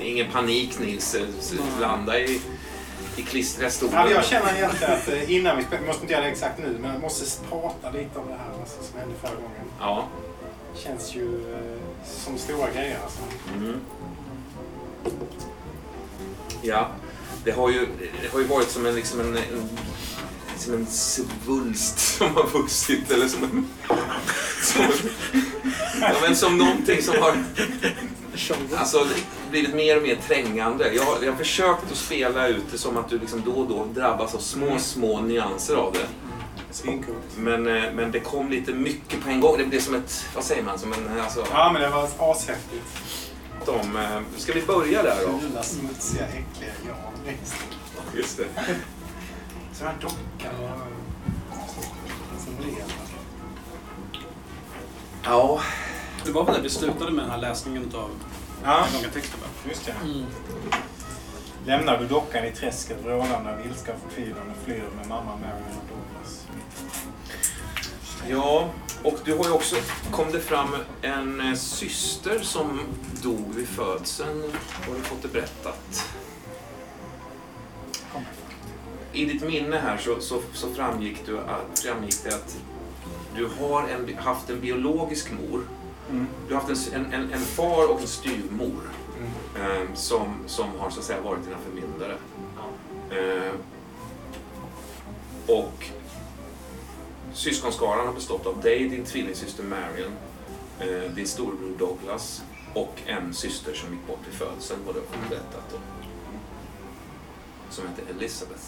ingen panik Nils. Landa i, i klistriga stolen. Ja, jag känner egentligen att innan vi spelar, vi måste inte göra det exakt nu, men jag måste prata lite om det här alltså, som hände förra gången. Ja. Det känns ju eh, som stora grejer alltså. Mm. Ja, det har ju, det har ju varit som en, liksom en, en, som en svulst som har vuxit. Eller som en, som, ja, men som någonting som har alltså, blivit mer och mer trängande. Jag, har- jag har försökt att spela ut det som att du liksom då och då drabbas av små, små nyanser av det. Men, eh, men det kom lite mycket på en gång. Det blev som ett, vad säger man, som en, alltså, Ja, men det var ashäftigt. de, eh, ska vi börja där då? Fula, smutsiga, äckliga Jan. Just det. Så här docka och... Som lever. Ja, Det var väl där vi slutade med den här läsningen av Ja, långa texter va? just det. Lämnar du dockan i träsket vrålande av ilska och förtvivlan och flyr med mamma Marion och Douglas. Ja, och du har ju också, kom det fram en eh, syster som dog vid födseln. Har du fått det berättat? I ditt minne här så, så, så framgick, du att, framgick det att du har en, haft en biologisk mor. Mm. Du har haft en, en, en far och en styvmor Mm. eh, som, som har så att säga varit dina förmyndare. Eh, och syskonskaran har bestått av dig, din tvillingsyster Marion, eh, din storebror Douglas och en syster som gick bort vid födseln, vad du har berättat om. Som hette Elizabeth.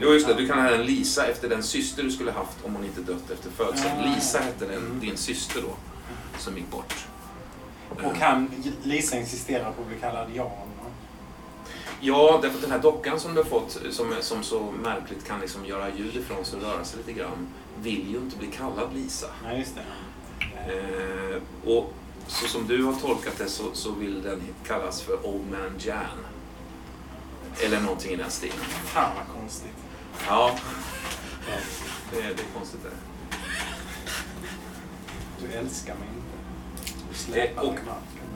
Jo, just det. Du kan ha en Lisa efter den syster du skulle haft om hon inte dött efter födseln. Lisa hette den, Mm. din syster då, som gick bort. Och han, Lisa insisterar på att bli kallad Jan. Ja, därför att den här dockan som du har fått, som, som så märkligt kan liksom göra ljud ifrån sig och röra sig lite grann, vill ju inte bli kallad Lisa. Nej, just det. Eh, och så som du har tolkat det så, så vill den kallas för Old Man Jan. Eller någonting i den stilen. Fan vad konstigt. Ja, det, är- det är konstigt det. Du älskar mig inte. Eh, och.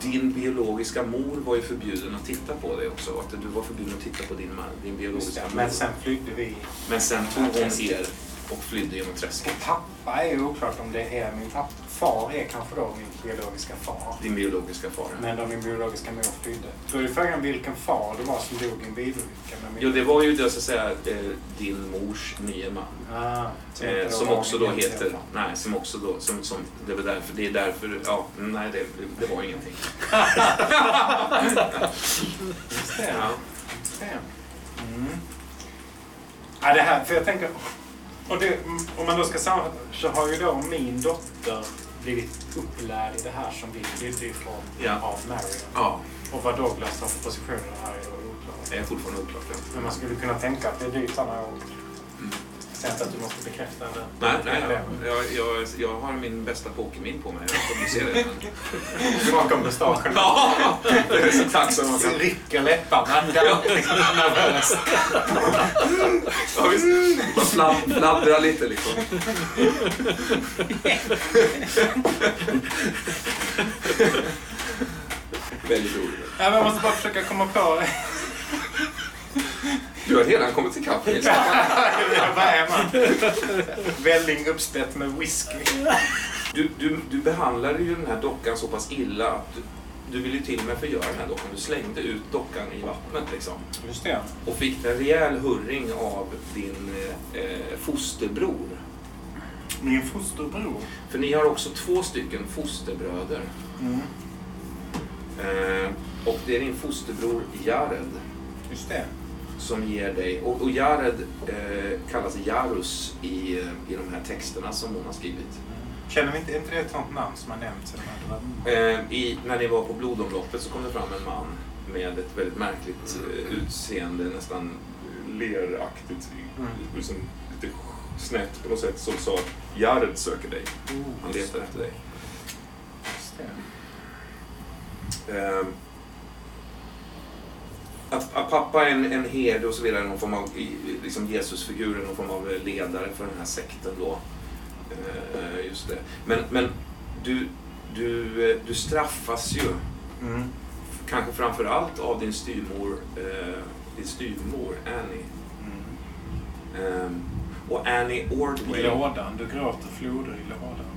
Din biologiska mor var ju förbjuden att titta på dig också. Att du var förbjuden att titta på din, din biologiska mor. Men sen flydde vi. Men sen tog hon er och flydde genom träsket. Pappa är ju oklart om det är min pappa. Far är kanske då min biologiska far. Din biologiska far. Men då min biologiska mor flydde. Då är frågan vilken far det var som dog i en bilolycka. Jo, det var ju det, så att säga, eh, din mors nye man. Ah, som Eh, som också då heter... far. Nej, som också då... Som, som, det, var därför, det är därför... Ja, nej, det, det var ingenting. Just det. Ja. Just det. Mm. Ja, det här, för jag tänker... Och det, om man då ska sammanfatta så har ju då min dotter blivit upplärd i det här som vi flydde ifrån Ja. av Marion. ja, Och vad Douglas har för positioner här är oklart. det är fortfarande oklart. Ja. Men man skulle kunna tänka att det är dyrt sådana ord. Mm. Inte att du måste bekräfta det. Nej, nej, jag, jag, jag, har min bästa pokermin på mig. Jag kommer se det. Men... Bakom mustaschen. Ja, det är så tacksam man kan... Rycker läpparna. Nervöst. Ja, visst. Man fladd- fladdrar lite liksom. Väldigt roligt. Ja, men jag måste bara försöka komma på... Du har redan kommit ikapp Nils. Vad är man? Välling uppspätt med whisky. Du, du, du behandlade ju den här dockan så pass illa att du, du ville till och med förgöra den här dockan. Du slängde ut dockan i vattnet liksom. Just det. Och fick en rejäl hurring av din eh, fosterbror. Min fosterbror. För ni har också två stycken fosterbröder. Mm. Eh, och det är din fosterbror Jared Just det. Som ger dig, och, och Jared eh, kallas Jarus i, eh, i de här texterna som hon har skrivit. Känner vi inte, inte det ett sånt namn som har nämnts? Eh, i, när ni var på blodomloppet så kom det fram en man med ett väldigt märkligt eh, utseende, nästan leraktigt, Mm. liksom lite snett på något sätt, som sa att Jared söker dig. Han letar efter dig. Just det. Eh, att, att pappa är en, en herde och så vidare, någon form av i- liksom Jesusfigur, någon form av ledare för den här sekten då. Eh, just det. Men, men du, du, eh, du straffas ju Mm. kanske framför allt av din styrmor, eh, din styrmor Annie. Mm. Ehm, och Annie I Ordway. lådan. Du gråter floder i lådan.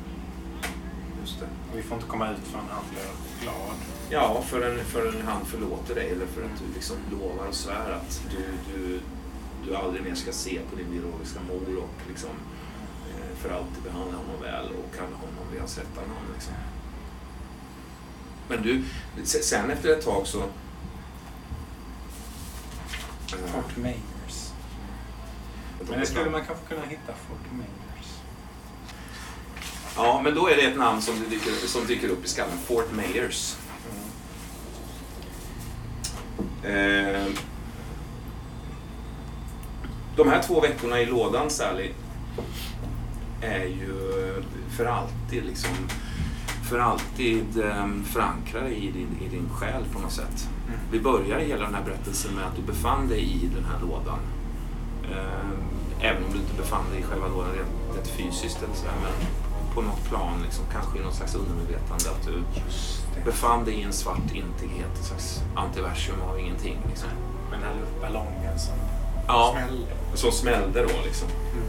Vi får inte komma ut förrän han blir glad. Ja, förrän, förrän han förlåter dig eller för att du liksom lovar och svär att du, du, du aldrig mer ska se på din biologiska mor och liksom eh, för alltid behandla honom väl och kalla honom vid hans rätta namn. Liksom. Men du, se- sen efter ett tag så... eh, Fort Mayors. Men det skulle man kanske kunna hitta Fort Mayors. Ja, men då är det ett namn som dyker, som dyker upp i skallen. Fort Mayors. Mm. Eh, de här två veckorna i lådan, Sally, är ju för alltid liksom för alltid eh, förankrade i din, i din själ på något sätt. Mm. Vi börjar hela den här berättelsen med att du befann dig i den här lådan. Eh, även om du inte befann dig i själva lådan rent, rent fysiskt eller sådär, men på något plan, liksom, kanske i något slags undermedvetande, att du befann dig i en svart intighet, ett slags antiversum av ingenting. Liksom. Men den här luftballongen som Ja, smällde. som smällde då liksom. Mm.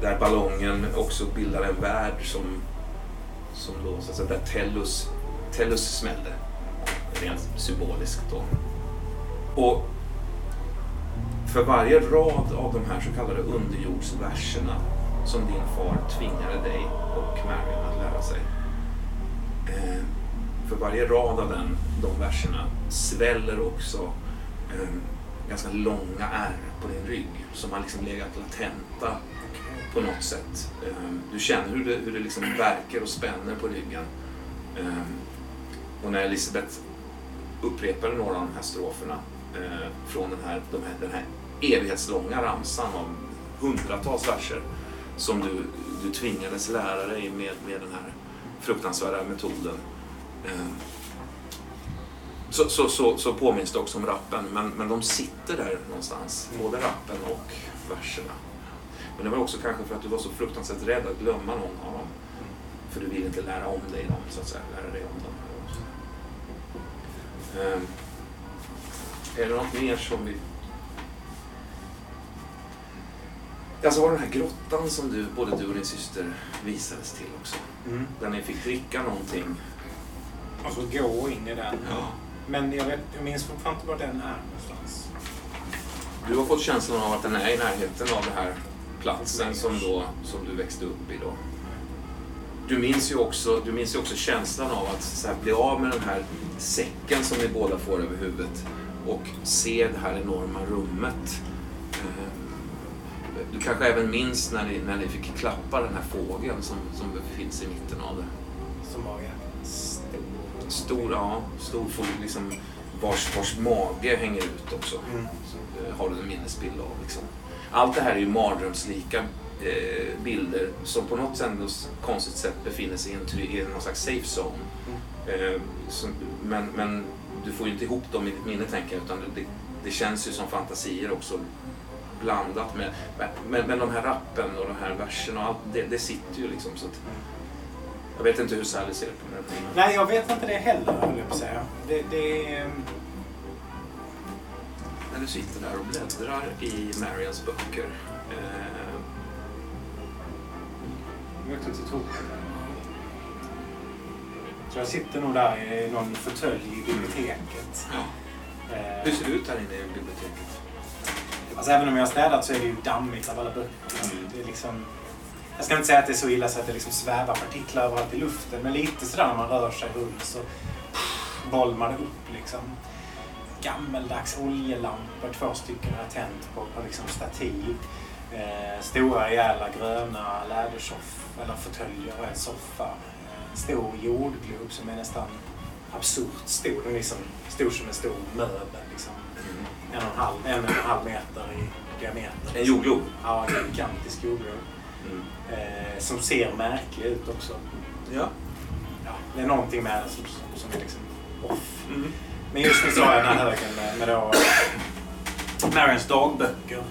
Där ballongen också bildar en värld som, som då, så att säga, där Tellus, Tellus smällde. Rent symboliskt då. Och för varje rad av de här så kallade underjordsverserna som din far tvingade dig och Marion att lära sig. Eh, för varje rad av den, de verserna sväller också eh, ganska långa ärr på din rygg som har liksom legat latenta på något sätt. Eh, Du känner hur det, hur det liksom verkar och spänner på ryggen. Eh, och när Elisabeth upprepade några av de här stroferna eh, från den här, de här, den här evighetslånga ramsan av hundratals verser som du, du tvingades lära dig med, med den här fruktansvärda metoden. Eh, så, så, så, så påminns det också om rappen, men, men de sitter där någonstans, både rappen och verserna. Men det var också kanske för att du var så fruktansvärt rädd att glömma någon av dem. För du vill inte lära om dig dem, så att säga. Lära dig om dem. Eh, är det något mer som vi... Alltså var den här grottan som du, både du och din syster visades till också. Mm. Där ni fick dricka någonting. Och så gå in i den. Ja. Men jag, vet, jag minns fortfarande inte var den är någonstans. Du har fått känslan av att den är i närheten av den här platsen som, då, som du växte upp i. Då. Du minns ju också, du minns ju också känslan av att så här, bli av med den här säcken som ni båda får över huvudet och se det här enorma rummet. Du kanske även minns när ni, när ni fick klappa den här fågeln som, som finns i mitten av det. Som var stor. Stor, ja, stor fågel liksom, vars, vars mage hänger ut också. Mm. Så, eh, har du en minnesbild av. Liksom. Allt det här är ju mardrömslika eh, bilder som på något ändå konstigt sätt befinner sig i, en, i någon slags safe zone. Eh, som, men, men du får ju inte ihop dem i ditt minne tänker jag utan det, det känns ju som fantasier också blandat med, med, med de här rappen och de här verserna och allt, det, det sitter ju liksom så att jag vet inte hur Sally ser på det. Nej, jag vet inte det heller, höll jag på att säga. Det, det är... När du sitter där och bläddrar i Marians böcker eh, Jag vet inte, tror Så jag sitter nog där i någon fåtölj i biblioteket. ja. Eh, Hur ser det ut här inne i biblioteket? Alltså även om jag har städat så är det ju dammigt av alla böcker. Det är liksom, jag ska inte säga att det är så illa så att det liksom svävar partiklar överallt i luften. Men lite sådär när man rör sig runt så bolmar det upp liksom. Gammeldags oljelampor, två stycken har jag tänt på, på liksom stativ. Eh, stora rejäla gröna lädersoff eller fåtöljer och en soffa. Eh, stor jordglob som är nästan absurt stor. Den är liksom stor som en stor möbel. Liksom en och en halv, en och en halv meter i diameter. En jordglob? Ja, en gigantisk jordglob. Mm. Eh, som ser märklig ut också. Ja. Ja, det är någonting med den som, som, är liksom off. Mm. Men just nu så har jag den här högen med, med då Marians dagböcker.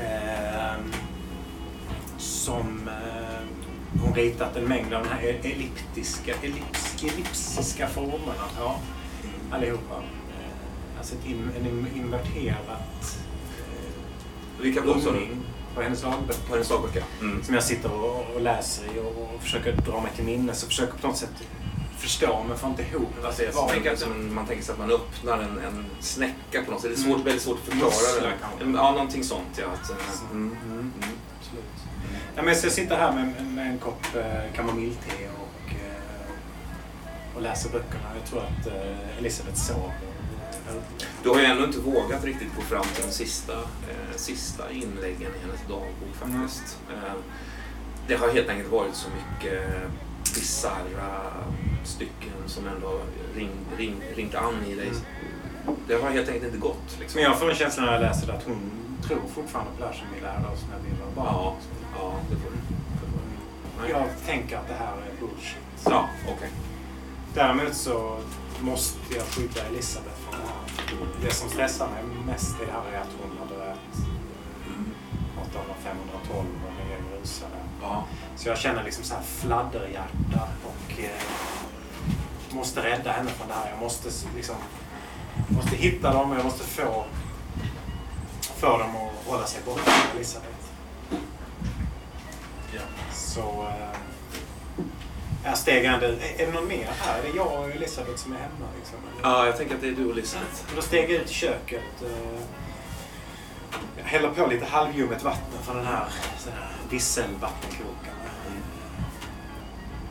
Eh, som eh, hon ritat en mängd av de här elliptiska, ellips, ellipsiska formerna. Ja. allihopa. Alltså en in- inverterat eh, umning på hennes dagböcker. På hennes dagböcker? Mm. Som jag sitter och, och läser i och, och försöker dra mig till minnes och försöker på något sätt förstå men får inte ihop Alltså, jag tänker att man tänker sig att man öppnar en, en snäcka på något sätt. Det är svårt, Mm. väldigt svårt att förklara kanske. Ja, någonting sånt ja. Eh, mm. Mm. Mm. Absolut. Ja, men så jag sitter här med, med en kopp eh, kamomillte och, eh, och läser böckerna. Jag tror att eh, Elisabeth sover. Du har ju ändå inte vågat riktigt gå fram till de sista, eh, sista inläggen i hennes dagbok faktiskt. Eh, det har helt enkelt varit så mycket bisarra stycken som ändå ring, ring, ringt an i dig. Mm. Det har helt enkelt inte gått. Liksom. Men jag får en känsla när jag läser det att hon tror fortfarande på det här som vi lärde oss när vi var barn. Ja, ja, det får du. Jag tänker att det här är bullshit. Ja, okej. Däremot så måste jag skydda Elisabeth det som stressar mig mest i det här är att hon har dött Mm. 1812 och nya Jerusalem. Ja. Så jag känner liksom så här fladderhjärta och eh, måste rädda henne från det här. Jag måste liksom måste hitta dem och jag måste få, få dem att hålla sig borta från Elisabeth. Ja. Så eh, jag steg ändå, är är det någon mer här? Är det jag och Elisabeth som är hemma? Liksom? ja, jag tänker att det är du och Elisabeth. Och Då steg jag ut i köket. eh, Jag häller på lite halvljummet vatten från den här, den här visselvattenkokaren.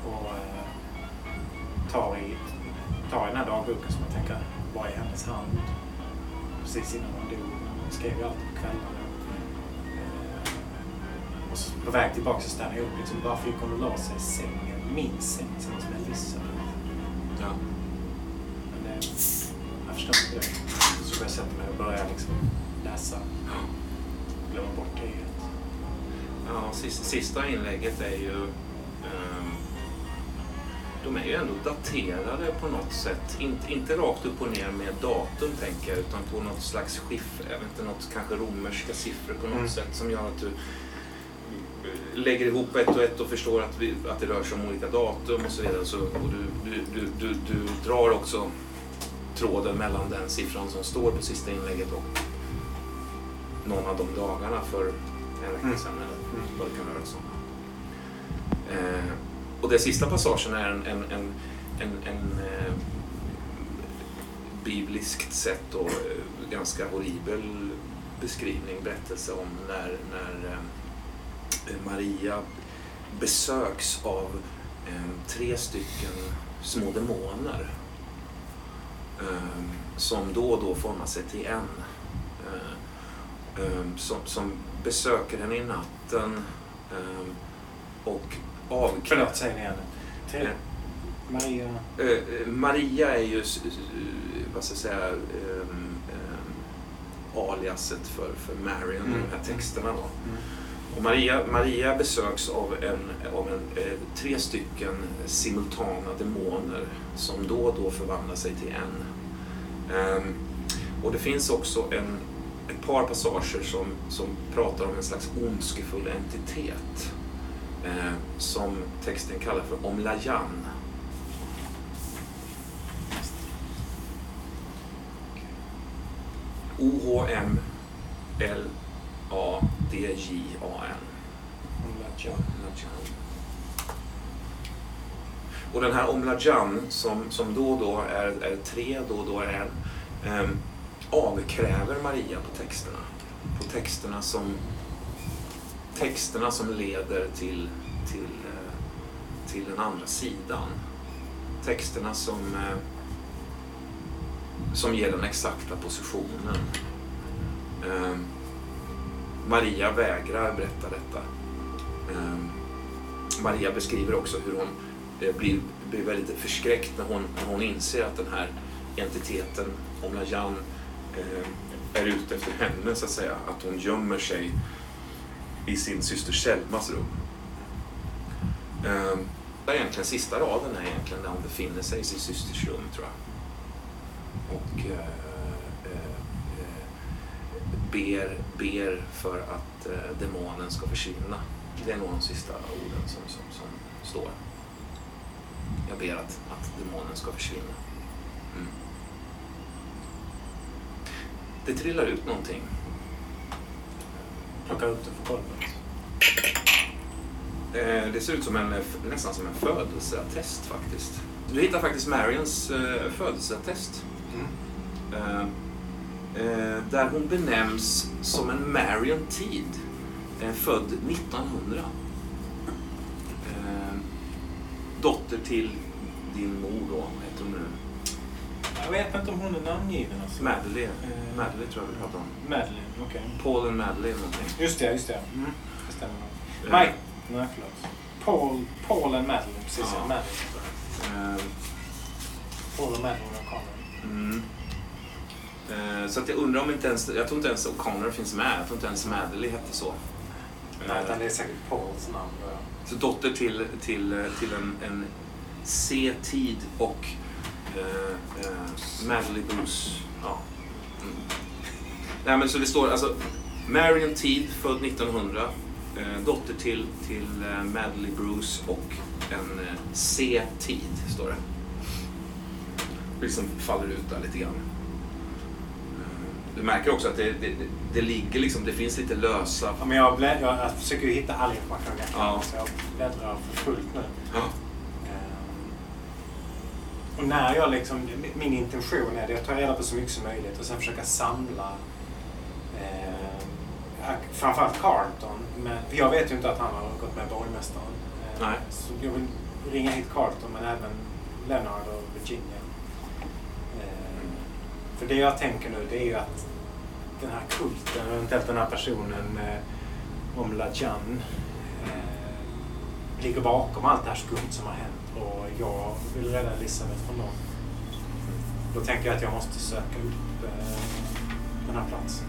Och eh, tar i, tar i den här dagboken som jag tänker var i hennes hand. Precis innan hon dog. Hon skrev ju alltid på kvällarna. Eh, Och på väg tillbaka så stannade jag upp. Liksom, varför gick hon och la sig i sängen? Min säng tillsammans med Elisabeth. Ja. Men det, jag förstår inte det. Så får jag sätta mig och börja liksom läsa. Glömma bort det helt. Ja, sista, sista inlägget är ju... ehm, de är ju ändå daterade på något sätt. Inte, inte rakt upp och ner med datum tänker jag, utan på något slags skiffer. Jag vet inte, något kanske romerska siffror på något Mm. sätt som gör att du lägger ihop ett och ett och förstår att, vi, att det rör sig om olika datum och så vidare. Så, och du, du, du, du, drar också tråden mellan den siffran som står på sista inlägget och någon av de dagarna för en vecka Mm. sedan eller vad det kan röra sig om. Eh, och den sista passagen är en, en, en, en, eh, bibliskt sett och eh, ganska horribel beskrivning, berättelse om när, när eh, Maria besöks av eh, tre stycken små demoner eh, som då och då formar sig till en. Eh, eh, som, som besöker henne i natten eh, och avkräver... Förlåt, säg det igen. Tre. Maria. Eh, Maria är ju, vad ska jag säga, aliaset för, för Marion i Mm. de här texterna. Då. Mm. Och Maria, Maria besöks av, en, av en, eh, tre stycken simultana demoner som då och då förvandlar sig till en. Ehm, och det finns också en, ett par passager som, som pratar om en slags ondskefull entitet eh, som texten kallar för Omlajan. O-H-M-L Omladjan. Och den här Omladjan som, som då och då är, är tre, då och då är en, ehm, avkräver Maria på texterna. På texterna som, texterna som leder till, till, eh, till den andra sidan. Texterna som, eh, som ger den exakta positionen. Maria vägrar berätta detta. Ehm, Maria beskriver också hur hon eh, blir, blir väldigt förskräckt när hon, när hon inser att den här entiteten, Omla Jan, ehm, är ute efter henne så att säga. Att hon gömmer sig i sin syster Selmas rum. Eh, där egentligen sista raden är egentligen när hon befinner sig i sin systers rum tror jag. Och eh, ber, ber för att eh, demonen ska försvinna. Det är nog de sista orden som, som, som står. Jag ber att, att demonen ska försvinna. Mm. det trillar ut någonting. Plocka upp det på golvet. Eh, det ser ut som en, nästan som en födelseattest faktiskt. Du hittar faktiskt Marions eh, födelseattest. Mm. Eh, där hon benämns som en Marion Tid. Eh, född 1900. Eh, dotter till din mor då, vad heter hon nu? Jag vet inte om hon är namngiven. Alltså. Madeleine. Eh. Madeleine tror jag vi pratar om. Madeleine, okej. Paul and Madeleine någonting. Just det, just det. Mm. Det stämmer. Eh, Mike, nej förlåt. Paul, Paul and Madeleine, precis. Ja. Madeleine. eh, Paul och Madeleine och Connor. Mm. Eh, Så att jag undrar om inte ens, jag tror inte ens O'Connor finns med. Jag tror inte ens Madeleine hette så. Nej, Eh, utan det är säkert Pauls namn. Så dotter till, till, eh, till en, en C-tid och eh, eh, Madeleine Bruce. Ja. Mm. Nej, men så det står alltså Marion Tid, född 1900. Eh, dotter till, till eh, Madeleine Bruce och en eh, C-tid, står det. Det liksom faller ut där lite grann. Du märker också att det, det, det, ligger liksom, det finns lite lösa... Ja, men jag, blä, jag, jag försöker ju hitta all information jag kan. Ja. Så jag bläddrar för fullt nu. Ja. Ehm, Och när jag liksom, min intention är att ta reda på så mycket som möjligt och sen försöka samla eh, framförallt Carlton. Men för jag vet ju inte att han har gått med borgmästaren. Eh, Nej. Så jag vill ringa hit Carlton men även Leonard och Virginia. För det jag tänker nu det är ju att den här kulten, eventuellt den här personen eh, om Lajan eh, ligger bakom allt det här skumt som har hänt och jag vill rädda Elisabeth från dem. Då tänker jag att jag måste söka upp eh, den här platsen.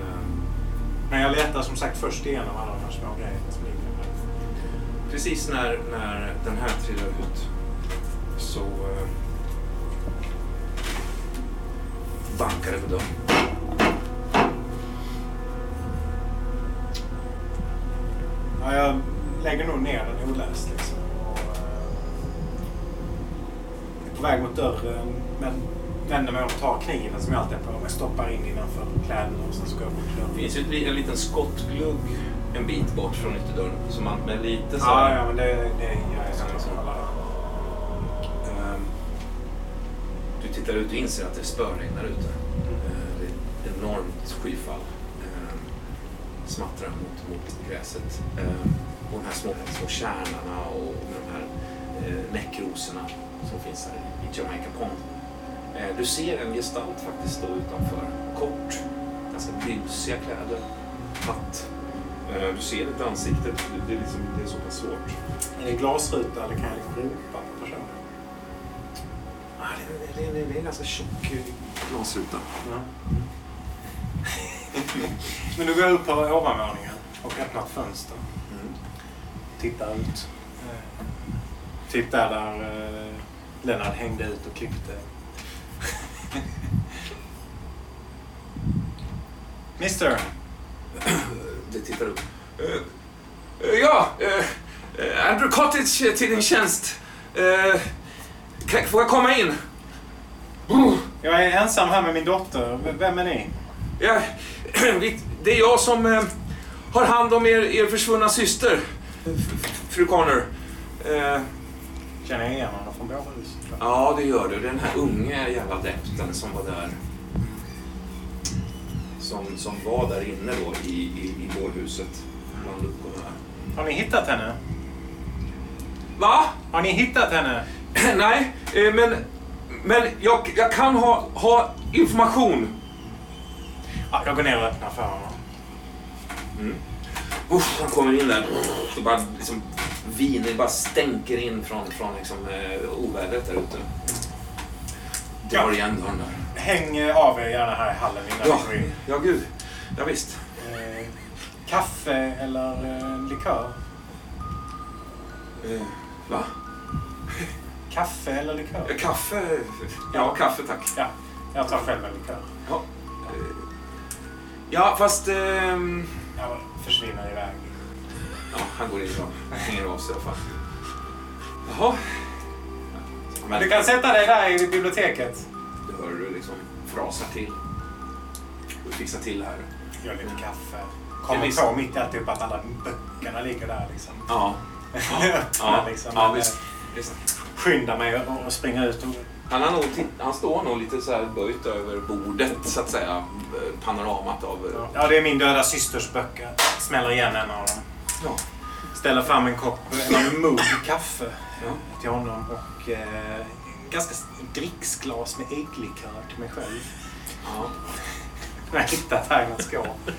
Eh, Men jag letar som sagt först igenom alla de här små grejerna som ligger här. Precis när, när den här trillar ut så eh, bankar det på dörren. Ja, jag lägger nog ner den oläst liksom. Och, eh, är på väg mot dörren men vänder mig om och tar kniven som jag alltid har på mig. Stoppar in innanför kläderna och sen så går jag bort till Det dörren. finns ju en liten skottglugg en bit bort från ytterdörren. Så man med lite så Ja, här, ja, men det, det gör jag så. Du tittar ut och inser att det spöregnar ute. Eh, Det är ett enormt skyfall. Eh, Smattrar mot, mot gräset. Eh, Och de här små, små kärnorna och de här näckrosorna som finns här i Jamaica Pond. Du ser en gestalt faktiskt stå utanför. Kort, ganska blysiga kläder, hatt. Du ser ett ansikte, det- är, liksom, det är så pass svårt. Är det glasruta eller kan jag liksom ropa det, det, är en ganska tjock glasruta. Ja. Men då går jag upp på ovanvåningen och öppnar ett fönster. Mm. Tittar ut. Typ där, där eh, Lennart hängde ut och klippte. Mister! Det tittar upp. Eh, eh, ja, eh, Andrew Cottage till din tjänst. Kan, får jag komma in? Jag är ensam här med min dotter. V- Vem är ni? ja, det är jag som eh, har hand om er, er försvunna syster, fru Connor. Eh, Känner jag igen honom från bårhuset? ja, det gör du. Den här unge jävla adepten som var där. Som, som var där inne då i, i, i bårhuset. Bland luckorna. Har ni hittat henne? Va? Har ni hittat henne? Nej, eh, men, men jag, jag kan ha, ha information. Ja, jag går ner och öppnar för honom. Uff, han kommer in där. Det bara liksom, vin, det bara stänker in från, från liksom, eh, ovädret där ute. Drar Ja. igen dörren där. Häng eh, av er gärna här i hallen innan Ja, vi går in. ja gud. Ja, visst. Eh, kaffe eller eh, likör? Eh, va? Kaffe eller likör? Eh, Kaffe? Ja, kaffe tack. Ja, jag tar själv en likör. Ja, eh, ja fast... ehm, Jag försvinner iväg. ja, han går in och hänger av sig i alla fall. Jaha. Men du kan sätta dig där i biblioteket. du hör det liksom frasar till. Du fixar till här. Gör lite kaffe. Ja, Kommer visst. på mitt i alltihop att alla böckerna ligger där liksom. Ja, Öppna, liksom. ja visst. visst. Skynda mig och, springa ut. Och, Han, har nog han står nog lite så här böjt över bordet så att säga. eh, Panoramat av... eh, ja, det är min döda systers böcker. Smäller igen en av dem. Ja. Ställer fram en kopp, en mugg kaffe Ja. till honom och eh, ganska dricksglas med ägglikör till mig själv. ja. Jag har hittat här i något skåp.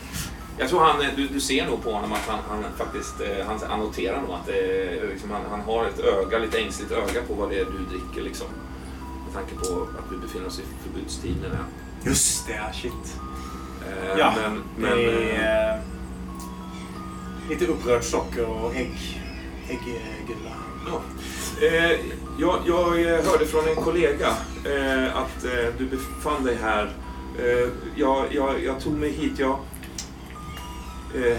Jag tror han, du, du ser nog på honom att han, han faktiskt eh, han, han noterar nog att det, är, liksom, han, han har ett öga, lite ängsligt öga på vad det är du dricker liksom. Med tanke på att vi befinner oss i förbudstid menar jag. Just det, ja, shit. Eh, Ja, men, men, det eh, är eh, lite upprört socker och ägg, ägggula. ja. eh, jag, jag eh, hörde från en kollega eh, att eh, du befann dig här. Eh, jag, jag, jag tog mig hit, jag... Eh,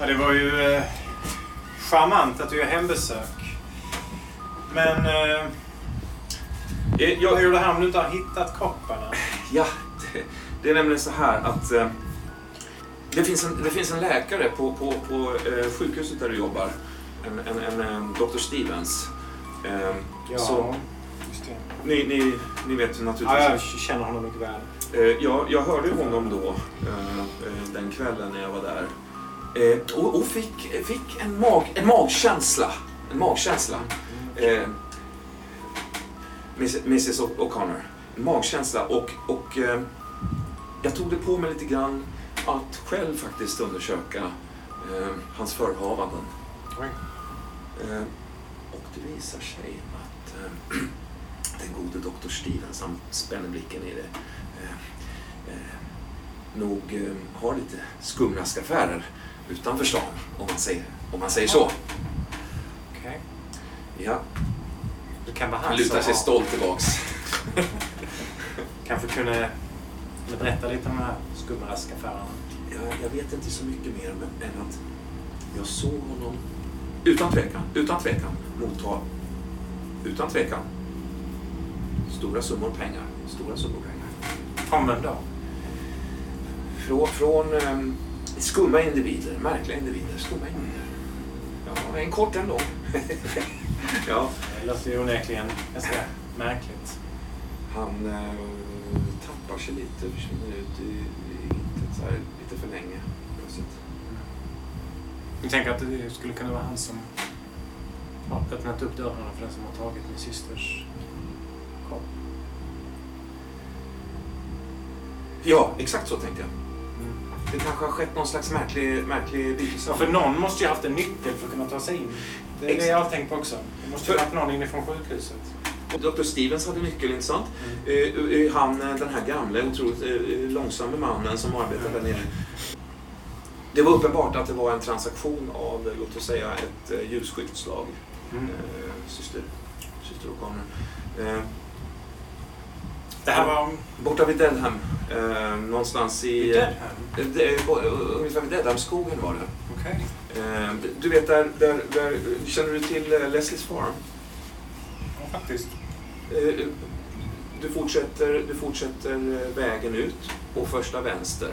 Ja, det var ju eh, charmant att du gör hembesök. Men eh, eh, jag det här om du inte har hittat kopparna? Ja, det, det är nämligen så här att eh, det, finns en, det finns en läkare på, på, på eh, sjukhuset där du jobbar. En, en, en, en Dr. Stevens. Eh, så, just det. ni, ni, ni vet ju Ja, naturligtvis. jag känner honom mycket väl. Eh, jag, jag hörde honom då, eh, eh, den kvällen när jag var där. Och och fick, fick en, mag, en magkänsla. En magkänsla. Mrs O'Connor. En magkänsla och, och jag tog det på mig lite grann att själv faktiskt undersöka hans förhavanden. Och det visar sig att den gode Dr. Stevens, han spänner blicken i det, nog eh, har lite skumraskaffärer utanför stan, om man säger, om man säger så. Okej. Ja, Det kan vara han han lutar sig har- stolt tillbaks. Kanske kunde berätta lite om de här skumraskaffärerna. Jag, jag vet inte så mycket mer men, än att jag såg honom utan tvekan, utan tvekan motta, utan tvekan, stora summor pengar. Stora summor pengar. Från vem då? Från, från um, skumma individer, märkliga individer, skumma individer. Ja, en kort en lång. ja, Det låter ju onekligen ganska märkligt. han eh, tappar sig lite, försvinner ut i, i intet så här, lite för länge plötsligt. Jag tänker att det skulle kunna vara han som har öppnat upp dörrarna för den som har tagit min systers Ja, exakt så tänkte jag. Mm. Det kanske har skett någon slags märklig, märklig byte. Ja, för någon måste ju haft en nyckel för att kunna ta sig in. Det är det Exakt. jag har tänkt på också. Det måste ju För- varit någon inifrån sjukhuset. Dr. Stevens hade nyckel, inte sant? Mm. Eh, eh, Han, eh, den här gamla, otroligt långsamme mannen som arbetade där nere. Det var uppenbart att det var en transaktion av, låt oss säga, ett ljusskyddslag. Mm. Syster, syster O'Connor. Eh, Det här var... Borta vid Dedham, eh, någonstans i... I Dedham? eh, det- bo- Ungefär vid Dedhamskogen var det. Okej. Eh, Du vet där, där, där, känner du till eh, Leslies Farm? Ja, faktiskt. Eh, Du fortsätter, du fortsätter eh, vägen ut och första vänster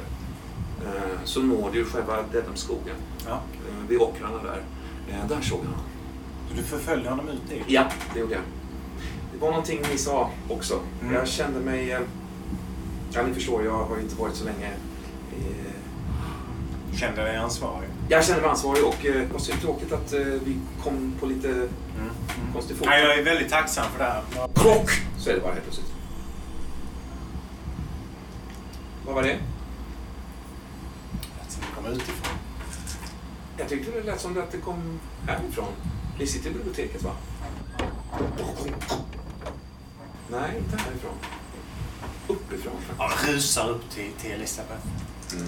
eh, så når du själva Dedhamskogen Ja. eh, vid åkrarna där. Eh, Där såg jag honom. Så du förföljde honom ut dit? Ja, det gjorde jag. Var någonting ni sa också. Mm. Jag kände mig... eh, Ja, ni förstår, jag har inte varit så länge. eh, Kände dig ansvarig? Jag kände mig ansvarig och eh, det var så tråkigt att vi kom på lite Mm. konstig fot. Ja, jag är väldigt tacksam för det här. Krock! Så är det bara helt plötsligt. Vad var det? Lät som det kom utifrån. Jag tyckte det lät som att det kom härifrån. Ni sitter i biblioteket va? Nej, inte härifrån. Uppifrån Ja, rusar upp till, till Elisabeth. Mm.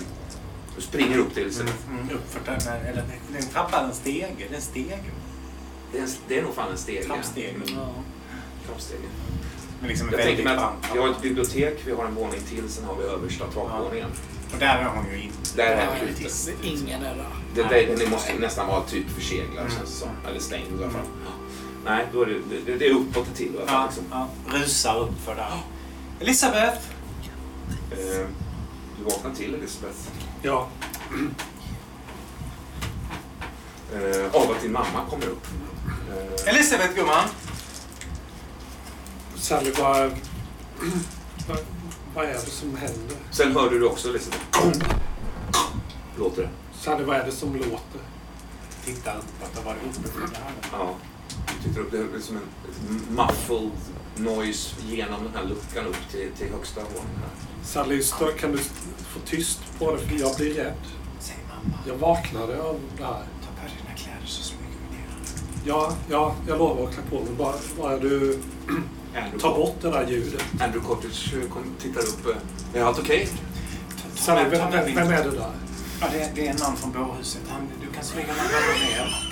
Du springer upp till Elisabeth. Mm, upp för trappan. Eller den trappan, en stege. Det är en stege. Det, är en, det är nog fan en steg. Trappsteg. Mm. Ja. Trappstegen. Men liksom Jag tänker väldigt mig att vi har ett bibliotek, vi har en våning till, sen har vi översta takvåningen. Och där är hon ju inte. Där är Ja, hon är ingen är där. Det, det, den måste nästan vara typ förseglad Mm. känns det som. Eller stängd i alla fall. Nej, då är det, det, det är uppåt till. Va? Ja, Liksom. ja. Rusar upp för där. Elisabeth! Eh, du vaknar till Elisabeth. Ja, Eh, av att din mamma kommer upp. Eh, Elisabeth gumman! Sally, vad, vad, vad är det som händer? sen hörde du också Elisabeth. Låter det. Sally, vad är det som låter? Titta uppåt, då var det uppe för det här. Ja. Tittar upp. Det är som en muffled noise genom den här luckan upp till, till högsta våningen. här. Sally, kan du få tyst på det? För jag blir rädd. Säg mamma, Jag vaknade av det här. ta på dig dina kläder så smyger vi ner. Ja, ja jag lovar att klä på mig. Bara, bara du tar bort det där ljudet. Andrew Cottage eh, tittar upp. eh, Är allt okej? Ta- Sally, vem, vem, vem är det där? Ja, det, är, det är en man från bårhuset. Han, du kan smyga med honom ner.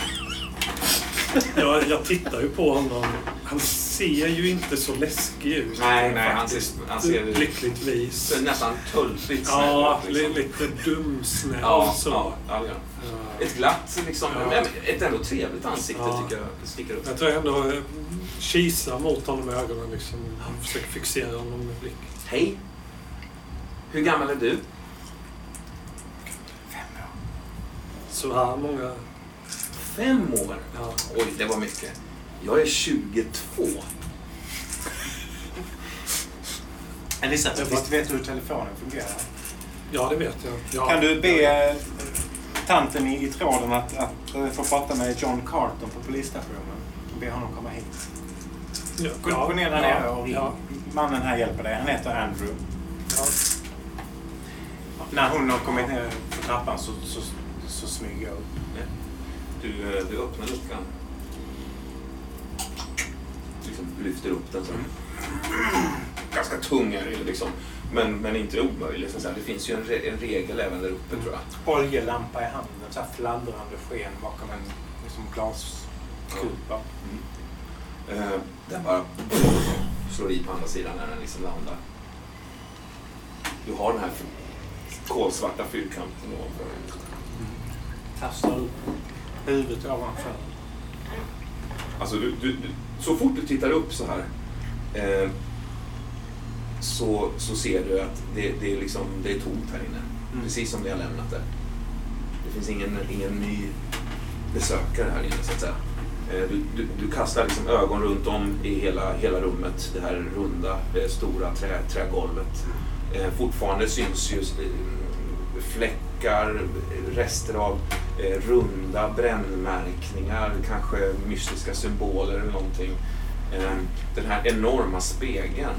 Jag, jag tittar ju på honom. Han ser ju inte så läskig ut. Nej, nej, han ser, han ser Lyckligtvis. nästan tullfritt snäll Ja, liksom. lite dumsnäll Ja, så. ja, ja, ja. Ett glatt, liksom, Ja. ett ändå trevligt ansikte Ja. tycker jag sticker upp. Jag tror jag ändå eh, kisar mot honom med ögonen liksom. Försöker fixera honom med blick. Hej! Hur gammal är du? Fem år. Så här många... Fem år? Ja. Oj, det var mycket. Jag är 22. Elisabeth, Det var- visst vet du hur telefonen fungerar? ja, det vet jag. Ja. Kan du be eh, tanten i, i tråden att, att eh, få prata med John Carton på polisstationen? Be honom komma hit. Ja, Gå, ja, gå ner där ja, nere och. Ja, Mannen här hjälper dig. Han heter Andrew. ja. När hon har kommit ner för trappan så, så, så smyger jag upp. Du, eh, du öppnar luckan. Liksom lyfter upp den så. här. Ganska tung är det liksom. Men, men inte omöjlig. Så här. Det finns ju en, re, en regel även där uppe tror jag. Oljelampa i handen. Så här fladdrande sken bakom en liksom, glaskupa. Eh, den bara slår i på andra sidan när den liksom landar. Du har den här kolsvarta fyrkanten ovanför. Tastar upp huvudet ovanför. Alltså, du, du, du, så fort du tittar upp så här eh, så, så ser du att det, det, är liksom, det är tomt här inne. Mm. Precis som vi har lämnat det. Det finns ingen, ingen ny besökare här inne så att säga. Eh, du, du, kastar liksom ögon runt om i hela, hela rummet. Det här runda, eh, stora trä, trägolvet. Eh, fortfarande syns ju eh, fläckar, rester av eh, runda brännmärkningar, kanske mystiska symboler eller någonting. Eh, den här enorma spegeln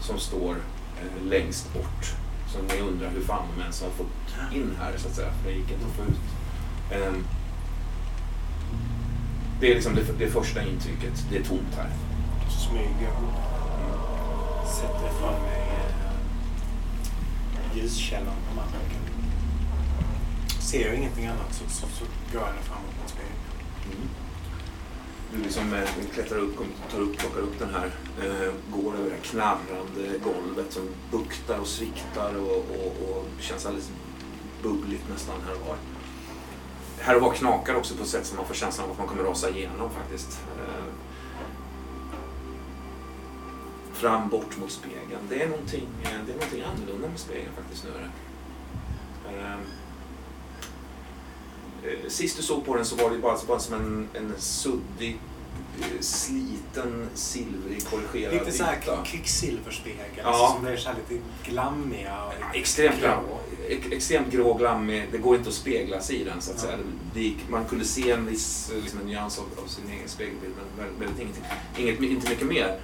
som står eh, längst bort. Som ni undrar hur fan de ens har fått in här så att säga, för det gick inte att få ut. Det är liksom det, det första intrycket, det är tomt här. Smyger jag upp. Sätter ifrån mig ljuskällan på marken. Ser jag ingenting annat så, så, så går jag framåt mot spegeln. Mm. Du liksom eh, klättrar upp, tar upp, plockar upp den här, eh, går över det knarrande golvet som buktar och sviktar och, och, och känns alldeles bubbligt nästan här och var. Här och var knakar också på ett sätt som man får känslan av att man kommer rasa igenom faktiskt. Eh, fram bort mot spegeln. Det är någonting, eh, det är någonting annorlunda med spegeln faktiskt nu. Det. Eh, Sist du såg på den så var det bara, bara som en, en suddig, eh, sliten, silvrig, korrigerad Lite så här yta. kvicksilverspegel Ja. som blir så här lite glammiga. Och Extremt, grå. grå. ex- extremt grå, glammig. Det går inte att spegla sig i den så att Ja. säga. Gick, man kunde se en viss liksom en nyans av, av sin egen spegelbild men väldigt ingenting. Inget, inte mycket mer.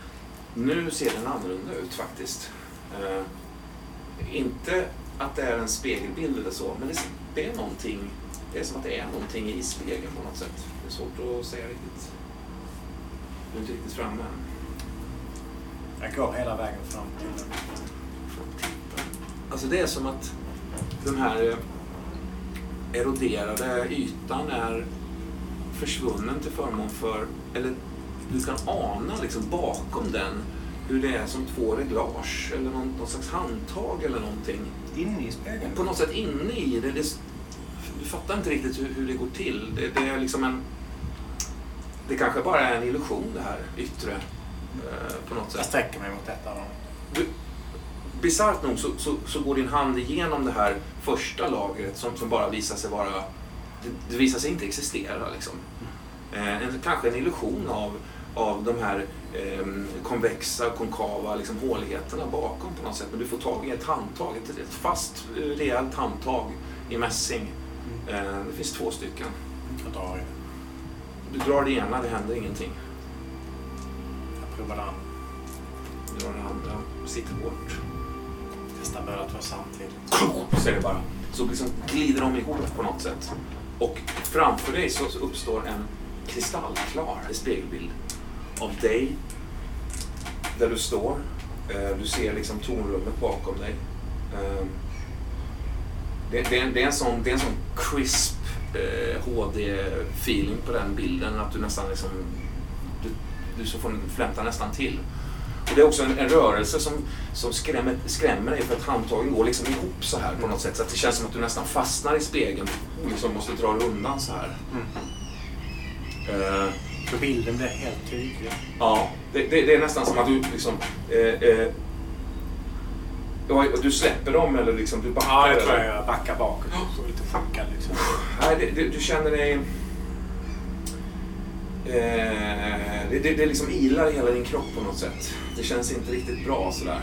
Nu ser den annorlunda ut faktiskt. Eh, inte att det är en spegelbild eller så, men det, är någonting. Det är som att det är någonting i spegeln på något sätt. Det är svårt att säga riktigt. Du är inte riktigt framme än. Jag går hela vägen fram till den. Alltså det är som att den här eh, eroderade ytan är försvunnen till förmån för, eller du kan ana liksom bakom den hur det är som två reglage eller någon, någon slags handtag eller någonting. Inne i spegeln? På något sätt inne i det. det du fattar inte riktigt hur, hur det går till. Det, det är liksom en... det kanske bara är en illusion det här yttre eh, på något Jag sätt. sträcker mig mot dem. Bisarrt nog så, så, så går din hand igenom det här första lagret som, som bara visar sig vara, det, det visar sig inte existera liksom. Eh, en, kanske en illusion av, av de här eh, konvexa, konkava liksom, håligheterna bakom på något sätt. Men du får tag i ett handtag, ett, ett fast eh, rejält handtag i mässing. Eh, det finns två stycken. Jag drar det. Du drar det ena, det händer ingenting. Jag provar den. Du drar det andra, sitter hårt. Testar båda två samtidigt. Så är det bara. Så liksom glider de ihop på något sätt. Och framför dig så uppstår en kristallklar spegelbild av dig där du står. Eh, Du ser liksom tornrummet bakom dig. Eh, Det, det, är, en- det, är en sån, det är en sån crisp eh, HD-feeling på den bilden att du nästan liksom... Du, du så får den flämta nästan till. Och det är också en, en rörelse som, som skrämmer, skrämmer dig för att handtagen går liksom ihop så här på något sätt. Så det känns som att du nästan fastnar i spegeln och liksom måste dra dig undan så här. Eh, Så bilden blir helt tydlig. Ja, det, det, det är nästan som att du liksom... Eh, eh, du släpper dem eller liksom du backar? Ja, jag tror eller? jag backar bakåt. Så lite chockad liksom. Nej, det, du känner dig... Eh, det, det, det liksom ilar i hela din kropp på något sätt. Det känns inte riktigt bra sådär.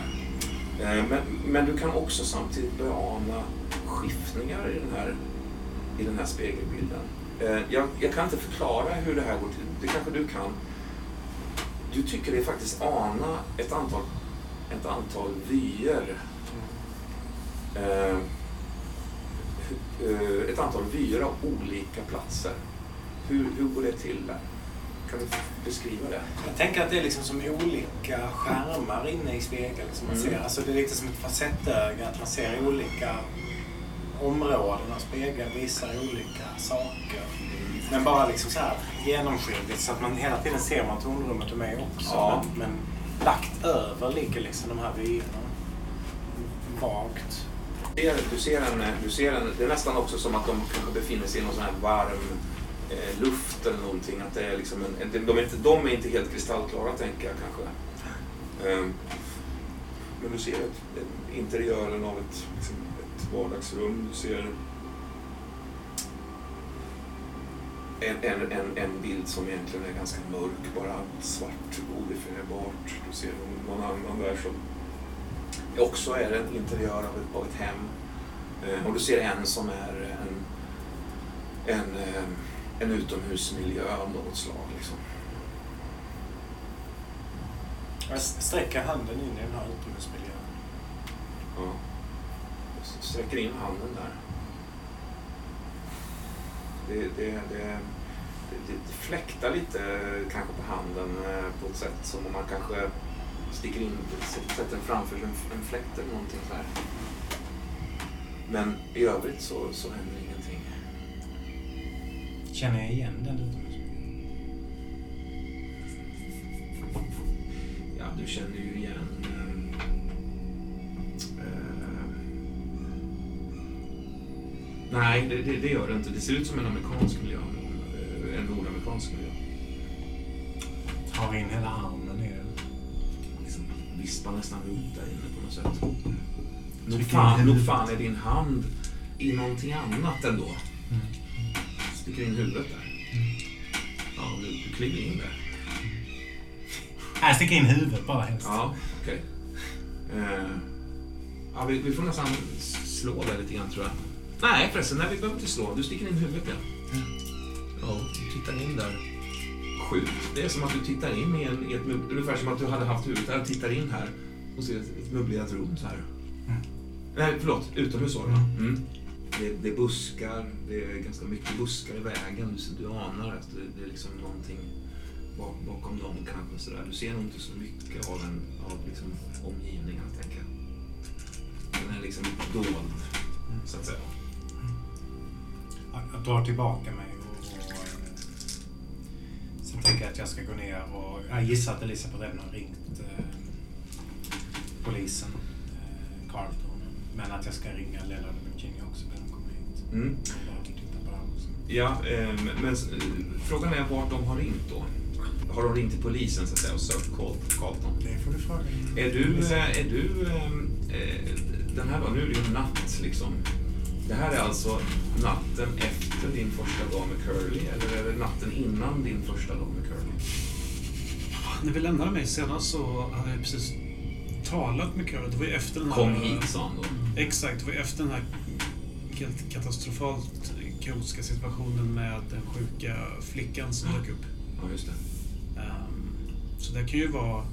Eh, men, men du kan också samtidigt börja ana skiftningar i den här, i den här spegelbilden. Eh, jag, jag kan inte förklara hur det här går till. Det kanske du kan. Du tycker dig faktiskt ana ett antal, ett antal vyer. Eh, eh, ett antal vyer av olika platser. Hur, hur går det till där? Kan du beskriva det? Jag tänker att det är liksom som olika skärmar inne i spegeln. Som man Mm. ser. Alltså det är lite som ett facettöga. Att man ser olika områden av spegeln visar olika saker. Men bara liksom så här genomskinligt så att man hela tiden ser man tornrummet de är också. Ja. Men, men lagt över ligger liksom de här vyerna. Vagt. Du ser- en, du ser en, det är nästan också som att de kanske befinner sig i någon sån här varm eh, luft eller någonting. Att det är liksom en, de, är inte, de är inte helt kristallklara tänker jag kanske. Ehm, men du ser ett, ett, interiören av ett, liksom, vardagsrum. Du ser en, en, en, en bild som egentligen är ganska mörk, bara svart, odefinierbart. Du ser någon, någon annan där som också är en interiör av ett, av ett hem. Eh, och du ser en som är en, en, eh, en utomhusmiljö av något slag. Liksom. Jag sträcker handen in i den här utomhusmiljön. Ja. Sträcker in handen där. Det, det, det, det, fläktar lite kanske på handen eh, på ett sätt som om man kanske sticker in, sätter framför en, en fläkt eller någonting så här. Men i övrigt så, så händer ingenting. Känner jag igen den utomhusmiljön? Ja, du känner ju igen... nej, det, det, det gör det inte. Det ser ut som en amerikansk miljö. eh, En nordamerikansk miljö. Tar in hela armen i. Liksom vispar nästan runt där inne på något sätt. Nog fan, nog fan är din hand i någonting annat ändå. Sticker in huvudet där. Ja, du, du kliver in där. Jag sticker in huvudet bara helst. Ja, okej. Eh, ja, vi, vi får nästan slå där lite grann tror jag. Nej förresten, nej, vi behöver inte slå. Du sticker in huvudet ja. Ja, du tittar in där. Sjukt. Det är som att du tittar in i, en, i ett ungefär som att du hade haft huvudet där och tittar in här och ser ett, ett möblerat rum så här. Mm. Nej, förlåt. Utomhus var det. Mm. Det, det är buskar. Det är ganska mycket buskar i vägen. Du, du anar att det, det är liksom någonting bak, bakom dem kanske sådär. Du ser nog inte så mycket av, en, av liksom omgivningen, tänker jag. Den är liksom dold, så att säga. Jag, drar tillbaka mig och, sen tänker jag att jag ska gå ner och jag gissar att Elisabeth redan har ringt eh, polisen, eh, Carlton. Men att jag ska ringa och Virginia också när de kommer hit. Mm. Ja, eh, men, frågan är vart de har ringt då. Har de ringt till polisen så att säga och sökt Carl- Carlton? Det får du fråga. Är du, eh, är du ehm, eh, den här då, nu är det ju natt liksom. Det här är alltså natten efter din första dag med Curly eller är det natten innan din första dag med Curly? När vi lämnade mig senast så hade jag precis talat med Curry. Det var ju efter den här... Kom hit sa han då. Exakt, det var ju efter den här helt katastrofalt kaotiska situationen med den sjuka flickan som dök upp. Ja, just det. Ehm, så det kan ju vara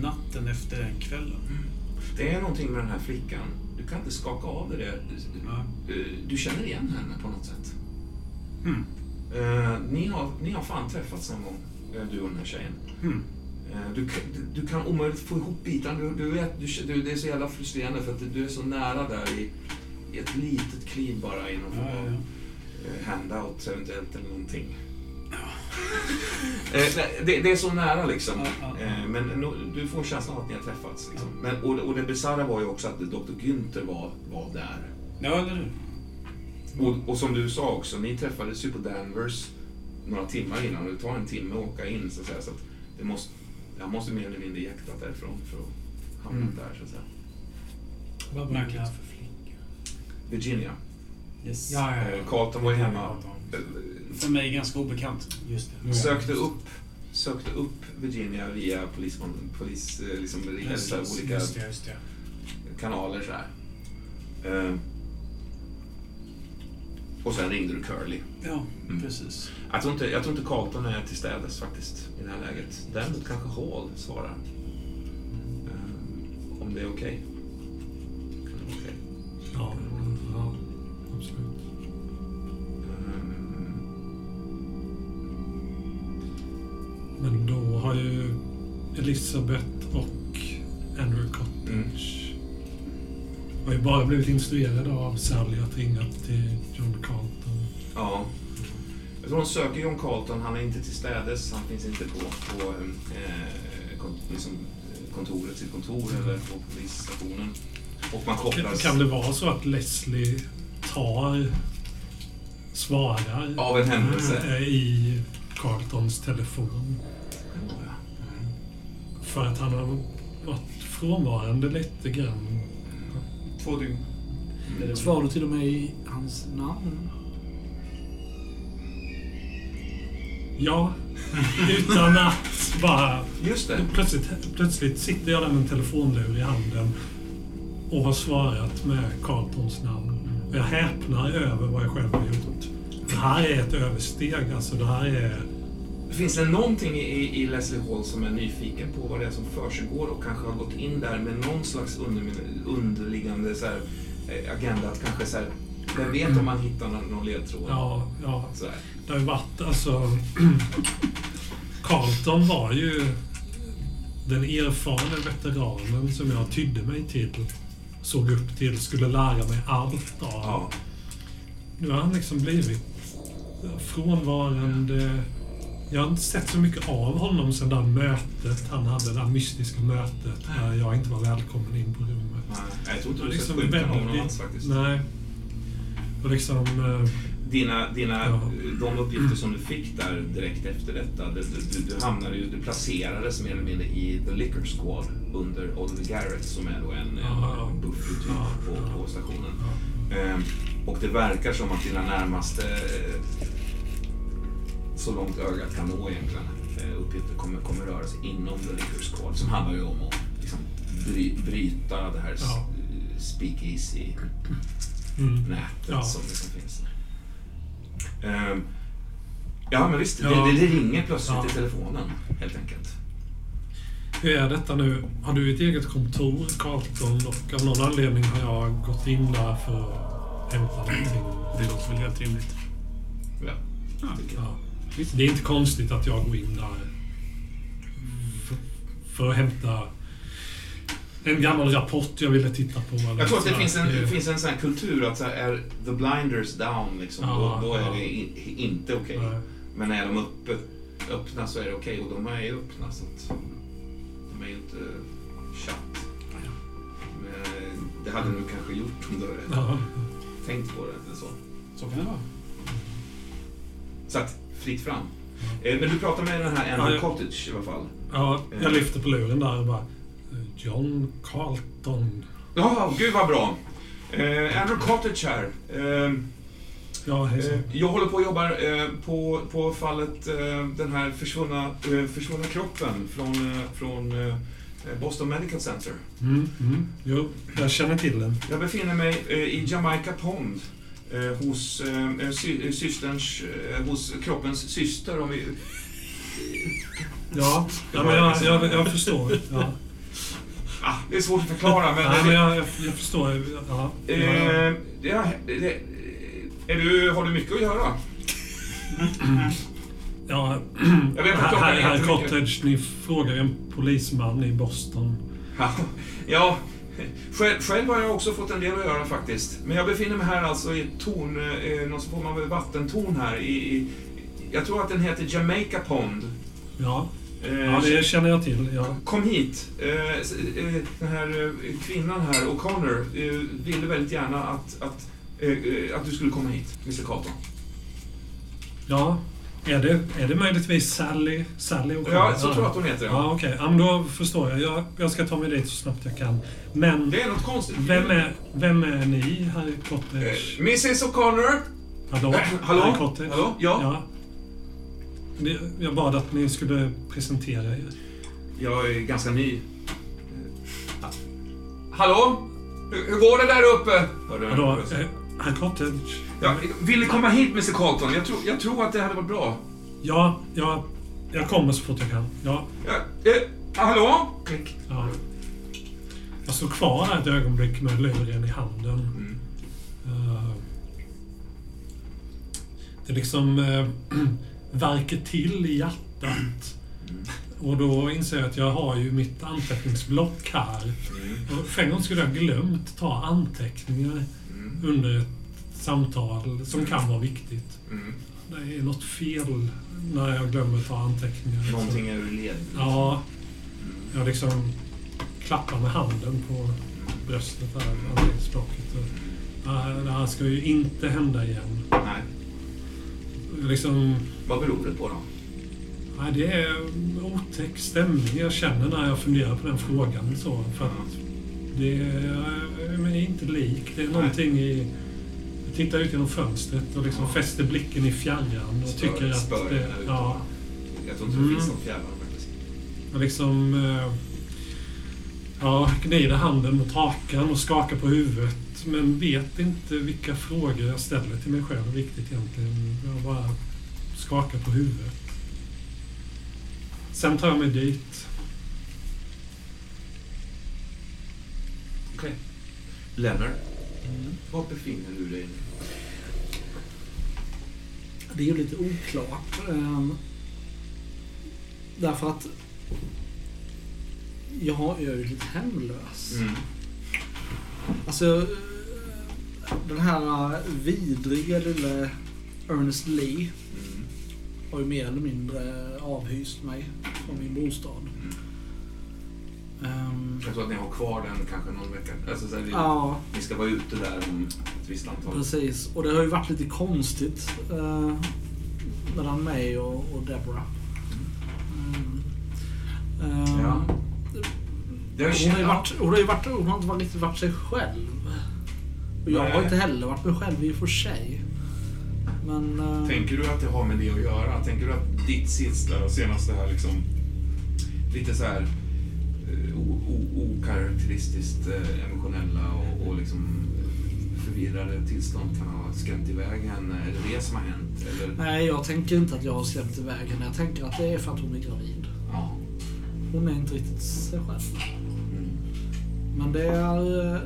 natten efter den kvällen. Det är någonting med den här flickan. Du kan inte skaka av det där. Ja. Eh, Du känner igen henne på något sätt. Hmm. Eh, ni, har, ni har fan träffats någon gång, eh, du och den här tjejen. Hmm. Eh, Du, kan- du, du kan omöjligt få ihop bitarna. Du, du vet, du, du, det är så jävla frustrerande för att du är så nära där i, i ett litet kliv bara i någon form ja, av ja. eh, handout eventuellt eller någonting. Eh, det, det är så nära liksom. Ja, ja, ja. Eh, Men no, du får känslan av att ni har träffats. Liksom. Men, och, och det bisarra var ju också att Dr. Günther var, var där. ja, eller hur? Och, och som du sa också, ni träffades ju på Danvers några timmar innan. Det tar en timme att åka in så att säga. Så att det måste, jag måste mer eller mindre jäktat därifrån för att hamna Mm. där så att säga. Vad var det här för flicka? Virginia. Yes. Ja, ja, Eh, ja. Carlton var ju hemma. Eh, För mig ganska obekant. Just det. Mm. Sökte upp, sökte upp Virginia via polis, polis eh, liksom, Just så här olika Just det, just det. kanaler så här. Eh, och sen ringde du Curly. Ja, Mm. precis. Jag tror, inte, jag tror inte Carlton är till städes faktiskt i det här läget. Däremot kanske Hall svarar. Eh, om det är okej. Okej? Ja, ja Men då har ju Elisabeth och Andrew Cottage har ju bara blivit instruerade av Sally att ringa till John Carlton. ja. Jag tror de söker John Carlton. Han är inte till städes. Han finns inte på, på eh, liksom, eh, kontoret, sitt kontor eller på polisstationen. Och man kopplas Kan det vara så att Leslie tar, svarar av en händelse. eh, i Carltons telefon? För att han har varit frånvarande lite grann. Två dygn. Svarar du till och med i hans namn? Ja, utan att bara... Just det. Plötsligt, plötsligt sitter jag där med en telefonlur i handen och har svarat med Carltons namn. Och jag häpnar över vad jag själv har gjort. Det här är ett översteg. Alltså det här är... Finns det någonting i, i Leslie Hall som är nyfiken på vad det är som försiggår och kanske har gått in där med någon slags under, underliggande så här, eh, agenda att kanske så här, vem vet om man hittar någon, någon ledtråd? Ja, ja. Så här. Det har ju varit alltså... Carlton var ju den erfarna veteranen som jag tydde mig till. Såg upp till, skulle lära mig allt av. Ja. Nu har han liksom blivit frånvarande. Jag har inte sett så mycket av honom sedan det här mötet han hade, det här mystiska mötet där jag inte var välkommen in på rummet. Nej, jag tror inte du har sett liksom skymten av honom alls faktiskt. Nej. Och liksom... eh, Dina, dina, Ja. de uppgifter som du fick där direkt efter detta, du, du, du hamnade ju, du placerades mer eller mindre i The Liquor Squad under Oliver Garrett som är då en, Ja. en buffy typ Ja. på, på stationen. Ja. Ehm, och det verkar som att dina närmaste, eh, så långt ögat kan nå egentligen, eh, uppgifter kommer, kommer röra sig inom Liquor Squad som handlar ju om att liksom, bry, bryta det här Ja. speakeasy-nätet Mm. Ja. som liksom finns. Ehm, ja, men visst. Ja. Det, det ringer plötsligt Ja. i telefonen, helt enkelt. Hur är detta nu? Har du ett eget kontor, Carlton? Och av någon anledning har jag gått in där för att hämta någonting. Det låter väl helt rimligt. Ja. Ja. Det är inte konstigt att jag går in där för, att hämta en gammal rapport jag ville titta på. Jag tror att det finns en, Det- finns en sån här kultur att så här, är the blinders down, liksom, Ja, då, då är ja. det in, inte okej. Nej. Men är de uppe, öppna så är det okej och de är ju öppna så att de är ju inte chatt. Men det hade du kanske gjort om du hade Ja. tänkt på det eller så. Så kan det vara. Så att, fritt fram. Eh, men du pratar med den här Ja, Andrew jag- Cottage i alla fall. Ja, Eh. jag lyfter på luren där och bara... eh, John Carlton. Ja, gud vad bra. Eh, Andrew Cottage här. Eh, Ja. Eh, Jag håller på och jobbar eh, på, på fallet eh, den här försvunna, eh, försvunna kroppen från, eh, från eh, Boston Medical Center. Mm, mm. Jo, jag känner till den. Jag befinner mig eh, i Jamaica Pond eh, hos eh, sy, eh, systerns, eh, hos kroppens syster om vi... Ja, ja men jag, jag, jag förstår. Ja. Ah, det är svårt att förklara men... Nej, men jag, jag, jag förstår. Ja. Ja. eh, ja, det, är du, har du mycket att göra? Ja, Jag vet att här, här. Cottage, ni frågar en polisman i Boston. Ja, själv, själv har jag också fått en del att göra faktiskt. Men jag befinner mig här alltså i ett torn, eh, någon form av vattentorn här i, i jag tror att den heter Jamaica Pond. Ja, Eh, ja det känner jag till. Ja. Kom hit. Eh, eh, Den här kvinnan här, O'Connor, ville väldigt gärna att, att, att du skulle komma hit, Mr Carlton. ja. Är det, är det möjligtvis Sally? Sally och Ja, så tror jag att hon heter. Ja, Ja. okej. Ja, men då förstår jag. jag. Jag ska ta mig dit så snabbt jag kan. Men Det är något konstigt. vem är, vem är ni här i Eh, Cottage? Mrs O'Connor? Hallå? eh, hallå? I Cottage? Hallå? Ja? ja. Det- Jag bad att ni skulle presentera er. Jag är ganska ny. Eh, Hallå? Hur, hur går det där uppe? Hörde. Hallå? Här Cottage? Ja, vill ni komma hit, Mr Carlton? Jag tror, jag tror att det hade varit bra. Ja, ja. Jag kommer så fort jag kan. Ja, Ja, eh, hallå? Klick. ja. Jag står kvar här ett ögonblick med luren i handen. Mm. Eh, det liksom uh, värker till i hjärtat. Och då inser jag att jag har ju mitt anteckningsblock här. Mm. Och för en gång skulle jag glömt ta anteckningar Mm. under ett samtal som kan vara viktigt. Mm. Det är något fel när jag glömmer ta anteckningar. Någonting är ur led. Ja, jag liksom klappar med handen på bröstet där, "Nej, Det här ska ju inte hända igen. Nej. Liksom, Vad beror det på då? nej, det är otäck stämning jag känner när jag funderar på den frågan. Så, för att det är, men det är inte lik. Det är någonting i... Tittar ut genom fönstret och liksom Ja. fäster blicken i fjärran och Spör- tycker att spör det... Ja, Jag tror inte det Mm. finns någon fjärran faktiskt. jag liksom... eh, Ja, gnider handen mot hakan och skakar på huvudet. Men vet inte vilka frågor jag ställer till mig själv riktigt egentligen. Jag bara skakar på huvudet. Sen tar jag mig dit. Okej. Lennart, var befinner du dig? Det är ju lite oklart. ehm, därför att jag, är ju lite hemlös. Mm. Alltså, eh, den här eh, vidriga lilla Ernest Lee Mm. har ju mer eller mindre avhyst mig från min bostad. Ehm, Jag tror att ni har kvar den kanske någon vecka. Alltså, så här, vi, ja, Ni ska vara ute där om ett visst antal. precis. Och det har ju varit lite konstigt eh, mellan mig och, och Deborah. Mm. Ehm, Ja. Jag Hon har, ju varit, hon, har ju varit, hon har inte riktigt varit sig själv. Och jag har Nej. inte heller varit mig själv i och för sig. Men... eh, Tänker du att det har med det att göra? Tänker du att ditt sista, senaste här liksom, lite så här okaraktäristiskt eh, emotionella och, och liksom förvirrade tillstånd kan ha skrämt iväg henne? Är det det som har hänt? Eller? Nej, jag tänker inte att jag har skrämt iväg henne. Jag tänker att det är för att hon är gravid. Ja. Hon är inte riktigt sig själv. Mm. Men det är... eh,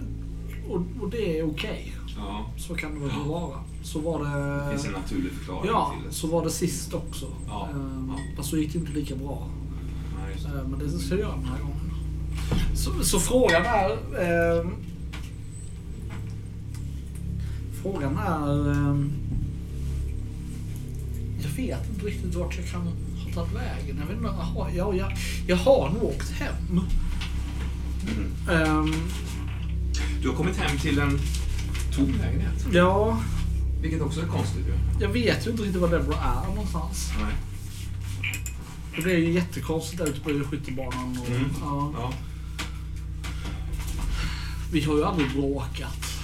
Och, och det är okej. Ja. Så kan det väl få vara. Så var det... Det finns en naturlig förklaring Ja, till det. så var det sist också. Ja, Ehm, ja. Fast så gick det inte lika bra. Ja, just det. Eh, Men det ska jag göra den här gången. Så, så frågan är... ehm, frågan är... ehm, jag vet inte riktigt vart jag kan ha tagit vägen. Jag, vet inte, aha, ja, jag, jag har nog åkt hem. Mm. Ehm, Du har kommit hem till en tom lägenhet. ja, Vilket också är konstigt ju. Jag vet ju inte riktigt var Deborah är någonstans. Nej. Det blir ju jättekonstigt där ute på skyttebanan. Och, Mm. ja. Ja. Vi har ju aldrig bråkat.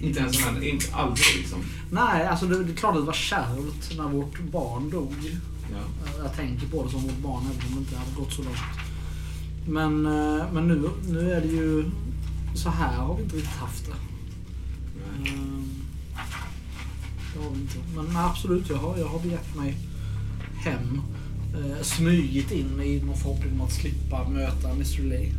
Inte ens men, inte aldrig liksom. Nej, alltså det, det är klart att det var kärvt när vårt barn dog. Ja. Jag tänker på det som vårt barn även om det inte hade gått så långt. Men, eh, men nu, nu är det ju... Så här har vi inte riktigt haft det. Nej. Mm. Det har vi inte. Men absolut, jag har, jag har begett mig hem. Eh, smugit in i någon förhoppning om att slippa möta Mr Lee.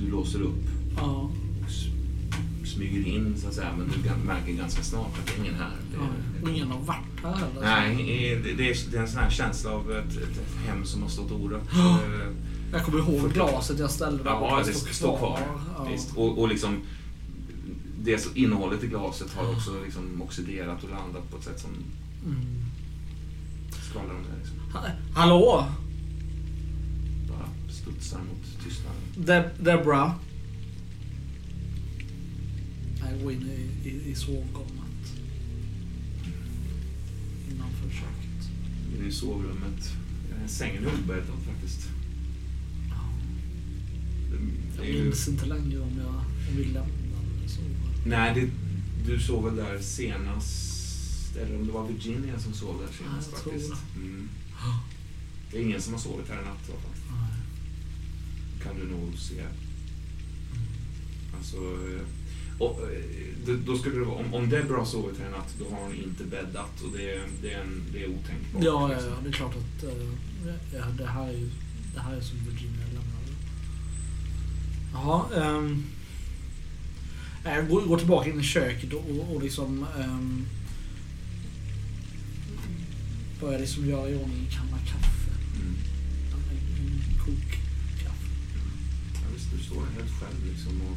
Du låser upp Ja. och smyger in så att säga. Men du märker ganska snart att det är ingen här. Det ja. Och ingen har varit här heller. Nej, eh, det- det är, det är en sån här känsla av ett, ett, hem som har stått orört. Eh, Jag kommer ihåg glaset jag ställde där Ja, det står kvar. Ja. Visst. Och, och liksom, det så- innehållet i glaset har också liksom oxiderat och landat på ett sätt som Mm. skvallrar om det. Liksom. Ha- Hallå? Studsar mot tystnaden. Deb- Debra? Jag går in i, i, i sovrummet. Innanför köket. Inne i sovrummet. Eh, Sängen är obäddad faktiskt. Det- det är Jag ju- minns inte längre om, jag, om vi lämnade eller så. Nej, det, du sov väl där senast, eller om det var Virginia som sov där senast Ja, jag tror faktiskt. Mm. Det är ingen som har sovit här i natt i alla fall. Kan du nog se. Alltså, eh, och, eh, det- då skulle det vara, om, om Deborah har sovit här natt, då har hon inte bäddat och det, är- det, är, en, det är otänkbart. Ja, ja, liksom. ja, det är klart att eh, ja, det, här är ju, det här är som Virginia lämnade. Jaha. Um, jag går, går tillbaka in i köket och, och, liksom um, börjar liksom göra i ordning en kanna kaffe. Mm. En, en kokkaffe. Ja, du står helt själv liksom och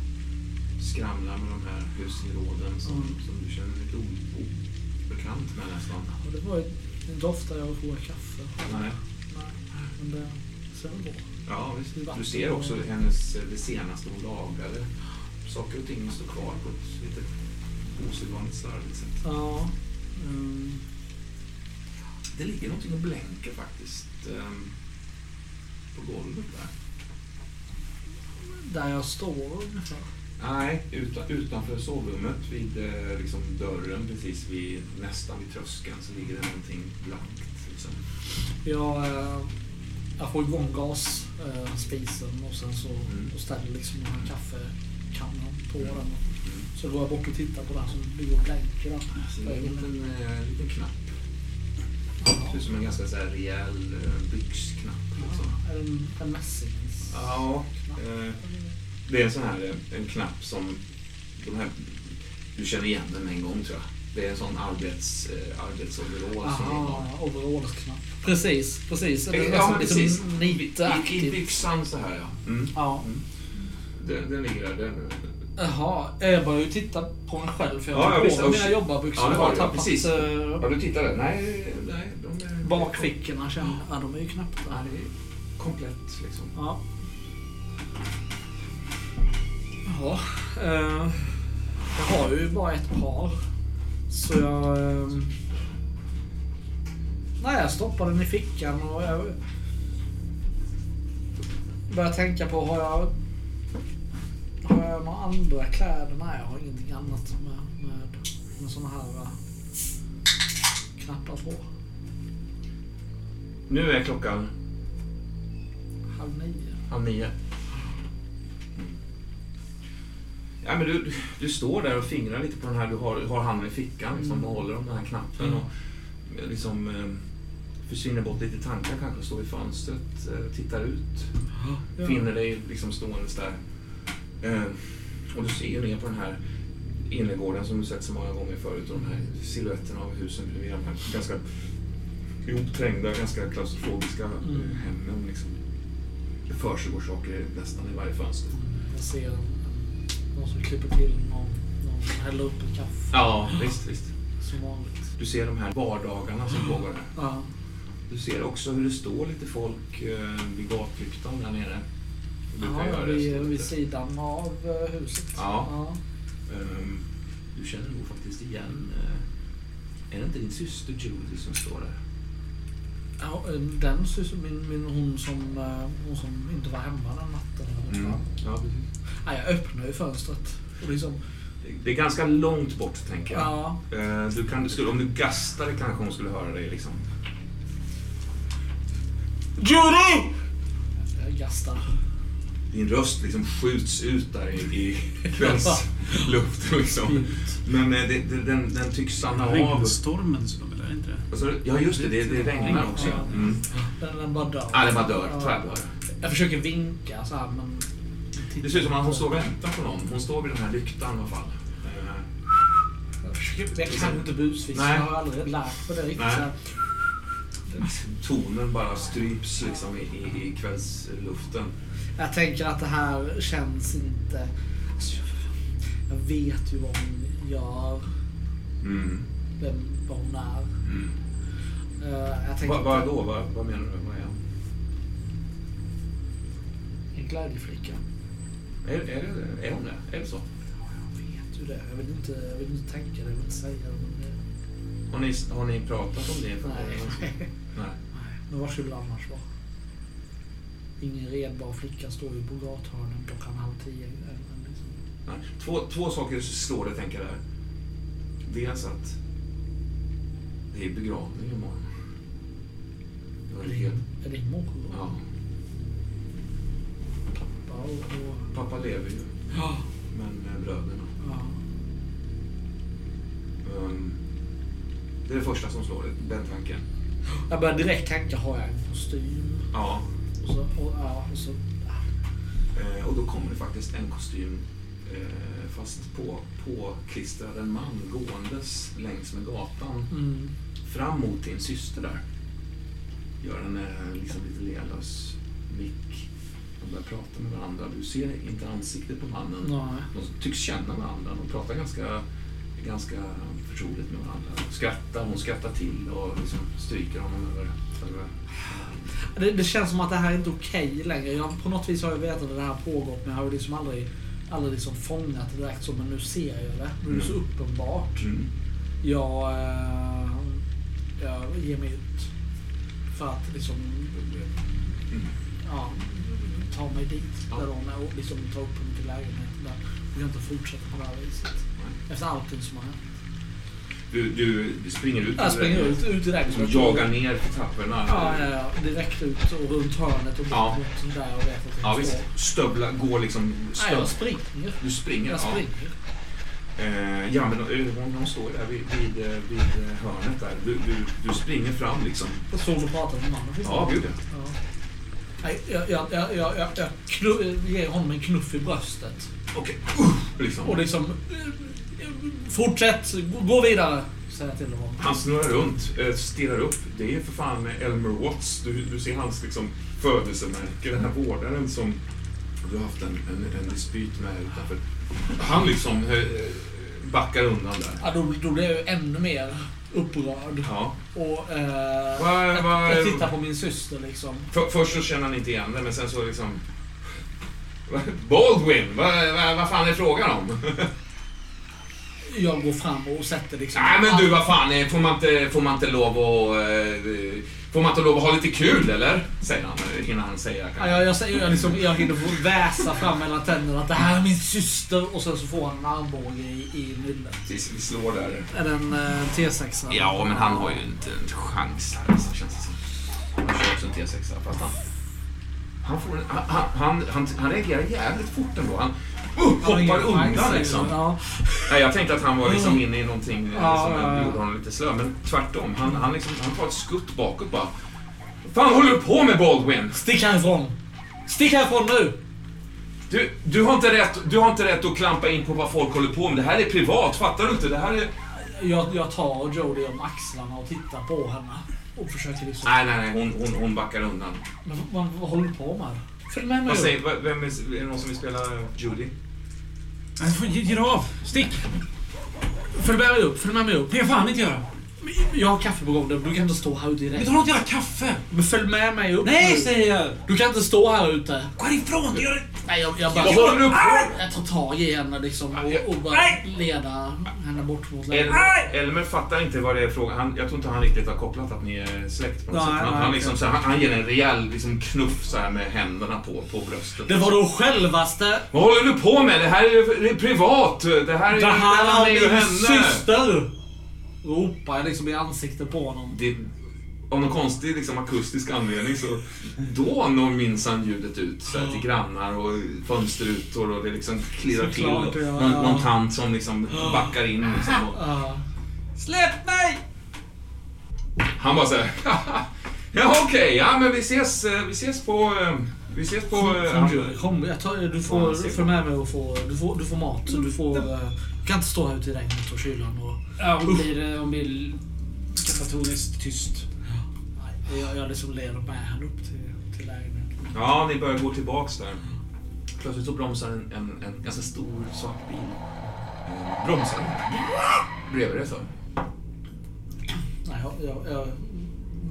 skramlar med de här husgeråden som, Mm. som du känner lite obekant med nästan. Och det var ju inte ofta jag provar kaffe. Nej. Nej, men det ser väl bra. Ja, visst. Du ser också hennes, det senaste hon lagade. Saker och ting står kvar på ett lite osedvanligt slarvigt sätt. Ja. Um, Det ligger någonting och blänker faktiskt ehm, på golvet där. Där jag står ungefär. Nej, utan, utanför sovrummet vid eh, liksom dörren precis vid, nästan vid tröskeln så ligger det någonting blankt. Liksom. Jag, eh, jag får igång gasspisen eh, och sen så Mm. och ställer liksom den här kaffekannan på den. Mm. Så går jag bort och tittar på den som ligger och blänker där. Så det är en liten, eh, liten knapp. Ser ut som en ganska så här rejäl byxknapp. Liksom. Ja, en, en mässings... Ja, eh, det är en sån här eh, en knapp som de här, du känner igen den en gång tror jag. Det är en sån arbets, eh, arbetsoverall som de har. Overallsknapp. Precis, precis. Det är Ja, nästan precis. lite I, i, byxan så här ja. Mm. Ja. Den, den ligger där. Den, Jaha, jag börjar ju titta på mig själv för jag Ja, har ja, på visst. mina jobbarbyxor Ja, har har du, ja, tappat precis. ja, du tittade? Nej, nej. De är, bakfickorna. Känner, ja, de är ju knappt Ja, där. det är komplett liksom. Ja. Ja. Eh, jag har ju bara ett par. Så jag... Eh, nej, jag stoppar den i fickan och jag börjar tänka på, har jag... Har jag några andra kläder? Nej, jag har ingenting annat med, med, med såna här eh, knappar på. Nu är klockan Halv nio. halv nio. Ja, men du, du står där och fingrar lite på den här, du har, har handen i fickan liksom, Mm. och håller om den här knappen Mm. och eh, liksom eh, försvinner bort lite i tankar kanske, står vid fönstret, eh, tittar ut, Ja. finner dig liksom ståendes där. Och du ser ju ner på den här innergården som du sett så många gånger förut och de här silhuetterna av husen bredvid de här ganska ihopträngda, ganska klaustrofobiska Mm. hemmen. Liksom. Det försiggår saker nästan i varje fönster. Jag ser en, någon som klipper till någon, någon häller upp en kaffe Ja, visst, visst. som vanligt. Du ser de här vardagarna som pågår här. Ja. Du ser också hur det står lite folk eh, vid gatlyktan där nere. Ja, vid, vid sidan av eh, huset. Ja. ja. Ehm, du känner nog faktiskt igen... eh, är det inte din syster Judy som står där? Ja, den syster, min, min, hon, som, hon som inte var hemma den natten. var. Ja, precis. Ja, jag öppnar ju fönstret. Och liksom, Det är ganska långt bort, tänker jag. ja, Eh, Du kan, skulle, om du gastade kanske hon skulle höra dig. Liksom. Judy! jag gastar. Din röst liksom skjuts ut där i, i kvällsluften. Liksom. Men eh, det, det, den, den tycks stanna av. Regnstormen som de är inte det? Alltså, ja, just det. Det, det regnar också. Ja. Mm. Den, den bara dör. Ja, den bara dör. Tvärdör. Jag försöker vinka så här, men... Det ser ut som att hon står och väntar på någon. Hon står vid den här lyktan i alla fall. Eh, Jag, jag kan inte busvisa. Jag har aldrig lärt mig det riktigt. Tonen bara stryps liksom i, i, kvällsluften. Jag tänker att det här känns inte... Alltså, jag, vet ju vad hon gör. Mm. Vem, vad hon är. Mm. Eh, Vad vad då? Vad, vad menar du? Vad är han? En glädjeflicka. Är, är, det, är hon det? Är det så? Jag vet ju det. Jag vill inte, jag vill inte tänka det. Jag vill inte säga det. Det Har ni, har ni pratat om det? För nej. Nej. nej. Men vad skulle det annars vara? Ingen redbar flicka står ju på gathörnen klockan halv tio. eller Liksom. Nej. Två, två saker slår det, tänker jag där. Dels att det är begravning imorgon. Det var helt... Är det imorgon? Ja. Pappa och... Pappa lever ju, ja. men eh, bröderna. ja. Um, det är det första som slår det, den tanken. Jag börjar direkt tänka, har jag en kostym? Ja. Och så, och, ja, och så, Eh, och då kommer det faktiskt en kostym eh, fast på, på klistrad en man gåendes längs med gatan mm. fram mot din syster där. Gör en eh, liksom lite lealös mick. De börjar prata med varandra. Du ser inte ansiktet på mannen. Nej. De tycks känna varandra. De pratar ganska, ganska förtroligt med varandra. De skrattar, hon skrattar till och liksom stryker honom över, över Det, det känns som att det här är inte okej längre. Jag, på något vis har jag vetat att det här pågått men jag har liksom aldrig, aldrig liksom fångat det direkt så. Men nu ser jag det. Nu är det så uppenbart. Mm. Jag, eh, jag ger mig ut för att liksom Mm. ja, ta mig dit Ja. där är och liksom ta upp mig till lägenheten där. Jag kan inte fortsätta på det här viset. Efter allting som har hänt. Du, du, du springer ut. Jag springer ut, ut direkt. Som jagar ner för trapporna. Ja, ja, ja, direkt ut och runt hörnet och Ja. mot där och vet att Ja, visst. Stövla, går liksom... Nej, Stöv... jag springer. Du springer? Jag ja. springer. Eh, ja, men eh, hon, hon står där vid, vid, eh, vid eh, hörnet där. Du, du, du springer fram liksom. Jag står och pratar med mannen. Ja, det? gud ja. Jag, jag, jag, jag, jag, knu, ger honom en knuff i bröstet. Okej. Uh, liksom. Och liksom... eh, Fortsätt, gå- vidare. Säger jag till honom. Han snurrar runt, eh, stirrar upp. Det är för fan Elmer Watts. Du, du ser hans liksom, födelsemärke. Den här vårdaren som du har haft en, en, en dispyt med utanför. Han liksom eh, backar undan där. Ja, då, då blir jag ju ännu mer upprörd. Ja. Och eh, Vad- jag, vad- jag tittar på min syster liksom. För, först så känner han inte igen det, men sen så liksom... Baldwin, vad, vad, vad fan är frågan om? Jag går fram och sätter liksom... Nej men du, vad fan, eh, får man inte, får man inte lov att... eh, Får man inte lov att ha lite kul eller? Säger han eh, innan han säger Ja, jag, jag, jag, liksom, jag hinner få väsa fram mellan tänderna att det här är min syster och sen så får han en armbåge i, i nyllet. Vi, vi slår där. Är det en eh, T6? eller? Ja, men han har ju inte en chans här, så känns det som. Han kör också en T6, fast han... Han, får en, han, han, han, han reagerar jävligt fort ändå. Han ingen hoppar undan liksom. Ja. Nej, jag tänkte att han var liksom inne i någonting eh, Ja, som ja, gjorde honom lite slö, men tvärtom. Han, han, liksom, han tar ett skutt bakåt bara. Fan håller du på med Baldwin? Stick härifrån! Stick härifrån nu! Du, du, har inte rätt, du har inte rätt att klampa in på vad folk håller på med. Det här är privat, fattar du inte? Det här är... Jag, jag tar Jodie om axlarna och tittar på henne. Och försöker liksom... Nej, nej, nej, hon, hon, hon backar undan. Men vad, vad håller du på med? Följ med mig Vad upp. säger, vem är, är det någon som vill spela Judy? Nej, får- Ge ge dig av! Stick! Följ med mig upp. Följ med mig upp. Det kan jag fan inte göra. Jag har kaffe på gång. Du kan inte stå här ute Vi direkt. tar något jävla kaffe! Men följ med mig upp Nej, nu. säger jag! Du kan inte stå här ute. Gå härifrån! Gör det! Nej, jag, jag bara... Håller du på Jag tar tag i henne liksom och, och bara leda henne bort mot El lägenheten. Elmer fattar inte vad det är frågan han, Jag tror inte han riktigt har kopplat att ni är släkt på något Nej, sätt. Han, nej, han, liksom, så här, han, han ger en rejäl liksom, knuff så här med händerna på, på bröstet. Det var de självaste. Vad håller du på med? Det här är ju det är privat. Det här är ju Det här är min henne. syster! Ropar jag liksom i ansiktet på honom. Det, av någon konstig liksom, akustisk anledning så då når minsann ljudet ut så här, till grannar och fönsterrutor och det liksom klirrar till. Och någon, någon tant som liksom backar in. Liksom, och. Släpp mig! Han bara såhär, ja okej, ja men vi ses, eh, vi ses på, eh, vi ses på... eh, Kom, kom, kom, jag tar, du får se följ på. med mig och få, du, får, du får mat. Du, får, eh, du kan inte stå här ute i regnet och kylan. Och, Ja, hon blir, hon blir katatoniskt tyst. jag, jag liksom leder med henne upp till, till lägenheten. Ja, ni börjar gå tillbaks där. Plötsligt så bromsar en, en, en ganska stor svart bil. Eh, bromsar bredvid dig så. Nej, jag, jag, jag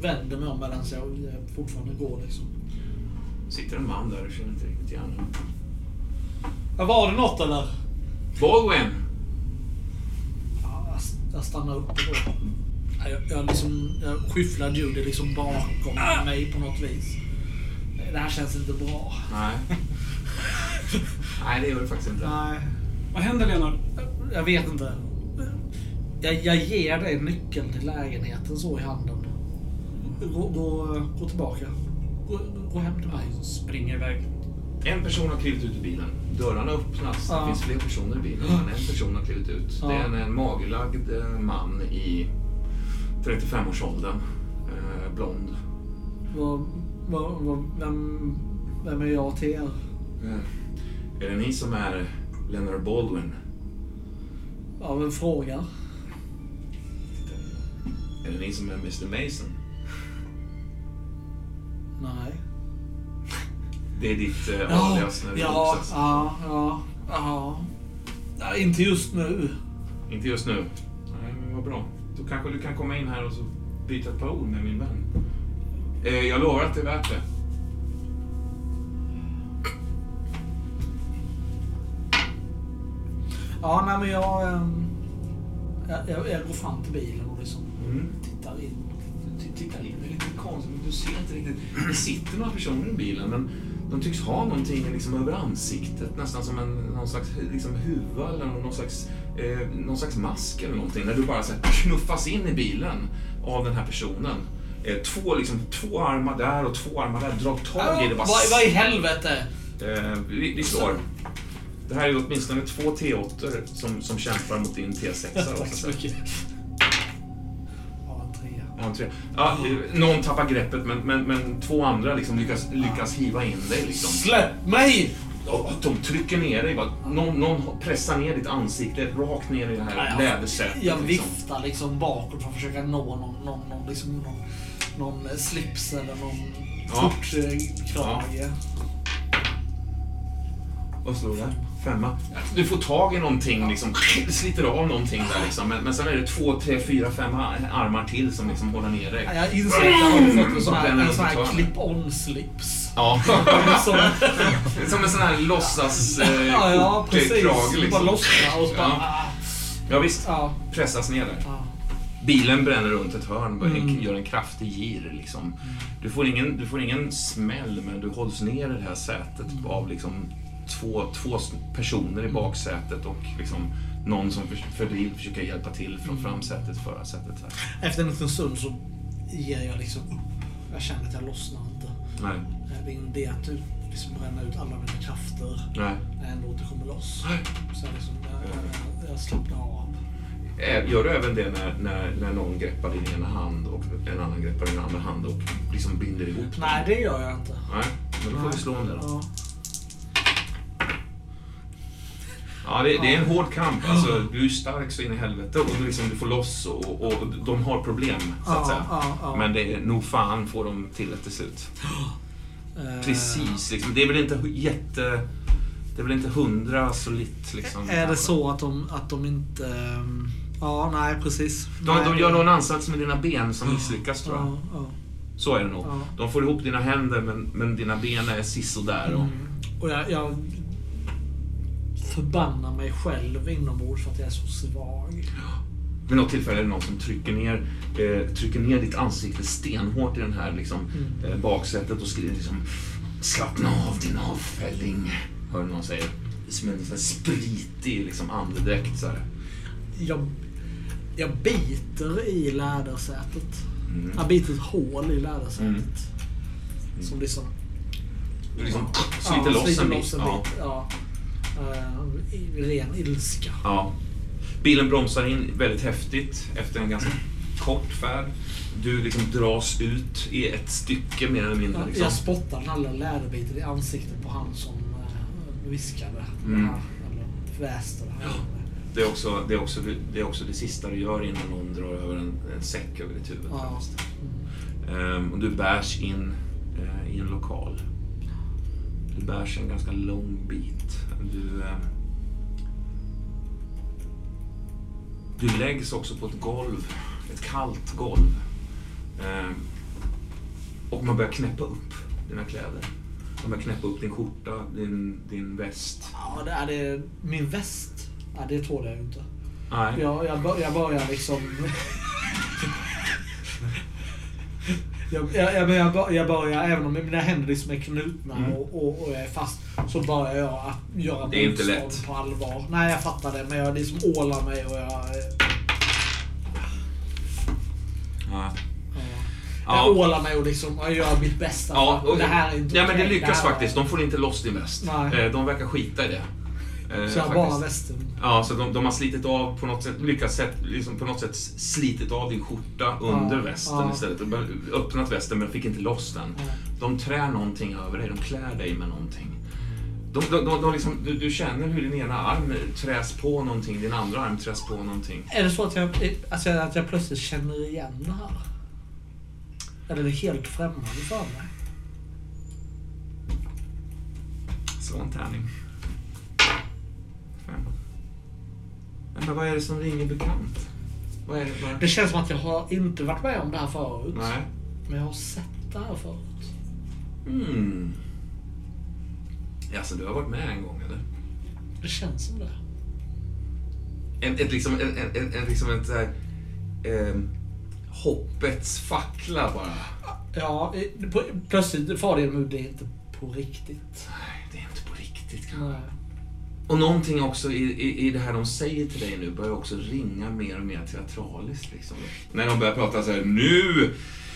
vänder mig om medan jag, jag fortfarande går liksom. Sitter en man där och känner inte riktigt igen honom. Ja, var det något eller? Baldwin! Ja, jag, jag stannar upp och då. Ja, Jag, jag, liksom, jag skyfflar Judy liksom bakom mig på något vis. Det här känns inte bra. Nej. Nej, det gör det faktiskt inte. Nej, Vad händer Leonard? jag vet inte. Jag, jag ger dig nyckeln till lägenheten så i handen. Gå, gå, gå tillbaka. Gå, gå hem till mig. Springer iväg. En person har klivit ut ur bilen. Dörrarna öppnas. Ja. Det finns fler personer i bilen, men en person har klivit ut. Ja. Det är en, en magerlagd eh, man i 35-årsåldern. Eh, blond. Vad, vad, vad, vem, vem är jag till er? Eh, är det ni som är Leonard Baldwin? Ja, vem frågar? Är det ni som är Mr Mason? Nej. Det är ditt eh, Ja, alias när du ja, boxas. ja, ja, ja. ja. Inte just nu. Inte just nu. Nej, men vad bra. Då kanske du kan komma in här och så byta ett par ord med min vän. Eh, jag lovar att det är värt det. Ja, nej men jag, ehm, jag, jag, jag går fram till bilen och liksom Mm. tittar in. T- Titta in, det är lite konstigt. Du ser inte riktigt. Det sitter några personer i bilen men de tycks ha någonting liksom över ansiktet. Nästan som en någon slags liksom, huva eller någon slags, eh, någon slags mask eller någonting. När du bara så här, knuffas in i bilen av den här personen. Eh, två, liksom, två armar där och två armar där. Drar tag i det. Bara Vad vad i helvete? Eh, vi, vi slår. Det här är åtminstone två T8 som, som kämpar mot din T6. då, så att Tack så mycket. Ja, trea. Ja, tre. Ja, någon tappar greppet men, men, men två andra liksom lyckas, lyckas hiva in dig. Liksom. Släpp mig! De trycker ner dig. Bara, någon, någon pressar ner ditt ansikte rakt ner i det här Ja, lädersätet. Jag liksom. viftar liksom bakåt för att försöka nå någon, någon, någon, liksom, någon, någon slips eller någon Ja. skjortkrage. Vad slår det? Femma. Du får tag i någonting, liksom, sliter av någonting där liksom. Men, men sen är det två, tre, fyra, fem ar- armar till som liksom håller ner dig. Jag inser att jag har fått en sån här, en sån här clip-on-slips. Ja. Som, Som en sån här låtsas eh, ja, ja, precis. krage, Bara liksom. lossna och så bara... Ja. Ja, visst. Ja. Pressas ner där. ja. Bilen bränner runt ett hörn, Mm. gör en kraftig gir. Liksom. Du, får ingen, du får ingen smäll, men du hålls ner i det här sätet av liksom, två, två personer i baksätet och liksom, någon som för, försöker hjälpa till från Mm. framsätet, förarsätet. här. Efter en liten stund så ger jag liksom upp. Jag känner att jag lossnar inte. Nej, Det är en idé att liksom bränna ut alla mina krafter nej. när ändå inte kommer loss. Nej. Så jag, liksom, jag, jag, slappnar av. Gör du även det när, när, när någon greppar din ena hand och en annan greppar din andra hand och liksom binder ihop? Nej, det gör jag inte. Nej, men då får vi slå om det då. Ja. Ja, det, det är en hård kamp. Alltså, du är stark så in i helvete och du, liksom, du får loss och, och de har problem, så att säga. Men det är nog fan får de till det till slut. Eh, Precis, liksom. det är väl inte jätte... Det är väl inte hundra solitt liksom. Är det så att de, att de inte... ehm, Ja, nej precis. De, nej, de gör någon ansats med dina ben som misslyckas tror jag. Ja, ja. Så är det nog. Ja. De får ihop dina händer men, men dina ben är sisådär. Och, Mm. Och jag, jag förbannar mig själv inombords för att jag är så svag. Vid något tillfälle är det någon som trycker ner, eh, trycker ner ditt ansikte stenhårt i den här liksom, Mm. eh, baksätet och skriver liksom Slappna av din avfälling. Hör du någon säger. Som en sån spritig liksom, andedräkt. Så här. Jag, jag biter i lädersätet. Mm. Jag biter ett hål i lädersätet. Mm. Som liksom... Du liksom sliter loss sliter en loss bit. Ja. Ja. Eh, I ren ilska. Ja. Bilen bromsar in väldigt häftigt efter en ganska kort färd. Du liksom dras ut i ett stycke mer eller mindre. Jag, Liksom. jag spottar den alla läderbiten i ansiktet på han som uh, viskade. Mm. Här, eller väste det här. Det är, också, det, är också, det är också det sista du gör innan någon drar över en, en säck över ditt huvud. Ja. Mm. Ehm, och du bärs in eh, i en lokal. Du bärs en ganska lång bit. Du, ehm, du läggs också på ett golv. Ett kallt golv. Ehm, och man börjar knäppa upp dina kläder. Man börjar knäppa upp din skjorta, din, din väst. Ja, det är det. Min väst. Ja, det tål jag ju inte. Nej. Jag, jag, bör, jag börjar liksom... jag, jag, jag, jag, bör, jag börjar, även om mina händer liksom är knutna Mm. och, och, och jag är fast, så börjar jag att göra Det är inte lätt. på allvar. Nej, jag fattar det. Men jag liksom ålar mig och jag... Ja. Ja. Ja. Jag ålar mig och liksom, jag gör mitt bästa. Ja, och, det här är inte ja men det lyckas här- faktiskt. De får inte loss din väst. Nej. Eh, De verkar skita i det. Eh, Så jag faktiskt. bara västen. Ja, så de, de har slitit av på något sätt, lyckats sätt, liksom på något sätt slitit av din skjorta under Ja, västen ja. istället. Har öppnat västen men fick inte loss den. Ja. De trär någonting över dig, de klär dig med någonting. De, de, de, de liksom, du, du känner hur din ena arm träs på någonting, din andra arm träs på någonting. Är det så att jag, alltså att jag plötsligt känner igen det här? Eller är det helt främmande för mig? Slå en tärning. Fem. Men vad är det som ringer bekant? Vad är det? Vad... Det känns som att jag har inte varit med om det här förut. Nej. Men jag har sett det här förut. Mm. Alltså, du har varit med en gång, eller? Det känns som det. En, ett, liksom, en, en, en, liksom ett så här, ehm, hoppets fackla bara. Ja, plötsligt far det är inte på riktigt. Nej, det är inte på riktigt kanske. Och någonting också i, i, i det här de säger till dig nu börjar också ringa mer och mer teatraliskt. Liksom. När de börjar prata så här, nu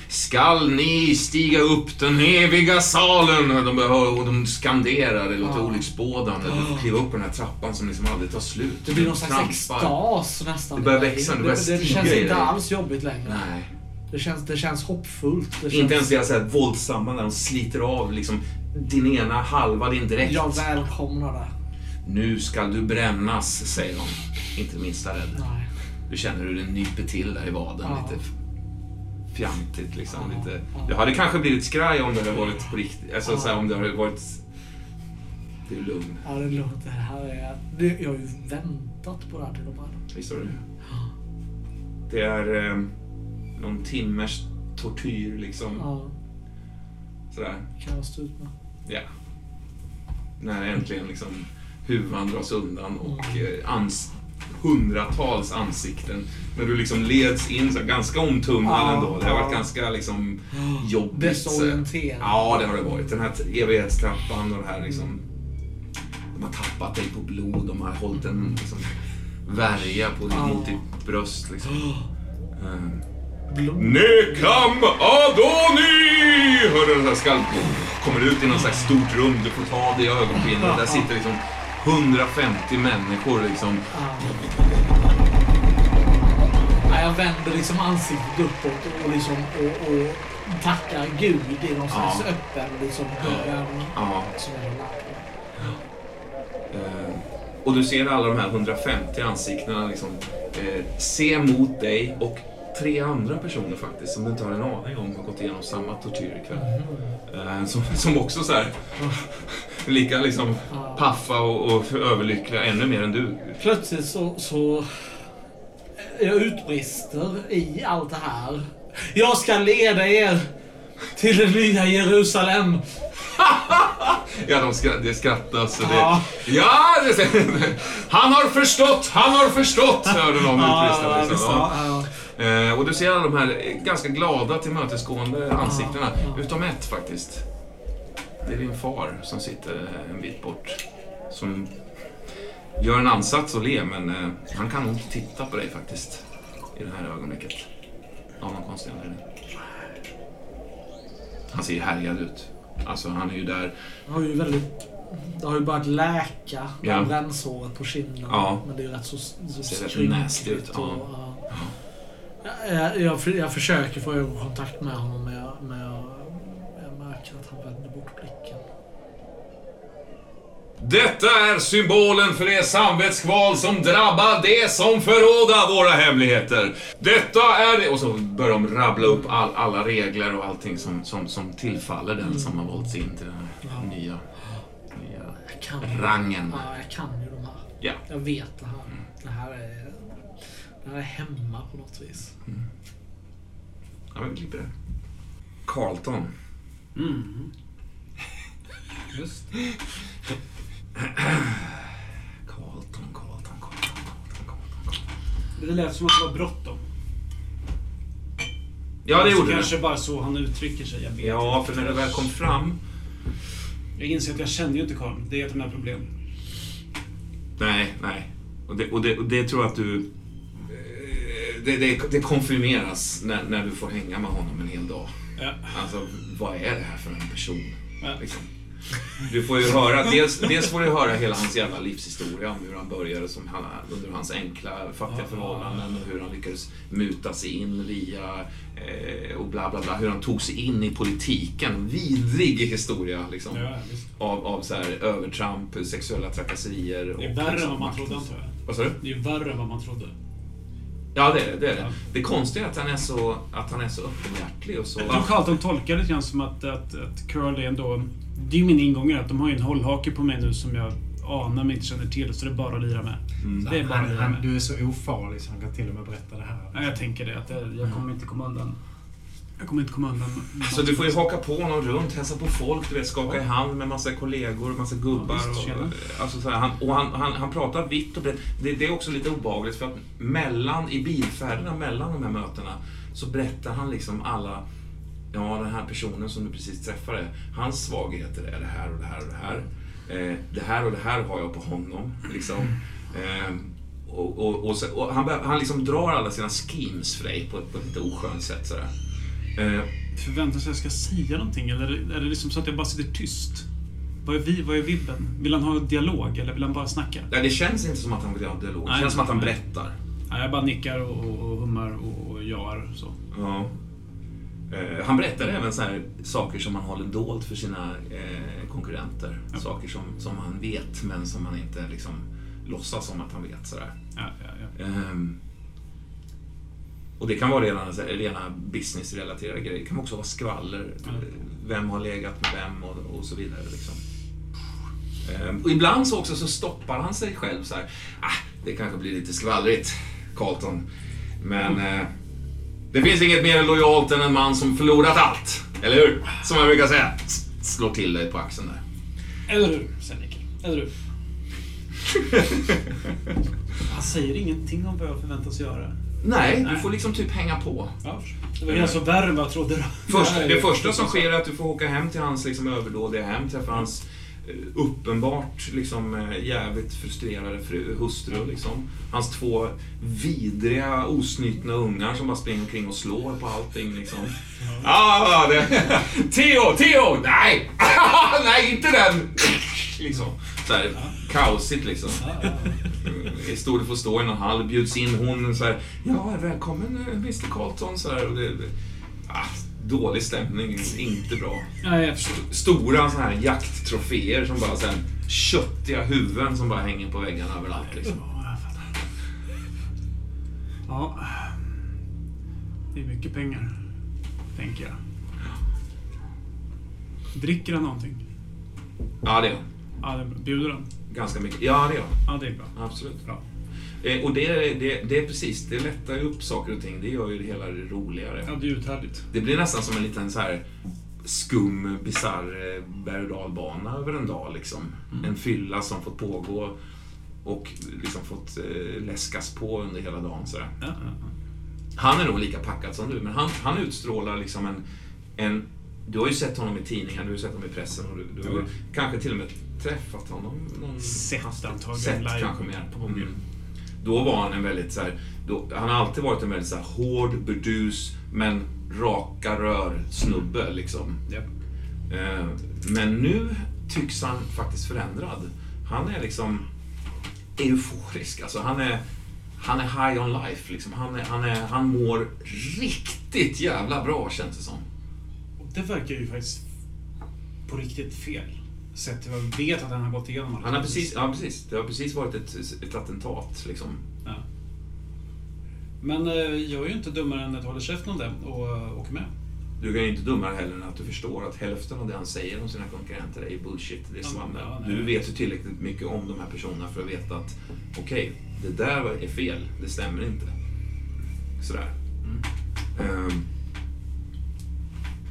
skall ni stiga upp den eviga salen. De, börjar, och de skanderar, det låter Ja. olycksbådande. Du får kliva upp på den här trappan som liksom aldrig tar slut. Det blir någon Du slags trampar. extas nästan. Det börjar växa, det börjar det, det stiga känns i inte alls jobbigt längre. Nej. Det känns, det känns hoppfullt. Det Inte känns, ens det här våldsamma när de sliter av liksom, din ena halva din dräkt. Jag välkomnar det. Nu ska du brännas, säger de. Inte det minsta rädd. Nej. Du känner hur det nyper till där i vaden Ja. lite fjantigt liksom. Ja, Lite. ja. Det hade kanske blivit skraj om det hade varit på riktigt. Alltså Ja. så här, om det hade varit... Du är lugn. Ja, det låter... Det här är... Det, jag har ju väntat på det här till och med. Visst har du det? Det är eh, någon timmers tortyr liksom. Ja, Sådär. kan jag stå ut med. Ja. När äntligen liksom huvan dras undan och eh, ans hundratals ansikten. När du liksom leds in så ganska omtumlad Ja, ändå. Det har varit ja. ganska liksom jobbigt. Desorienterande. Ja, det har det varit. Den här evighetstrappan och det här liksom. De har tappat dig på blod. De har hållit en liksom, värja på, Ja. mot ditt bröst liksom. Eh, Blod. Nekam Adoni! Hör du den här skall kommer ut i något slags stort rum. Du får ta det i ögonbindel. Där sitter liksom 150 människor liksom. Ja. Ja, jag vänder liksom ansiktet uppåt och, liksom, och, och tackar Gud i någon slags Ja. öppen liksom, bön. Ja. Som jag har. Eh, och du ser alla de här 150 ansiktena liksom, eh, se mot dig och tre andra personer faktiskt som du inte har en aning om har gått igenom samma tortyr ikväll. Eh, som, som också så här lika liksom paffa och, och överlyckliga ännu mer än du. Plötsligt så, så jag utbrister i allt det här. Jag ska leda er till det nya Jerusalem. Ja, de skra det skrattas och det... Ja. Ja! Det, han har förstått! Han har förstått! Hörde någon utbrista. Liksom. Ja. ja, ja. Eh, och du ser alla de här ganska glada, tillmötesgående ansiktena. Utom ett faktiskt. Det är din far som sitter en bit bort. Som gör en ansats att le, men eh, han kan nog inte titta på dig faktiskt. I det här ögonblicket. Av någon konstig anledning. Han ser härjad ut. Alltså, han är ju där. Det har ju väldigt... Det har ju börjat läka, Ja. brännsåret på kinden. Ja. Men det är ju rätt så, så Ser rätt nasty ut, ja. och, ja. Jag, jag, för- jag försöker få ögonkontakt med honom men jag, men jag, jag märker att han vänder bort blicken. Detta är symbolen för det samvetskval som drabbar det som förråda våra hemligheter. Detta är det... Och så börjar de rabbla upp all, alla regler och allting som, som, som tillfaller den som har valts in till den här Ja. nya, nya Jag kan rangen. Ja, jag kan ju de här. Ja. Jag vet det här. Det här är... Det här är hemma på något vis. Ja, men vi klipper det. Carlton. Mm. Just Carlton, Carlton, Carlton, Carlton, Carlton. det. Det lät som att det var bråttom. Ja, det gjorde kanske det. bara så han uttrycker sig. Jag vet Ja, inte. för när det väl kom fram... Jag inser att jag känner ju inte Karl. Det är ett av mina problem. Nej, nej. Och det, och det, och det tror jag att du... eh, Det, det, det konfirmeras när, när du får hänga med honom en hel dag. Ja. Alltså, vad är det här för en person? Ja. Liksom. Du får ju höra, dels, dels får du höra hela hans jävla livshistoria om hur han började som han, under hans enkla, fattiga förhållanden och hur han lyckades muta sig in via eh, och bla bla bla, hur han tog sig in i politiken. Vidrig historia liksom. Ja. Av, av så här, övertramp, sexuella trakasserier. Det är värre än vad man trodde, antar jag. Vad sa du? Det är värre än vad man trodde. Ja, det är det. det, är det. Ja. det konstiga är att han är så, att han är så öppenhjärtig och så... Jag tror Carlton tolkar det som att, att, att Curl är ändå... Det är ju min ingång är att de har ju en hållhake på mig nu som jag anar men inte känner till, så det är bara att lira med. Mm. Det är bara att Han, han, med. du är så ofarlig så han kan till och med berätta det här. Ja, jag tänker det, att jag, jag kommer inte komma undan. Jag kommer inte komma undan. Så du får ju haka på honom runt, hälsa på folk, du vet, skaka i hand med massa kollegor, massa gubbar. Ja, och, alltså så här, han, och han, han, han pratar vitt och brett. Det, det är också lite obehagligt för att mellan, i bilfärderna mellan de här mötena så berättar han liksom alla Ja, den här personen som du precis träffade, hans svagheter är det här och det här och det här. Eh, det här och det här har jag på honom. Liksom. Eh, och, och, och, och han, han liksom drar alla sina schemes för dig på ett, på ett lite oskönt sätt. Sådär. Eh, Förväntar sig att jag ska säga någonting eller är det liksom så att jag bara sitter tyst? Vad är, vi, vad är vibben? Vill han ha dialog eller vill han bara snacka? Nej, det känns inte som att han vill ha dialog. Det Nej, känns som att han nej. berättar. Ja, jag bara nickar och, och, och hummar och, och jar så. Ja. Eh, han berättar även så här, saker som han håller dolt för sina eh, konkurrenter. Ja. Saker som, som han vet, men som han inte liksom, låtsas som att han vet. Sådär. Ja, ja, ja. Och det kan vara rena, rena businessrelaterade grejer. Det kan också vara skvaller. Vem har legat med vem och, och så vidare. Liksom. Ehm, och ibland så också så stoppar han sig själv så här. Ah, det kanske blir lite skvallrigt, Carlton. Men eh, det finns inget mer lojalt än en man som förlorat allt. Eller hur? Som jag brukar säga. S- Slår till dig på axeln där. Eller hur, Nicke. Eller hur? Han säger ingenting om vad jag förväntas göra. Nej, du Nej. får liksom typ hänga på. Ja, det var ju alltså värre än vad jag trodde. Först, det första som sker är att du får åka hem till hans liksom, överdådiga hem, träffa hans eh, uppenbart liksom, eh, jävligt frustrerade fru, hustru. Liksom. Hans två vidriga, osnytna ungar som bara springer omkring och slår på allting. Liksom. Ah, det. Theo, Theo! Nej! Nej, inte den! Liksom. Så här, kaosigt liksom. Stod det får stå i någon hall, bjuds in hon så här, ja välkommen eh, Mr Carlton så här, och det, ah, Dålig stämning, inte bra. Ja. Stora så här jakttroféer som bara här, köttiga huvuden som bara hänger på väggarna överallt. Liksom. Ja. Det är mycket pengar. Tänker jag. Dricker han någonting? Ja, det är han. Ja, det. Bjuder han? Ganska mycket. Ja, det han. Ja, det är bra. Absolut. Bra. Eh, och det, är- det, det är precis, det lättar ju upp saker och ting. Det gör ju det hela roligare. Ja, det är uthärdigt. Det blir nästan som en liten så här skum, bisarr eh, berg och dalbana över en dag. Liksom. En fylla som fått pågå och liksom fått eh, läskas på under hela dagen. Så där. Ja, ja, ja. Han är nog lika packad som du, men han, han utstrålar liksom en, en... Du har ju sett honom i tidningen, du har ju sett honom i pressen och du, du har kanske till och med träffat honom. Någon Sett antagligen Sett live kanske mer. på. Mm. Då var han en väldigt så här, då, Han har alltid varit en väldigt så här, hård, burdus, men raka rör snubbe liksom. Ja. Eh, men nu tycks han faktiskt förändrad. Han är liksom euforisk. Alltså han är, han är high on life. Liksom. Han, är, han, är, han mår riktigt jävla bra känns det som. Det verkar ju faktiskt på riktigt fel. Sett till vad vi vet att han har gått igenom. Han har precis, ja, precis, det har precis varit ett, ett attentat. Liksom. Ja. Men eh, jag är ju inte dummare än att jag håller käften om det och eh, åker med. Du kan ju inte dummare heller än att du förstår att hälften av det han säger om sina konkurrenter är bullshit. Det är svammel. ja, du vet ju tillräckligt mycket om de här personerna för att veta att okej, det där är fel. Det stämmer inte. Sådär. Ehm,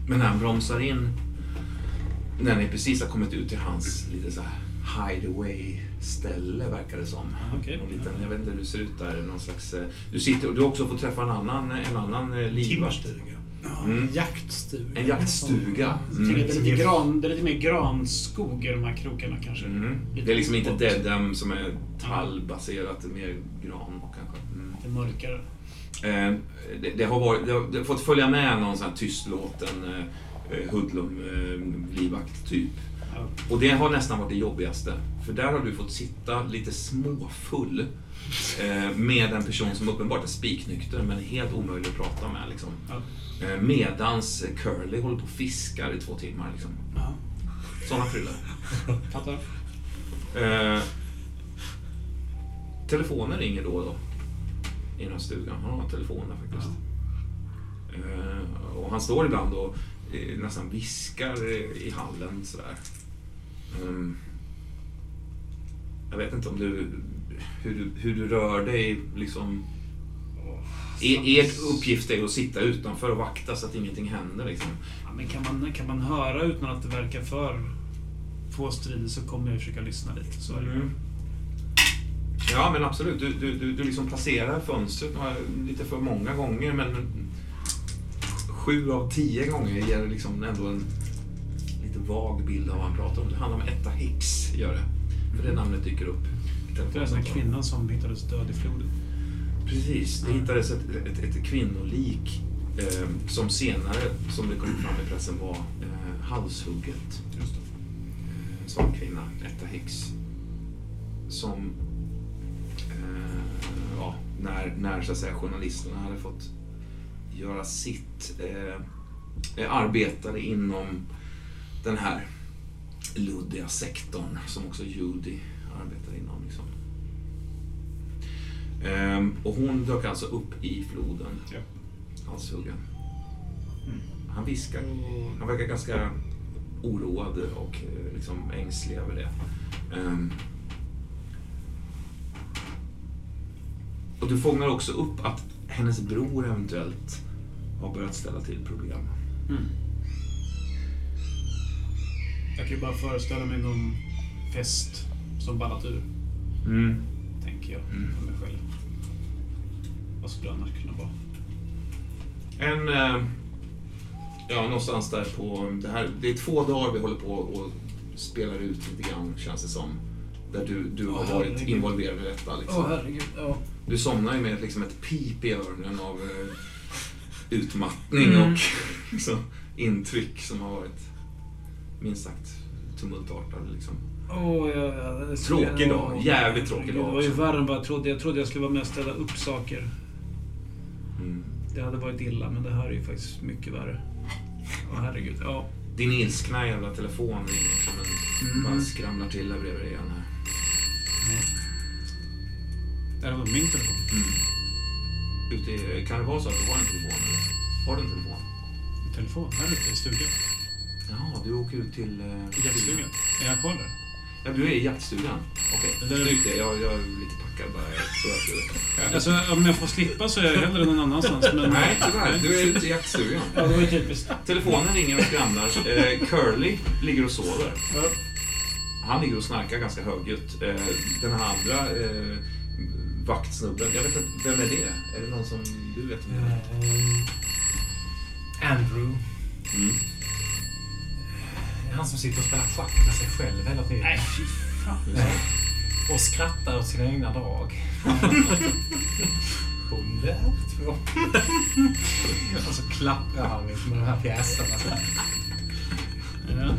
men när han bromsar in, när ni precis har kommit ut till hans lite så här hideaway-ställe verkar det som. Ja, okej. Någon liten, jag vet inte hur det ser ut där. Någon slags, eh, du, sitter, du har också fått träffa en annan, en annan eh, livvakt. Mm. Jaktstuga. En jaktstuga. Mm. att det, är lite gran, det är lite mer granskog i de här krokarna kanske. Mm. Det är liksom inte. Deadem som är tallbaserat, det är mer gran kanske. Mm. Lite mörkare. Eh, det, det, har varit, det, har, det har fått följa med någon sån här tystlåten eh, Hoodlum eh, livvakt typ. Ja. Och det har nästan varit det jobbigaste. För där har du fått sitta lite småfull eh, med en person som uppenbart är spiknykter men helt omöjlig att prata med. Liksom. Ja. Eh, medans Curly håller på och fiskar i två timmar. Liksom. Ja. Sådana prylar. Fattar. Eh, telefonen ringer då och då i den här stugan. Han har en telefon där faktiskt. Eh, och han står ibland och eh, nästan viskar i hallen sådär. Ehm, jag vet inte om du hur, du... hur du rör dig liksom. Er, er uppgift är att sitta utanför och vakta så att ingenting händer liksom. Ja, men kan, man, kan man höra utan att det verkar för påstridigt så kommer jag försöka lyssna lite. Så. Mm. Ja, men absolut. Du, du, du, du liksom passerar fönstret lite för många gånger, men sju av tio gånger ger det liksom ändå en lite vag bild av vad han pratar om. Det handlar om Etta Hicks, gör det. För det namnet dyker upp. Det är här kvinnan som hittades död i floden. Precis, det hittades ett, ett, ett kvinnolik eh, som senare, som det kom fram i pressen, var eh, halshugget. Just det. en svart kvinna, Etta Hicks, som eh, ja, när, när så att säga, journalisterna hade fått göra sitt eh, arbetade inom den här luddiga sektorn som också Judy arbetar inom. Liksom. Ehm, och hon dök alltså upp i floden, Ja. halshuggen. Han viskar och han verkar ganska oroad och eh, liksom ängslig över det. Ehm. och du fångar också upp att hennes bror eventuellt har börjat ställa till problem. Mm. Jag kan ju bara föreställa mig någon fest som ballat ur, Mm. tänker jag Mm. för mig själv. Vad skulle det annars kunna vara? En... Eh, ja, någonstans där på... Det, här, det är två dagar vi håller på och spelar ut lite grann, känns det som. Där du, du har Åh, varit herregud. involverad i detta. Liksom. Åh herregud, ja. Du somnar ju med liksom ett pip i öronen av eh, utmattning Mm. och liksom, intryck som har varit minst sagt tumultartade. Liksom. Åh, ja, ja, Tråkig dag. Åh, Jävligt tråkig dag Det var ju värre än vad jag trodde. Jag trodde jag skulle vara med och ställa upp saker. Mm. Det hade varit illa, men det här är ju faktiskt mycket värre. Åh herregud, ja. Din ilskna jävla telefon ringer som en Mm. bara skramlar till där bredvid dig igen här. Det här var min telefon. Mm. Ute kan det vara så att du har en telefon? Eller? Har du en telefon? Telefon? Här ute i stugan. Jaha, du åker ut till... Eh, jaktstugan. Är jag kvar där? Ja, du är i jaktstugan. Okej, Det där- snyggt. Jag, jag är lite packad bara. Att, Alltså, om jag får slippa så är jag hellre någon annanstans. Men... nej, tyvärr. Du är ute i jaktstugan. Ja, det var ju typiskt. Telefonen ringer och skramlar. Eh, Curly ligger och sover. Han ligger och snarkar ganska högljutt. Eh, den här andra eh, vaktsnubben, jag vet inte, vem är det? Är det någon som du vet? Vem det är? Eh, Andrew. Mm. Han som sitter och spelar schack med sig själv hela tiden. Nej, fy fan. Och skrattar åt sina egna drag. Sjunde, två. och så klapprar han liksom med de här pjäserna. Ja.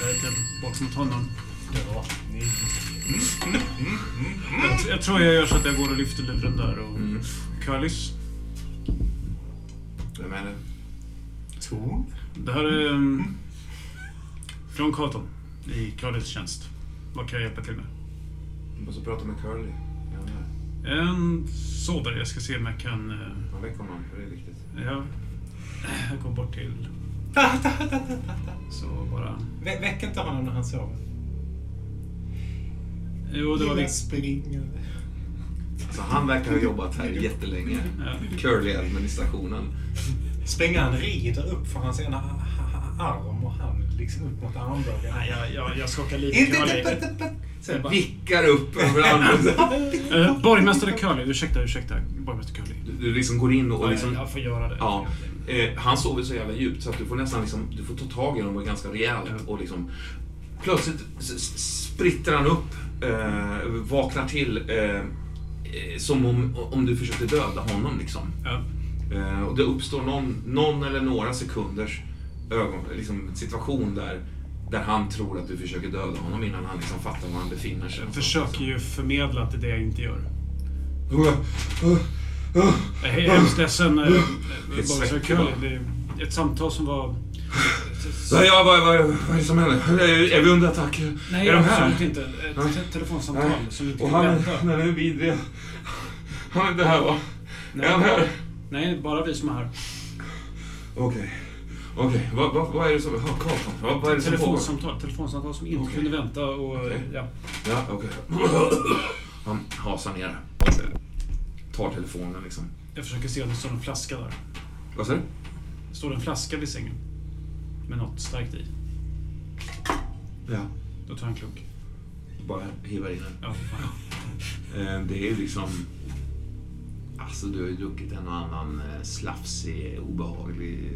Jag är lite bort mot honom. Ja, ni... Jag, jag tror jag gör så att jag går och lyfter luren där och... Mm. Vem är det? Ton? Det här är... Um, från Carlton. I Curlys tjänst. Vad kan jag hjälpa till med? Du måste prata med Curly. Här? En sådan. Jag ska se om jag kan... eh, Ja, väck honom, för det är viktigt. Ja. Jag går bort till... Så bara... Vä väck inte honom när han sover. Jo, det var det. Alltså, han verkar ha jobbat här jättelänge. Ja. Curly-administrationen. Springaren rider upp för hans ena arm och hand liksom upp mot armbågen. Nej, jag, jag, jag skakar lite Inte- Curly. Så bara, Vickar upp över armen. Uh, borgmästare Curly. Ursäkta, ursäkta. Borgmästare Curly. Du, du liksom går in och Ja, liksom... Jag får göra det. Ja. Eh, han sover så jävla djupt så att du får nästan liksom, du får ta tag i honom ganska rejält och liksom Plötsligt spritter han upp, eh, vaknar till eh, eh, som om, om du försökte döda honom liksom. Ja. Eh, och det uppstår någon, någon eller några sekunders ögon, liksom, situation där, där han tror att du försöker döda honom innan han liksom fattar var han befinner sig. Jag försöker ju förmedla att det är det jag inte gör. Jag är hemskt ledsen, eh, borgmästare svettigt, Curly. ett samtal som var... Ja, ja, vad, vad, vad är det som händer? Är, är vi under attack? Nej, är de här? absolut inte. Ett Nej. te- telefonsamtal Nej. som inte Och han, vänta. han är vidrig. Han är inte här va? Är han här? Nej, bara vi som är här. Okej. Okej, vad, vad, vad är det som... Ja, Karlsson. Vad, vad är det som? Telefonsamtal, telefonsamtal som inte Okej. kunde vänta och... Okej. Ja. Ja, okej. Han hasar ner tar telefonen liksom. Jag försöker se om det står en flaska där. Vad sa du? Det står en flaska vid sängen. Med något starkt i. Ja. Då tar jag en klunk. Bara hivar in den. Ja, fan. Eh, Det är ju liksom... Alltså du har ju druckit en och annan eh, slafsig, obehaglig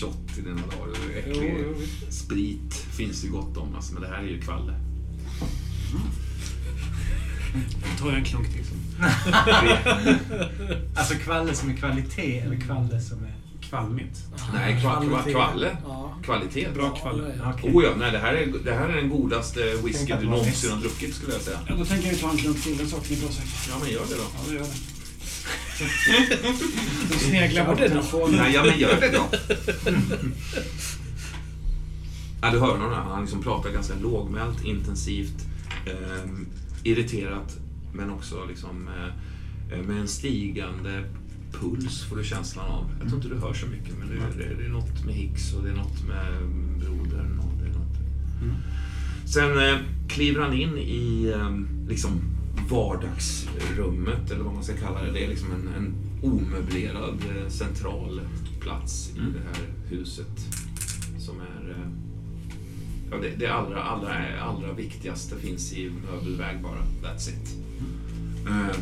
shot i dina dagar. Och Äcklig Jo, jo, sprit finns det ju gott om alltså, men det här är ju kvalle. Då tar jag en klunk till. Alltså kvalle som är kvalitet eller kvalle som är... Kvalmigt. Nej, kva, kva, kvalle. Ja. Kvalitet. Bra kvalle. Okej. Oh ja, nej, det, här är, det här är den godaste whisky du någonsin har druckit skulle jag säga. Ja, då tänker jag ta en klunk till. Är bra säkert. Ja, men gör det då. Ja, det gör det. Då sneglar på telefonen. Nej, ja, men gör det då. Ja, du hör honom. Han liksom pratar ganska lågmält, intensivt, ehm, irriterat, men också liksom eh, med en stigande puls får du känslan av. Jag tror inte du hör så mycket, men det, det, det är något med Hicks och det är något med brodern och det är något... Mm. Sen eh, kliver han in i eh, liksom vardagsrummet, eller vad man ska kalla det. Det är liksom en, en omöblerad eh, central plats i Mm. det här huset. Som är... Eh, ja, det, det allra, allra, allra viktigaste finns i möbelväg bara. That's it. Eh,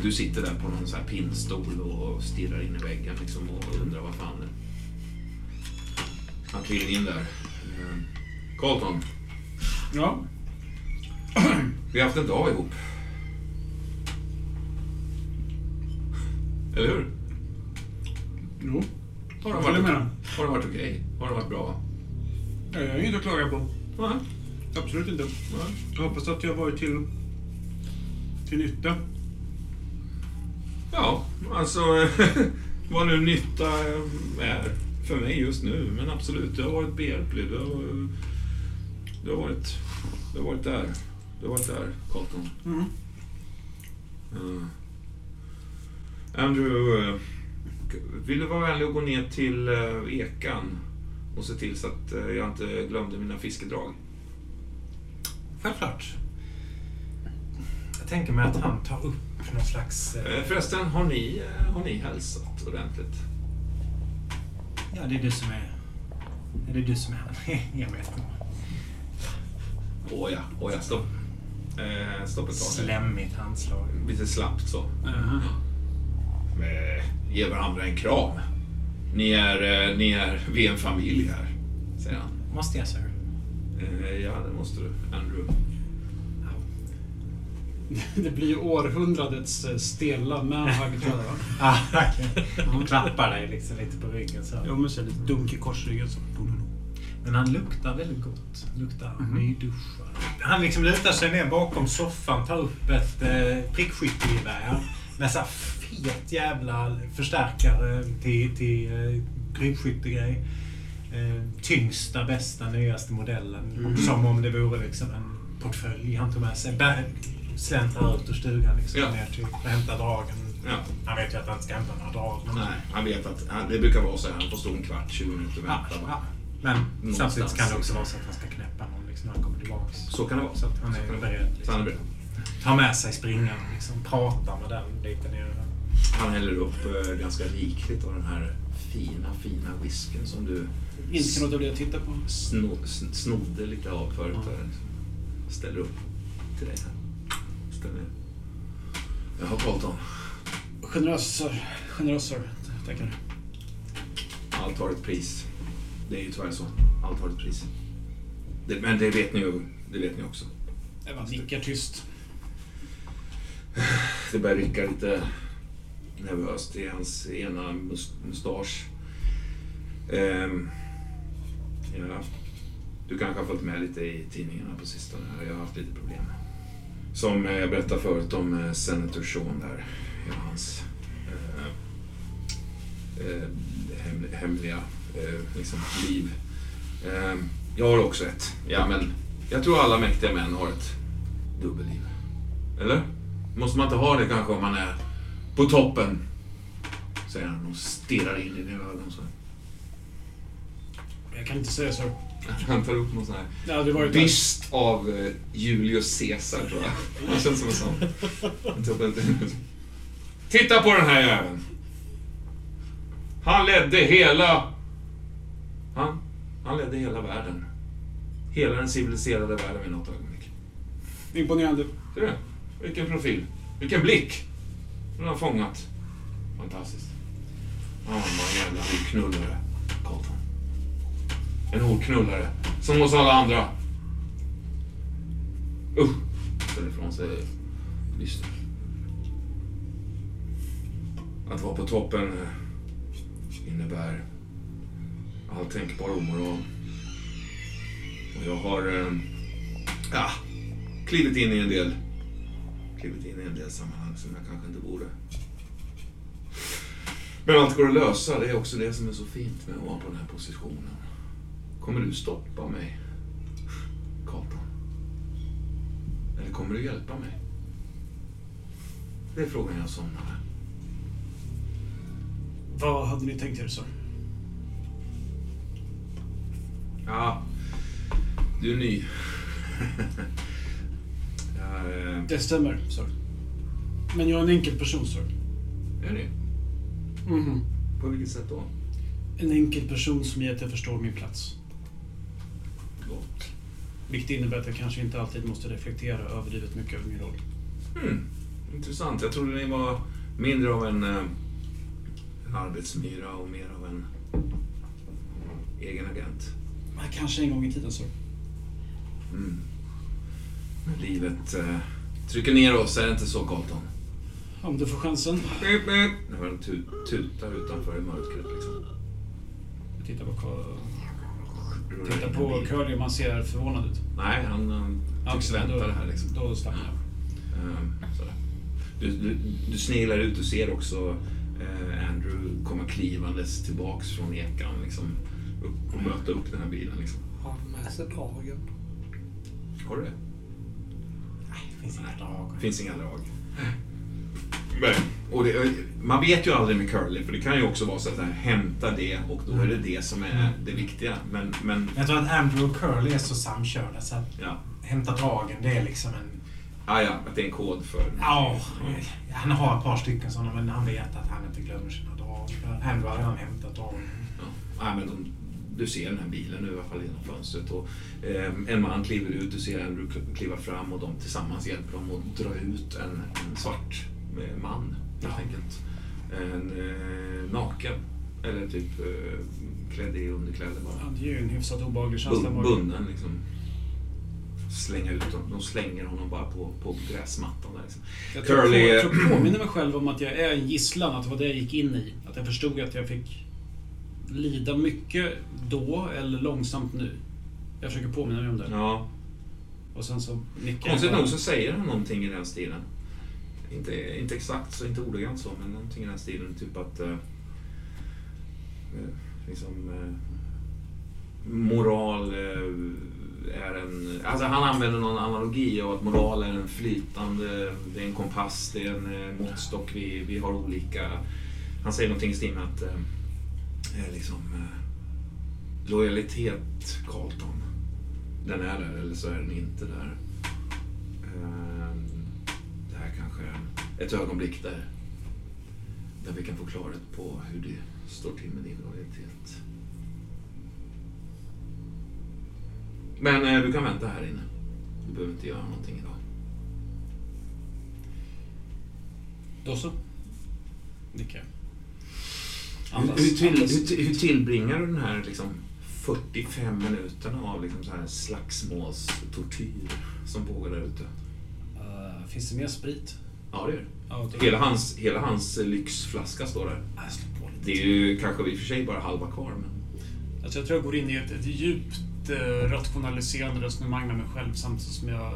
du sitter där på någon så här pinnstol och stirrar in i väggen liksom och undrar vad fan är. Han kliver in där. Eh, Carlton, Ja. vi har haft en dag ihop. Eller hur? Jo. Har det varit, har det varit okej? Har det varit bra? Jag har inget att klaga på. Nej. Absolut inte. Nej. Jag hoppas att jag varit till, till nytta. Ja, alltså vad nu nytta är för mig just nu. Men absolut, du har varit behjälplig. Du har, du har, varit, du har varit där. Du har varit där, Carlton. Mm. Mm. Andrew, eh, vill du vara vänlig och gå ner till eh, ekan och se till så att eh, jag inte glömde mina fiskedrag? självklart. Jag tänker mig att han tar upp någon slags... eh, Eh, Förresten, har ni, eh, har ni hälsat ordentligt? Ja, det är du som är... Är det du som är han? Jag vet inte. Åh ja, åh ja, stopp. Eh, stopp ett tag. Slemmigt handslag. Lite slappt så. Jaha. Eh, ge varandra en kram. Ni är, eh, ni är, vi är en familj här, säger han. Måste jag, sir? Eh, ja, det måste du, Andrew. Det blir ju århundradets eh, stela manhug tror jag. Ah. Han klappar dig liksom lite på ryggen så. Jo, men så lite dunk i korsryggen. Så. Men han luktar väldigt gott. Luktar Mhm. nyduschad. Han liksom lutar sig ner bakom soffan, tar upp ett eh, prickskyttegevär med så här fet jävla förstärkare till, till eh, krypskyttegrej. Eh, tyngsta, bästa, nyaste modellen. Mhm. Som om det vore liksom en portfölj han tog med sig. Släntrar ut ur stugan liksom, Ja. ner till och hämtar dragen. Ja. Han vet ju att han inte ska hämta några drag. Nej, han vet att han, det brukar vara så här. Han får stå en kvart, 20 minuter och ja, vänta. ja. men Någonstans, samtidigt kan det också liksom. vara så att han ska knäppa någon liksom, när han kommer tillbaks. Så kan det vara. Så att han Så är vara. beredd. Så han är Liksom. beredd. Ta med sig springaren, liksom, prata med den lite nere. Han häller upp eh, ganska rikligt av den här fina, fina whisken som du Inte kan låta bli att titta på. sno, sn- snodde lite av förut. Liksom. Ställer upp till dig här. Ställer ner. Jaha, Carlton. Generös, sir. Generös, sir. Tackar. Allt har ett pris. Det är ju tyvärr så. Allt har ett pris. Det, men det vet ni ju. Det vet ni också. Evan nickar tyst. Det börjar rycka lite nervöst i hans ena mus- mustasch. Ehm, ja. Du kanske har följt med lite i tidningarna på sistone. Jag har haft lite problem. Som eh, jag berättade förut om eh, Senator Sean där. Ja, hans eh, eh, hem, hemliga eh, liksom, liv. Ehm, jag har också ett. Ja, men jag tror alla mäktiga män har ett dubbelliv. Eller? Måste man inte ha det kanske om man är på toppen? Säger han och stirrar in i dina ögon. Så. Jag kan inte säga, Han tar upp någon sån här Det hade varit där. byst av eh, Julius Caesar tror jag. Det känns som en sån. En- Titta på den här jäveln. Han ledde hela... Han, han ledde hela världen. Hela den civiliserade världen vid något ögonblick. Imponerande. Ser du? Vilken profil. Vilken blick. Den har fångat. Fantastiskt. Han var en jävla Carlton. En horknullare. Som hos alla andra. Usch! Ställer ifrån sig lyster. Att vara på toppen eh, innebär all tänkbar omoral. Och jag har... eh, Ja, klivit in i en del klivit in i en del sammanhang som jag kanske inte borde. Men allt går att lösa. Det är också det som är så fint med att vara på den här positionen. Kommer du stoppa mig, Carlton? Eller kommer du hjälpa mig? Det är frågan jag somnar med. Vad hade ni tänkt er, sir? Ja, du är ny. jag, eh, Det stämmer, sir. Men jag är en enkel person, sir. är ni? Mhm. På vilket sätt då? En enkel person som ger att jag förstår min plats. Vilket innebär att jag kanske inte alltid måste reflektera överdrivet mycket över min roll. Hmm, intressant. Jag trodde ni var mindre av en, eh, en arbetsmyra och mer av en egen agent. Men Kanske en gång i tiden, sir. Mm. Men livet eh, trycker ner oss, är det inte så Carlton? Om du får chansen. Nu hör en tut, tuta utanför i mörkret liksom. Jag tittar på, In på. Curly och man ser förvånad ut. Nej, han um, tycks Ja, vänta då- det här liksom. Då stannar jag. Ehm, sådär. Du, du, du sneglar ut och ser också eh, Andrew komma klivandes tillbaks från ekan liksom, upp, och möta upp den här bilen. Liksom. Har han med sig dragen? Har du det? Det finns inga drag. Det finns inga drag. Men, och det, man vet ju aldrig med curly, för det kan ju också vara så att hämta det och då är det det som är det viktiga. Men, men Jag tror att Andrew och Curly är så samkörda så att ja, hämta dragen, det är liksom en... Ah, ja, att det är en kod för... Ja, han har ett par stycken sådana men han vet att han inte glömmer sina drag. Andrew har redan hämtat dragen. Ja. Ah, men de, du ser den här bilen nu i alla fall genom fönstret. Och, eh, en man kliver ut, du ser Andrew kl- kliva fram och de tillsammans hjälper dem att dra ut en, en svart man helt Ja. enkelt. En eh, naken. Eller typ eh, klädd i underkläder bara. Ja, det är ju en hyfsat obehaglig känsla. Bara. bunden liksom. Slänga ut honom. De slänger honom bara på, på gräsmattan där. Liksom. Jag tror, Curly- jag tror jag påminner mig själv om att jag är en gisslan, att det var det jag gick in i. Att jag förstod att jag fick lida mycket då, eller långsamt nu. Jag försöker påminna mig om det. Ja. Och sen så nickar Konstigt nog så säger han någonting i den stilen. Inte, inte exakt, så inte ordagrant så, men någonting i den stilen. Typ att... Eh, eh, liksom... Eh, moral eh, är en... Alltså han använder någon analogi av att moral är en flytande... Det är en kompass, det är en eh, måttstock. Vi, vi har olika... Han säger någonting i stil med att... Eh, eh liksom... Eh, lojalitet, Carlton den är där eller så är den inte där. Eh, kanske ett ögonblick där, där vi kan få klarhet på hur det står till med din lojalitet. Men eh, du kan vänta här inne. Du behöver inte göra någonting idag. Då så. Nickar jag. Hur, Andas. hur, till, andas. hur, hur tillbringar du den här liksom 45 minuterna av liksom så här slagsmålstortyr som pågår där ute? Eh, finns det mer sprit? Ja, det gör. Ja, det Hela hans, hela hans lyxflaska står där. På lite. Det är ju kanske i och för sig bara halva kvar, men... Alltså jag tror jag går in i ett, ett djupt eh, rationaliserande resonemang med mig själv samtidigt som jag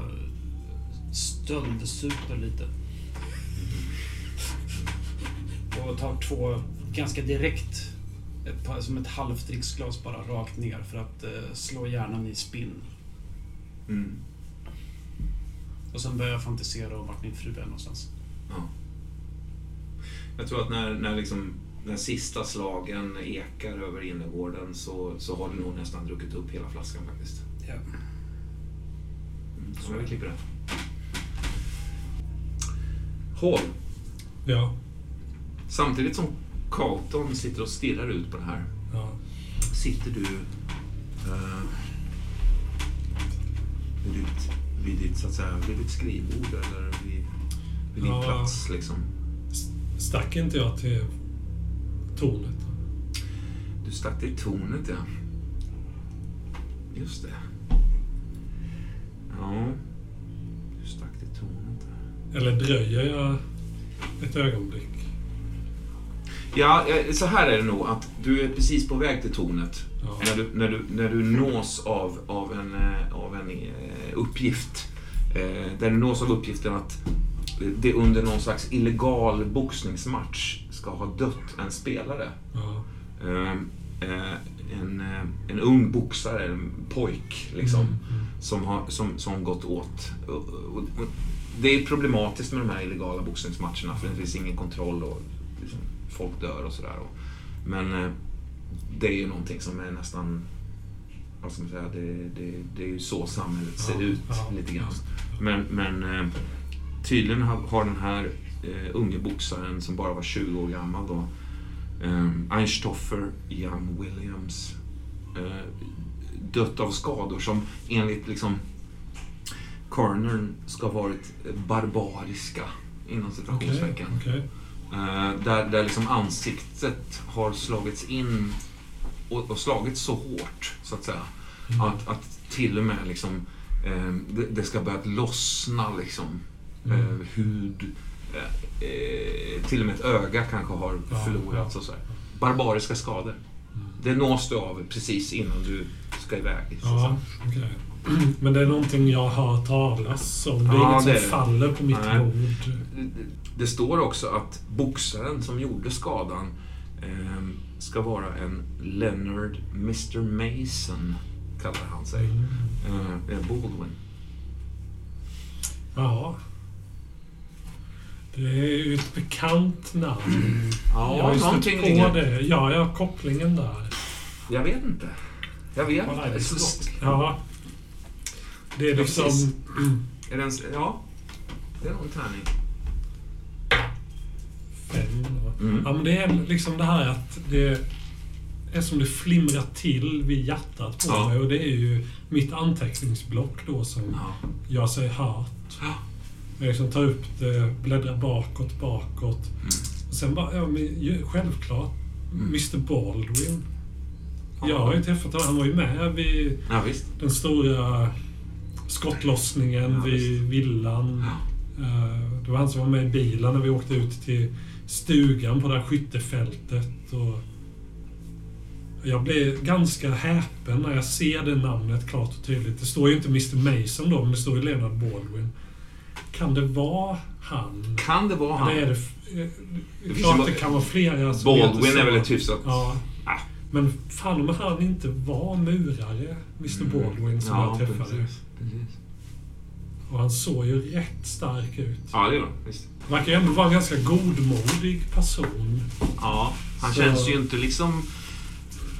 stöldsuper lite. Och tar två ganska direkt, ett som ett halvt dricksglas bara rakt ner för att eh, slå hjärnan i spinn. Mm. Och sen börjar jag fantisera om vart min fru är någonstans. Ja. Jag tror att när, när liksom när sista slagen ekar över innergården så, så har du nog nästan druckit upp hela flaskan faktiskt. Ja. Mm. Så vi klipper det. Hall. Ja. Samtidigt som Carlton sitter och stirrar ut på det här ja. sitter du vid, ditt, vid, ditt, så att säga, vid ditt skrivbord eller vid, vid din Ja. plats. Liksom. Stack inte jag till tornet? Du stack till tornet, ja. Just det. Ja, du stack till tornet. där. Eller dröjer jag ett ögonblick? Ja, så här är det nog att du är precis på väg till tornet. Ja. När, du, när, du, när du nås av, av en, eh, av en eh, uppgift. Eh, där du nås av uppgiften att det under någon slags illegal boxningsmatch ska ha dött en spelare. Ja. En, en ung boxare, en pojk, liksom, Mm, mm. som, har, som, som gått åt. Det är problematiskt med de här illegala boxningsmatcherna för det finns ingen kontroll och folk dör och sådär. Men eh, det är ju någonting som är nästan, vad ska man säga, det, det, det är ju så samhället ser Ja, ut ja, lite grann. Men, men eh, tydligen har, den här eh, unge boxaren som bara var 20 år gammal då, Einstoffer Young Williams, dött av skador som enligt liksom coronern ska ha varit barbariska, inom citationstecken. okej. Eh, där, där liksom ansiktet har slagits in och, och slagits så hårt, så att säga. Mm. Att, att till och med liksom, eh, det, det ska börja lossna liksom. Mm. Eh, hud, eh, eh, till och med ett öga kanske har förlorats och så här. Barbariska skador. Mm. Det nås du av precis innan du ska iväg. Ja, okej. Men det är någonting jag har talas om. Det är Ja, inget som det. faller på mitt Nej. bord. Det- Det står också att boxaren som gjorde skadan eh, ska vara en Leonard Mr Mason, kallar han sig. Mm. Eh, Baldwin. Ja. Det är ju ett bekant namn. jag har Ja, ju stött på ringer. det. Ja, jag har kopplingen där. Jag vet inte. Jag vet det inte. Ja. Det är Ja, liksom... Mm, Är den, ja, det är nog en tärning. Då. Mm. Ja, men det är liksom det här att det är som det flimrar till vid hjärtat på Ja. mig. Och det är ju mitt anteckningsblock då som Ja. gör sig hört. Ja. Jag liksom tar upp det, bläddrar bakåt, bakåt. Mm. Och sen bara, ja men självklart, Mm. Mr Baldwin. Ja. Jag har ju träffat honom, han var ju med vid Ja, den stora skottlossningen Ja, vid villan. Eh, Det var han som var med i bilen när vi åkte ut till stugan på det här skyttefältet. Och jag blev ganska häpen när jag ser det namnet klart och tydligt. Det står ju inte Mr Mason då, men det står ju Leonard Baldwin. Kan det vara han? Kan det vara han? Eller är det... Det är klart det kan vara flera heter Baldwin är väl ett hyfsat... Ja. Ah. Men fan om han inte var murare, Mr Baldwin, som jag träffade. Mm. precis. precis. Och han såg ju rätt stark ut. Ja, det gör han. Visst. Verkar ju ändå vara en ganska godmodig person. Ja, han Så- känns ju inte liksom...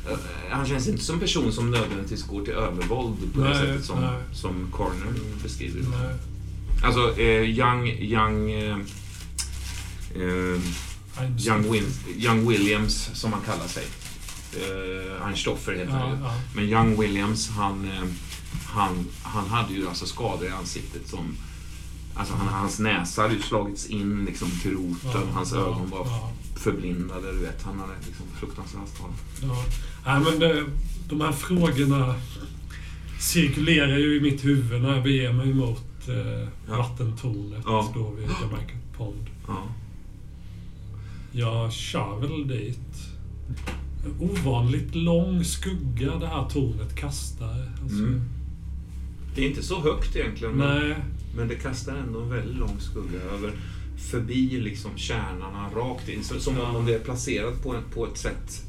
eh, Han känns inte som en person som nödvändigtvis går till övervåld på det Nej, sättet som, nej. som Corner beskriver det. Nej, Alltså, eh, Young... Young... Eh, eh, Young, Win, Young Williams, som han kallar sig. Eh, heter han Ja, ja. Men Young Williams, han, eh, han, han hade ju alltså skador i ansiktet som... Alltså han, hans näsa hade ju slagits in liksom till roten. Ja, hans ja, ögon var ja. förblindade. Du vet, han hade liksom fruktansvärt skador. Ja. Nej, men det, de här frågorna cirkulerar ju i mitt huvud när jag beger mig mot eh, Ja. vattentornet Ja. då vid Jamaica Pond. Ja. Jag kör väl dit. Ovanligt lång skugga det här tornet kastar. Alltså, Mm. Det är inte så högt egentligen. Men, men det kastar ändå en väldigt lång skugga över förbi liksom kärnarna rakt in. Som Ja. om det är placerat på, en, på ett sätt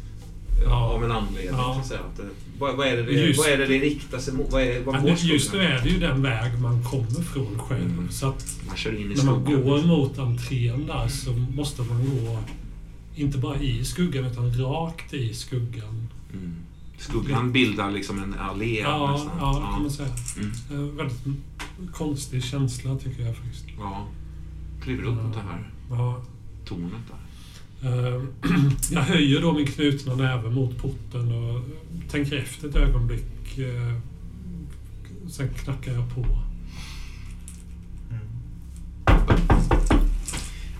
eh, Ja. av en anledning. Ja. Så att det, vad, vad, är det, Just- vad är det det riktar sig mot? Vad, är, vad det- just nu är det ju den väg man kommer från själv. Mm. Så att Man kör in i när man går mot entrén där så måste man gå inte bara i skuggan utan rakt i skuggan. Mm. Skuggan bildar liksom en allé Ja, nästan. ja, det kan man säga. Mm. Väldigt konstig känsla tycker jag faktiskt. ja. Kliver upp mot det här Ja. tornet där. Eh, Jag höjer då min knutna näve mot porten och tänker efter ett ögonblick. eh, Sen knackar jag på.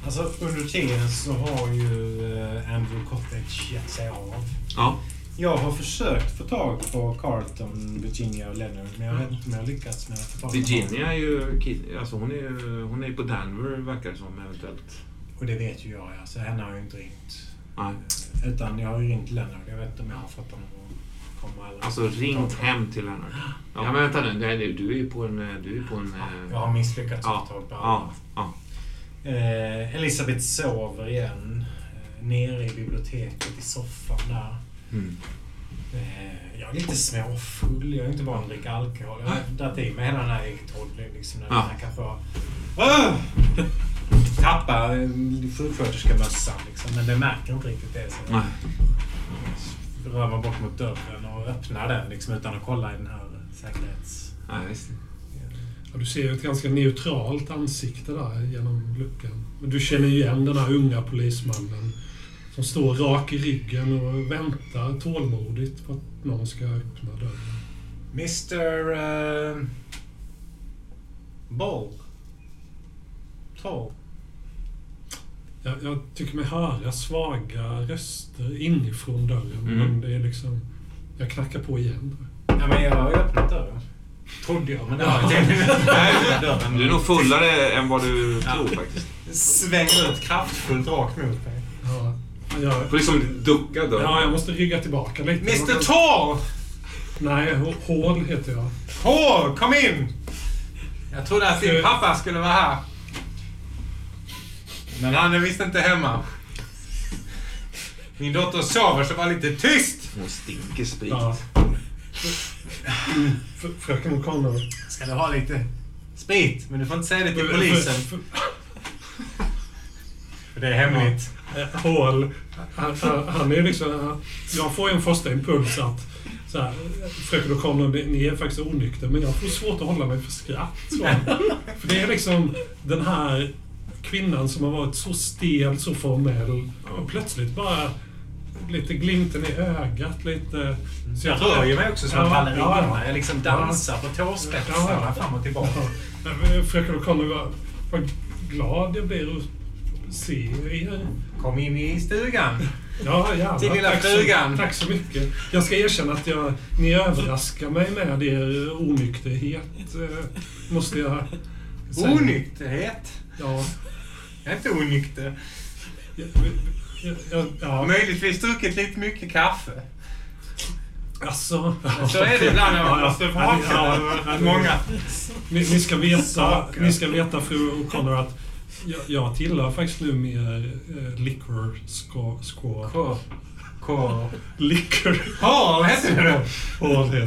Alltså under tiden så har ju eh, Andrew Cottage gett sig av. Ja. Jag har försökt få tag på Carlton, Virginia och Leonard men jag vet inte om jag har lyckats med att få tag på Virginia är ju, kid- alltså hon är ju hon är på Denver verkar det som eventuellt. Och det vet ju jag ja, så henne har jag inte ringt. Nej. Utan jag har ju ringt Leonard. Jag vet inte om jag har fått honom att komma eller... Alltså ringt hem till Lennart. Ja men vänta nu, du är ju på en... Du är ju på en eh, Jag har misslyckats Ja, totalt på alla. ja, ja. Eh, Elisabeth sover igen. Eh, nere i biblioteket i soffan där. Mm. Eh, jag är lite småfull. Jag är inte van att dricka alkohol. Jag har dragit i mig hela den här äggtodden. Liksom, när Ja. den här kanske var... Ah! Tappa eh, sjuksköterskemössan liksom. Men det märker inte riktigt det. Så Nej. rör mig bort mot dörren och öppnar den liksom, utan att kolla i den här säkerhets... Nej. Ja, du ser ju ett ganska neutralt ansikte där genom luckan. Men du känner igen den här unga polismannen som står rak i ryggen och väntar tålmodigt på att någon ska öppna dörren. Mr... Uh, Ball. Tall. Jag, jag tycker mig höra svaga röster inifrån dörren. Mm. Men det är liksom... Jag knackar på igen. Ja, men jag har ju öppnat dörren. Trodde jag, men det har jag inte. Du är nog fullare än vad du tror faktiskt. Svänger ut kraftfullt rakt mot mig. Ja, jag, Du får liksom ducka dörren. ja, jag måste rygga tillbaka lite. Mr Tall! Nej, Hål heter jag. Hå, kom in! Jag trodde att din pappa skulle vara här. Men han är visst inte hemma. Min dotter sover, så var lite tyst! Hon stinker sprit. Ja. Fröken O'Connor. Ska du ha lite sprit? Men du får inte säga det till polisen. För det är hemligt. Hål. Han, han, han är liksom... Jag får en första impuls att så här, Fröken O'Connor, ni är faktiskt onykter, men jag får svårt att hålla mig för skratt. Så. För det är liksom den här kvinnan som har varit så stel, så formell och plötsligt bara lite glimten i ögat, lite... Så Jag rör ju mig också som en Ja, ballerina. ja. Jag liksom dansar på tåspetsarna Ja, ja. fram och tillbaka. Fröken O'Connor, vad, vad glad jag blir att se er. Kom in i stugan. Ja, gärna. Till lilla tack, frugan. så, tack så mycket. Jag ska erkänna att jag, ni överraskar mig med er onykterhet. eh, Måste jag säga. Onykterhet? Ja. Jag är inte onykter. Ja. Möjligtvis druckit lite mycket kaffe. Alltså, Så är det ibland när man måste ja, många. Ni, ni, ska veta, ni ska veta, fru O'Connor, att jag, jag tillhör faktiskt nu mer eh, liquor squad. squad. K. K. Liquor. Hall heter det.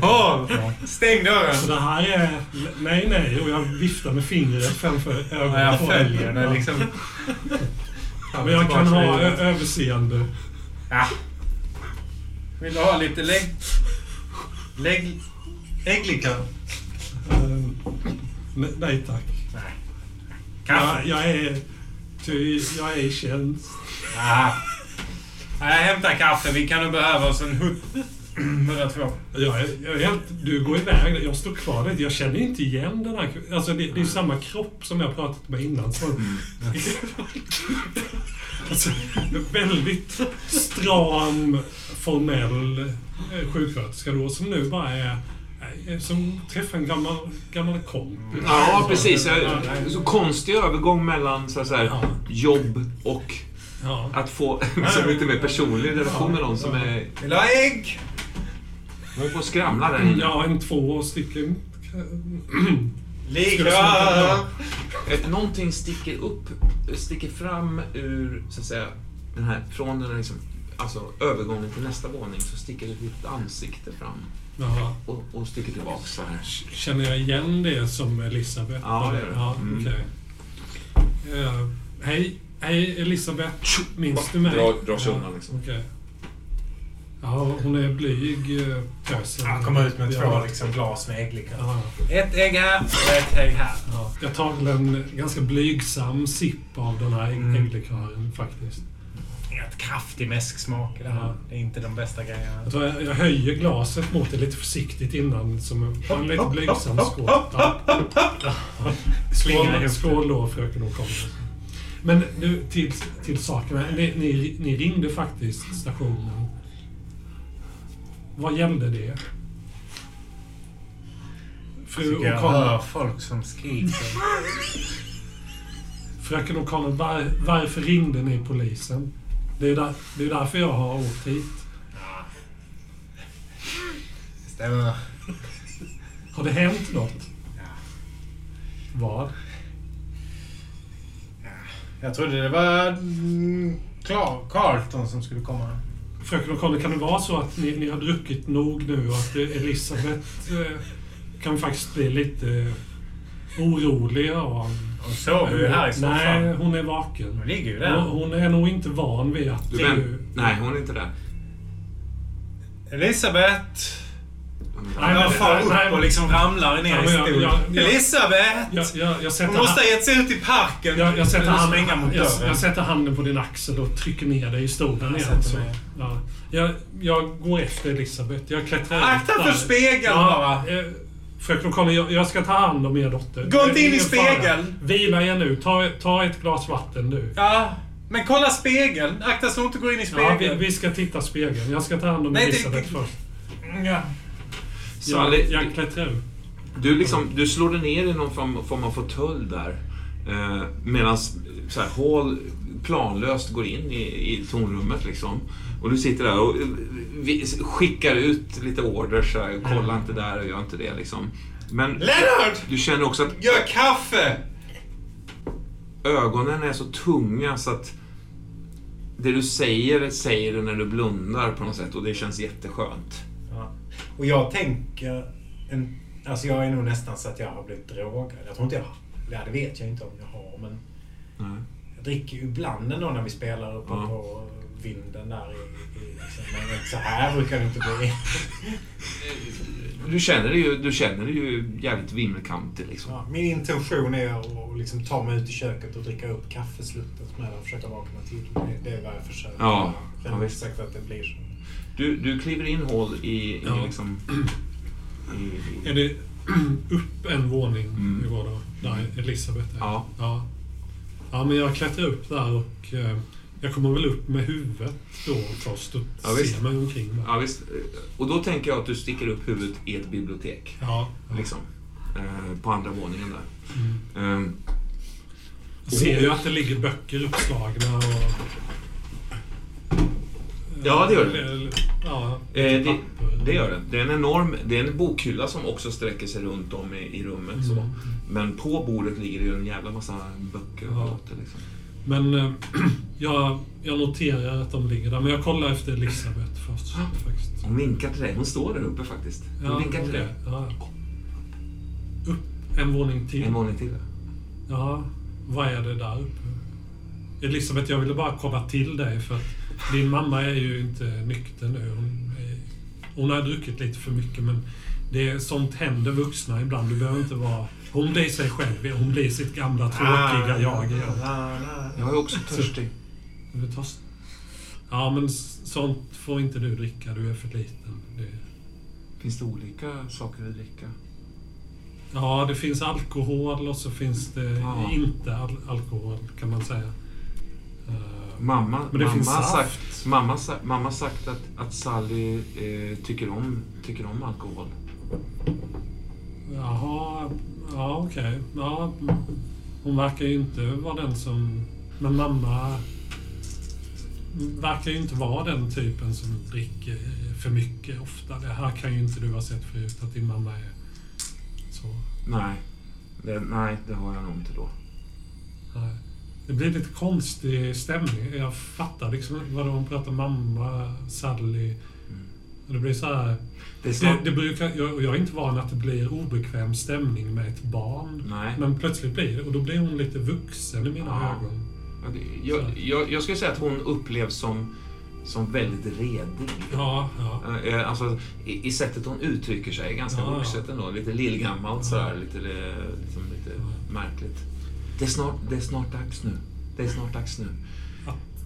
Ja. Stäng dörren. Så det här är... Nej, nej. Och jag viftar med fingret framför ögonen. Ja, jag följer er. den liksom. Ja, men jag kan ha ö- överseende. Ja. Vill du ha lite lägg... Lägg... Ägglikör? Ehm, ne- nej, tack. Nej. Jag, Kaffe? jag är... Ty, jag är i tjänst. Ah. Nej, Jag hämtar kaffe. Vi kan nog behöva oss en hutt. Båda två. Jag är, jag är helt, du går iväg. Jag står kvar där. Jag känner inte igen den här... Alltså, det, det är samma kropp som jag pratat med innan. Så, alltså, väldigt stram, formell eh, sjuksköterska då, som nu bara är... är- Som träffar en gammal, gammal kompis. Ja, precis. Ja, Så konstig övergång mellan så säga, Ja. jobb och ja. att få liksom, lite mer personlig relation med någon som är... Vill du ha ägg? Hon får skramla där inne. Ja, en två stycken. Ett, någonting sticker upp, sticker fram ur, så att säga, den här, från den här liksom, alltså övergången till nästa våning så sticker ett litet ansikte fram och, och sticker tillbaka så här. Känner jag igen det som Elisabeth? Ja, det gör du. Ja, Mm. okej. Eh, hej, hej Elisabeth. Minns du mig? Dra, dra sig undan liksom. Okej. Ja, hon är blyg, eh, tösen. Han kommer ut med två liksom, glas med ägglikör. Ja, Ett ägg här och ett ägg här. ja. Jag tar väl en ganska blygsam sipp av den här Mm. ägglikören faktiskt. Rätt kraftig mäsksmak i det här. Ja. Det är inte de bästa grejerna. Jag, jag, jag höjer glaset mot det lite försiktigt innan som en, en lite blygsam skål. Skål, då fröken O'Connor. Men nu till, till saken. Ni, ni, ni ringde faktiskt stationen. Vad gällde det? Fru Tycker jag hör folk som skriker. fröken O'Connor, var, varför ringde ni polisen? Det är, där, det är därför jag har åkt hit. Stämmer. Har det hänt något? Vad? Jag trodde det var mm, Carlton som skulle komma. Fröken O'Connor, kan det vara så att ni, ni har druckit nog nu och att eh, Elisabeth eh, kan faktiskt bli lite eh, orolig av... Hon sover ju här i soffan. Nej, hon är vaken. Hon ligger ju Hon, där. hon är nog inte van vid att... Du, men, nej, hon är inte där. Elisabeth! Men- far nej, upp och liksom ramlar ner i stolen. Elisabeth! Jag, jag, jag, sätter Hon måste ha- gett sig ut i parken. jag, jag, sätter Eller hand, springa mot jag, jag sätter handen på din axel och trycker ner dig i stolen Jag igen. Så, ja. jag, jag går efter Elisabeth. Jag klättrar Akta för spegeln Ja, bara! eh, Fröken O'Connor, jag, jag ska ta hand om er dotter. Gå inte in i spegeln. Vila er nu. Ta, ta ett glas vatten nu. Ja, men kolla spegeln. Akta så hon inte går in i Ja, vi, spegeln. vi ska titta spegeln. Jag ska ta hand om Nej, det- Elisabeth först. Ja. Jag klättrar ut. Du, liksom, du slår dig ner i någon form, form av fåtölj där. Eh, Medan Hall planlöst går in i, i tornrummet. Liksom. Och du sitter där och eh, vi, skickar ut lite orders. Så här, Kolla inte där och gör inte det. Liksom. Men Leonard! du känner också att Gör kaffe! ögonen är så tunga så att det du säger, säger du när du blundar på något sätt och det känns jätteskönt. Och jag tänker... En, alltså jag är nog nästan så att jag har blivit drogad. Jag tror inte jag har. Ja, det vet jag inte om jag har, men... Nej. Jag dricker ju ibland ändå när vi spelar uppe Ja. på vinden där i... i liksom. Men så här brukar det inte bli. Du känner dig ju, du känner dig ju jävligt vimmelkantig liksom. Ja, min intention är att liksom ta mig ut i köket och dricka upp kaffesluttet med och försöka vakna till. Det, är vad jag försöker. Ja, Jag är ja, inte på att det blir så. Du, du kliver in hål i, i Ja. liksom... I, Är det upp en våning Mm. var då? Där Elisabeth är? Ja. ja. Ja, men jag klättrar upp där och eh, jag kommer väl upp med huvudet då först och Ja, visst. ser mig omkring där. ja, visst. Och då tänker jag att du sticker upp huvudet i ett bibliotek. Ja. ja. Liksom. Eh, på andra våningen där. Mm. Ehm, Jag ser ju att det ligger böcker uppslagna och... Ja, det gör det. Ja, Eh, det, det gör det. Det är en enorm det är en bokhylla som också sträcker sig runt om i, i rummet. Så. Mm. Men på bordet ligger det ju en jävla massa böcker och Ja. låter. Liksom. Men eh, jag, jag noterar att de ligger där. Men jag kollar efter Elisabeth först faktiskt. Hon vinkar till dig. Hon står där uppe faktiskt. Hon Ja, vinkar till dig. Ja. Upp en våning till. En våning till. Ja, vad är det där uppe? Elisabeth, jag ville bara komma till dig för att din mamma är ju inte nykter nu. Hon, är, hon har druckit lite för mycket men det är, sånt händer vuxna ibland. Du behöver inte vara... Hon blir sig själv. Hon blir sitt gamla tråkiga jag igen. Jag är också törstig. Du tar s- Ja, men sånt får inte du dricka. Du är för liten. Det... Finns det olika saker att dricka? Ja, det finns alkohol och så finns det inte al alkohol kan man säga. Eh, Mamma, Men mamma, sagt, mamma, mamma sagt att, att Sally eh, tycker, om, tycker om alkohol. Jaha, ja okej. Ja, mm. hon verkar ju inte vara den som... Men mamma verkar ju inte vara den typen som dricker för mycket ofta. Det här kan ju inte du ha sett förut, att din mamma är så. Nej, det, nej, det har jag nog inte då. Nej. Det blir lite konstig stämning. Jag fattar liksom vad hon pratar mamma, Sally. Och Det blir så här... Det är Det, snart... det brukar, jag, jag är inte van att det blir obekväm stämning med ett barn. Nej. Men plötsligt blir det, och då blir hon lite vuxen i mina Ja. ögon. Ja, Jag, jag, jag skulle säga att hon upplevs som, som väldigt redig. Ja, ja. Eh, Alltså, i, I sättet hon uttrycker sig, ganska Ja, ja. vuxet ändå. Lite lillgammalt sådär, lite, eh, liksom, lite märkligt. Det är, snart, det är snart dags nu. Det är snart dags nu.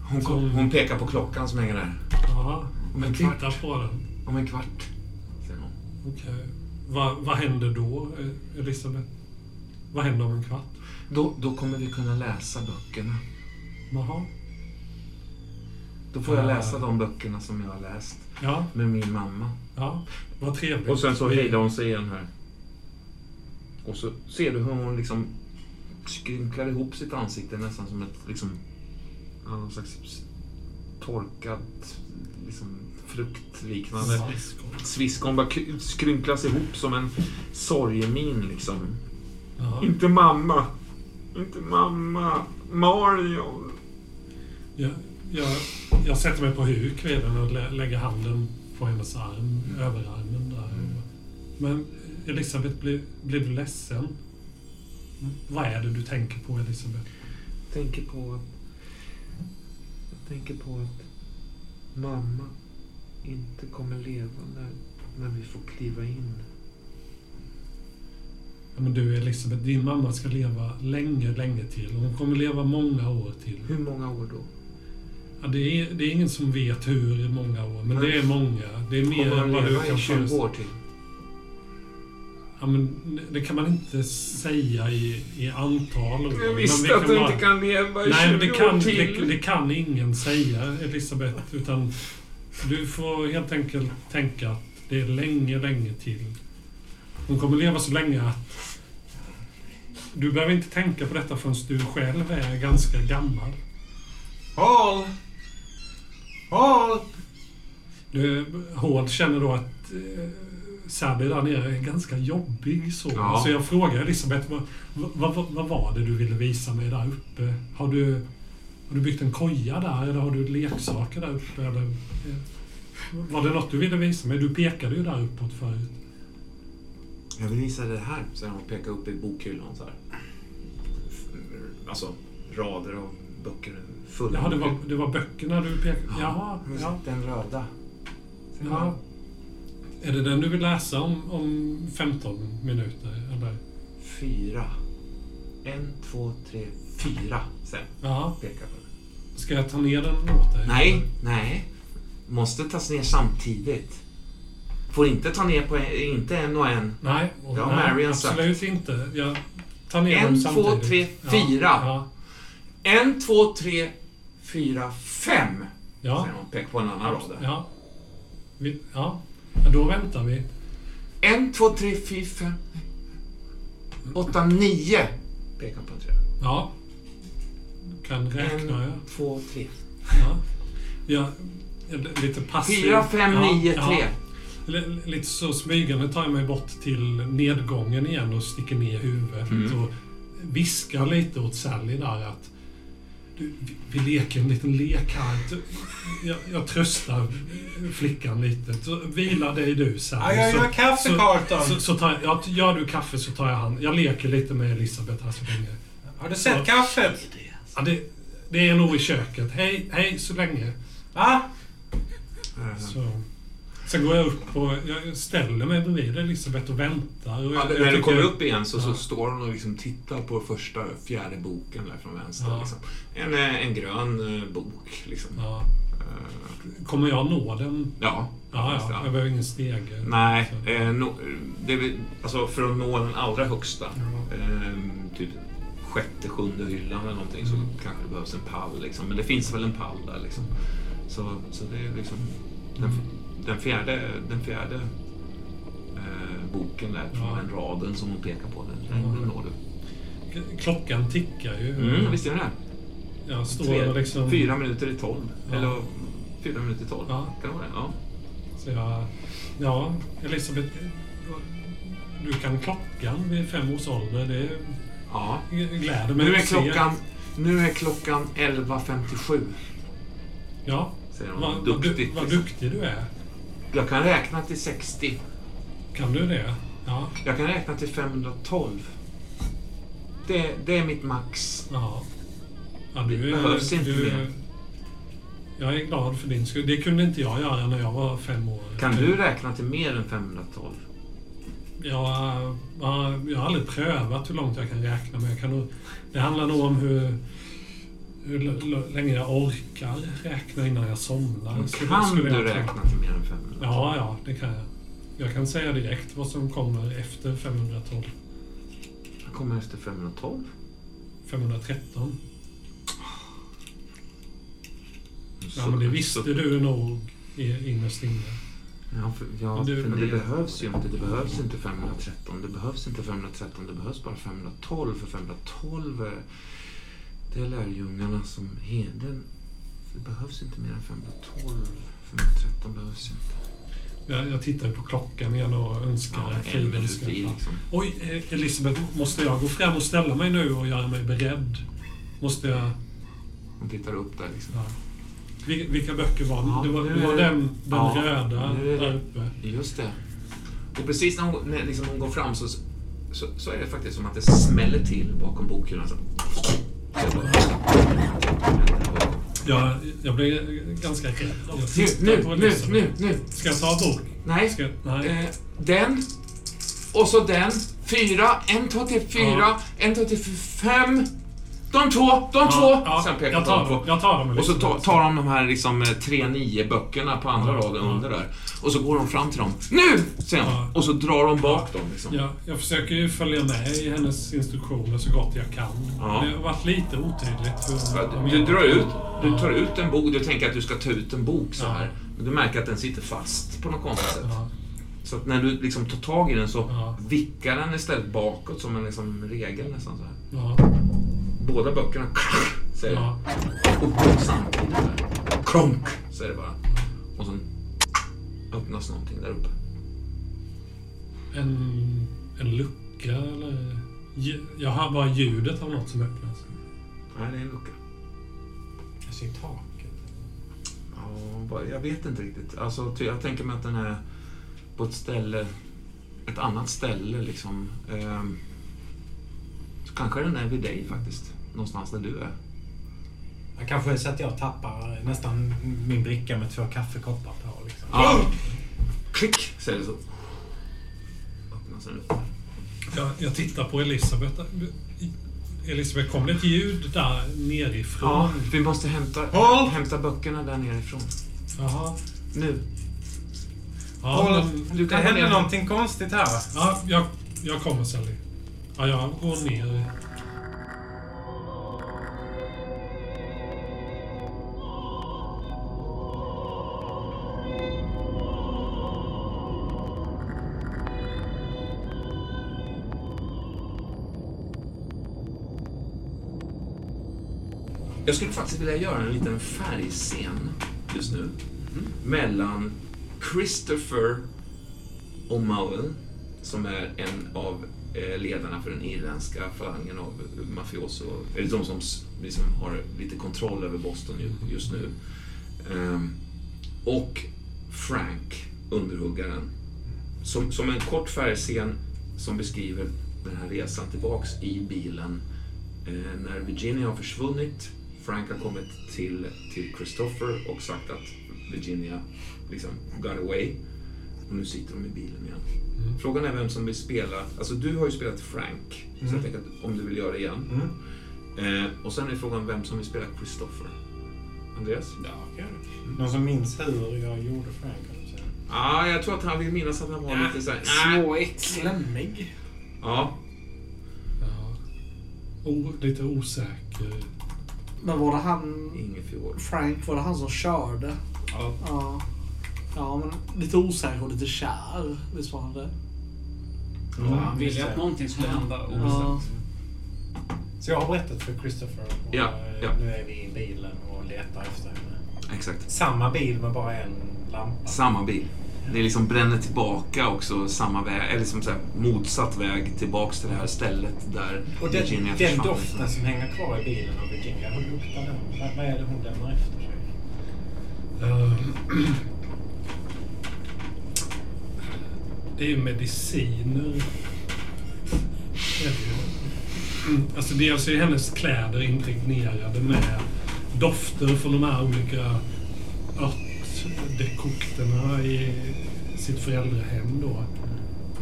Hon, kom, hon- pekar på klockan som hänger där. ja. Om en kvart. på den. Om en kvart, säger hon. Okej. Vad, vad händer då, eh, Elisabeth? Vad händer om en kvart? Då, då kommer vi kunna läsa böckerna. Jaha. Då får jag Ah. läsa de böckerna som jag har läst Ja, med min mamma. ja. Vad trevligt. Och sen så hejdar hon sig igen här. Och så ser du hur hon liksom skrynklar ihop sitt ansikte nästan som ett liksom... Någon slags torkat liksom fruktliknande. Sviskon. Sviskon bara skrynklas ihop som en sorgemin liksom. Ja. Inte mamma. Inte mamma. Marion. Jag, jag, jag sätter mig på huk den och lä- lägger handen på hennes arm, överarmen där. Men Elisabeth, blir, blir du ledsen? Vad är det du tänker på, Elisabeth? tänker på att... Jag tänker på att mamma inte kommer leva när, när vi får kliva in. Ja, men du Elisabeth, din mamma ska leva länge, länge till. Hon kommer leva många år till. Hur många år då? Ja, det, är, det är ingen som vet hur många år, men Nej. det är många. Det är mer än vad du kan i 20 föreställa till? Ja, men det kan man inte säga i, i antal. Jag Men visste vi att du bara- inte kan leva i Nej, 20 men det kan, år till. det, det kan ingen säga, Elisabeth. Utan du får helt enkelt tänka att det är länge, länge till. Hon kommer leva så länge att du behöver inte tänka på detta förrän du själv är ganska gammal. Håll! Håll! Du, Hård känner då att Sally där nere är ganska jobbig. Så, Ja. så jag frågar Elisabeth, vad, vad, vad, vad var det du ville visa mig där uppe? Har du, har du byggt en koja där eller har du leksaker där uppe? Eller, eh, var det något du ville visa mig? Du pekade ju där uppåt förut. Jag vill visa det här, säger hon och pekar upp i bokhyllan så här. Alltså, rader av böcker fulla. Jaha, det var, det var böckerna du pekade Jaha, Men ja. Den röda. Ja. Är det den du vill läsa om, om 15 minuter? Eller? Fyra. En, två, tre, fyra. Sen Ja. pekar på den. Ska jag ta ner den åt dig? Nej, nej. Måste tas ner samtidigt. Får inte ta ner på en, inte en och en. Nej, och, Det har nej Marian sagt. absolut inte. Jag tar ner En, dem två, samtidigt. tre, Ja, fyra. Ja. En, två, tre, fyra, fem. Ja. Säger man. Pekar på en annan rad. Ja. Vi, ja. Ja. Då väntar vi. En, två, tre, fyra, fem, åtta, nio. Pekar på tre. Ja. Kan räkna, En, ja. två, tre. ja. Är lite passiv. Fyra, fem, ja, nio, ja. tre. L- Lite så smygande tar jag mig bort till nedgången igen och sticker ner huvudet Mm. och viskar lite åt Sally där att du, vi, leker en liten lek här. Jag, jag tröstar flickan lite. Så vila dig du Sally. Ja, jag så, gör kaffe, så- Carlton. så, så tar jag, ja, gör du kaffe så tar jag hand. Jag leker lite med Elisabeth här så länge. Har du sett kaffet? Ja, det, det är nog i köket. Hej, hej så länge. Va? Så. Sen går jag upp och jag ställer mig bredvid Elisabeth och väntar. Och Ja, jag, jag när du tycker- kommer upp igen så, så Ja. står hon och liksom tittar på första, fjärde boken där från vänster. Ja. Liksom. En, eh, en grön eh, bok. Liksom. Eh, Kommer jag nå den? ja. Ja, ja. Jag behöver ingen stege. Nej, Så. eh, no, det alltså för att nå den allra högsta, eh, typ sjätte, sjunde hyllan eller någonting, så Mm. kanske det behövs en pall. Liksom. Men det finns väl en pall där. Liksom. Så, så det är liksom den, den fjärde, den fjärde eh, boken där, Ja. den raden som hon pekar på, den, den, Ja. den når du. Klockan tickar ju. Mm, visst är det det? Står Tre, liksom... Fyra minuter i tolv. Ja. Eller fyra minuter i tolv. Ja. Kan det vara det? Ja. Så jag... Ja, Elisabeth. Du kan klockan vid fem års ålder. Det ja. gläder mig Nu är klockan, nu är klockan 11.57. Ja. Säger hon Vad vad duktigt. du, vad liksom. duktig du är. Jag kan räkna till 60. Kan du det? Ja. Jag kan räkna till 512. Det, det är mitt max. Ja. ja Det du, är- behövs inte du, mer. Jag är glad för din skull. Det kunde inte jag göra när jag var fem år. Kan du räkna till mer än 512? Jag, ja, jag har aldrig prövat hur långt jag kan räkna, men jag kan nog, det handlar nog om hur, hur länge jag orkar räkna innan jag somnar. skulle- Kan skulle du räkna till mer än 512? Ja, ja, det kan jag. Jag kan säga direkt vad som kommer efter 512. Jag kommer efter 512. 513. Ja, Så- men det visste så- du nog i- innerst inne. Ja, för, ja, Men du- för det det- behövs ju inte. Det behövs inte 513. Det behövs inte 513. Det behövs bara 512. För 512 är, det är lärjungarna som heden. Det behövs inte mer än 512. 513 behövs inte. Jag, jag tittar på klockan igen och önskar Ja, en minut liksom. Oj, eh, Elisabeth, måste jag gå fram och ställa mig nu och göra mig beredd? Måste jag... Hon tittar upp där liksom. Ja. Vil- Vilka böcker var det? Ja, det var, det var den, den ja, röda det- där uppe. Just det. Och precis när hon, när liksom hon går fram så, så, så är det faktiskt som att det smäller till bakom bokhyllan. Så. Jag, jag blev ganska rädd. Nu, nu, på nu, nu, nu. Ska jag ta en bok? Nej. Ska, nej. Eh, den. Och så den. Fyra. En, två, tre, fyra. Ja. En, två, fyra, fem. De två, de Ja, två. ja, Sen pekar jag på tar de dem. Jag tar dem Och så tar, tar de de här liksom, eh, tre nio böckerna på andra Ja, raden under där. Och så går de fram till dem. Nu! Säger de. Ja. Och så drar de bak dem. Liksom. Ja, jag försöker ju följa med i hennes instruktioner så gott jag kan. Ja. Det har varit lite otydligt. Hur Du, du drar ut, du tar ut en bok, du tänker att du ska ta ut en bok så här. Men du märker att den sitter fast på något konstigt sätt. Så att när du liksom tar tag i den så Ja. vickar den istället bakåt som en liksom regel nästan så här. ja, Båda böckerna säger ja. uppåt samtidigt där. Kronk, säger det bara. Och sen öppnas någonting där uppe. En, en lucka eller... Jag hör bara ljudet av något som öppnas. Nej, det är en lucka. Jag ser taket. Ja, jag vet inte riktigt. Alltså, jag tänker mig att den är på ett ställe, ett annat ställe liksom. Ehm, så kanske den är vid dig faktiskt. Någonstans där du är. Jag kanske så att jag tappar nästan min bricka med två kaffekoppar på. Liksom. Ja. Klick, säger det så. Öppnas den upp. Jag, jag tittar på Elisabeth. Elisabeth, kom det ett ljud där nerifrån? Ja, vi måste hämta, Håll! hämta böckerna där nerifrån. Jaha. Nu. Ja, Håll. men, Du Det kan gå händer någonting konstigt här. ja jag, jag kommer Sally. Ja, jag går ner. Jag skulle faktiskt vilja göra en liten färgscen just nu. Mellan Christopher O'Malley, som är en av eh, ledarna för den irländska falangen av mafioso, eller de som liksom har lite kontroll över Boston ju- just nu. Ehm, och Frank, underhuggaren. Som, som en kort färgscen som beskriver den här resan tillbaks i bilen Eh, när Virginia har försvunnit, Frank har kommit till, till Christopher och sagt att Virginia liksom got away. Och nu sitter de i bilen igen. Frågan är vem som vill spela, alltså du har ju spelat Frank, så jag tänker att om du vill göra det igen. Mm. Eh, och sen är frågan vem som vill spela Christopher. Andreas? Ja, okej. Någon som minns hur jag gjorde Frank? kan du säga? Ja, jag tror att han vill minnas att han var Ja, lite såhär... Ah, Småäcklig. Slemmig. ja, Ja. O, lite osäker. Men var det han... Ingefjord. Frank, var det han som körde? Ja. Ja. Ja, men lite osäker och lite kär. Visst var han det? Ja, han ville ju att någonting skulle hända Ja. Så jag har berättat för Christopher och Ja, eh, ja. nu är vi i bilen och letar efter henne. Exakt. Samma bil med bara en lampa. Samma bil. Det liksom bränner tillbaka också samma väg, eller som så här, motsatt väg tillbaks till det här stället där Och den, Virginia den försvann. doften som hänger kvar i bilen av Virginia, hur luktar den? Vad, är det hon lämnar efter sig? Eh, Det är ju mediciner. Det är det. Mm, Alltså dels är hennes kläder impregnerade med dofter från de här olika örtdekokterna i sitt föräldrahem då.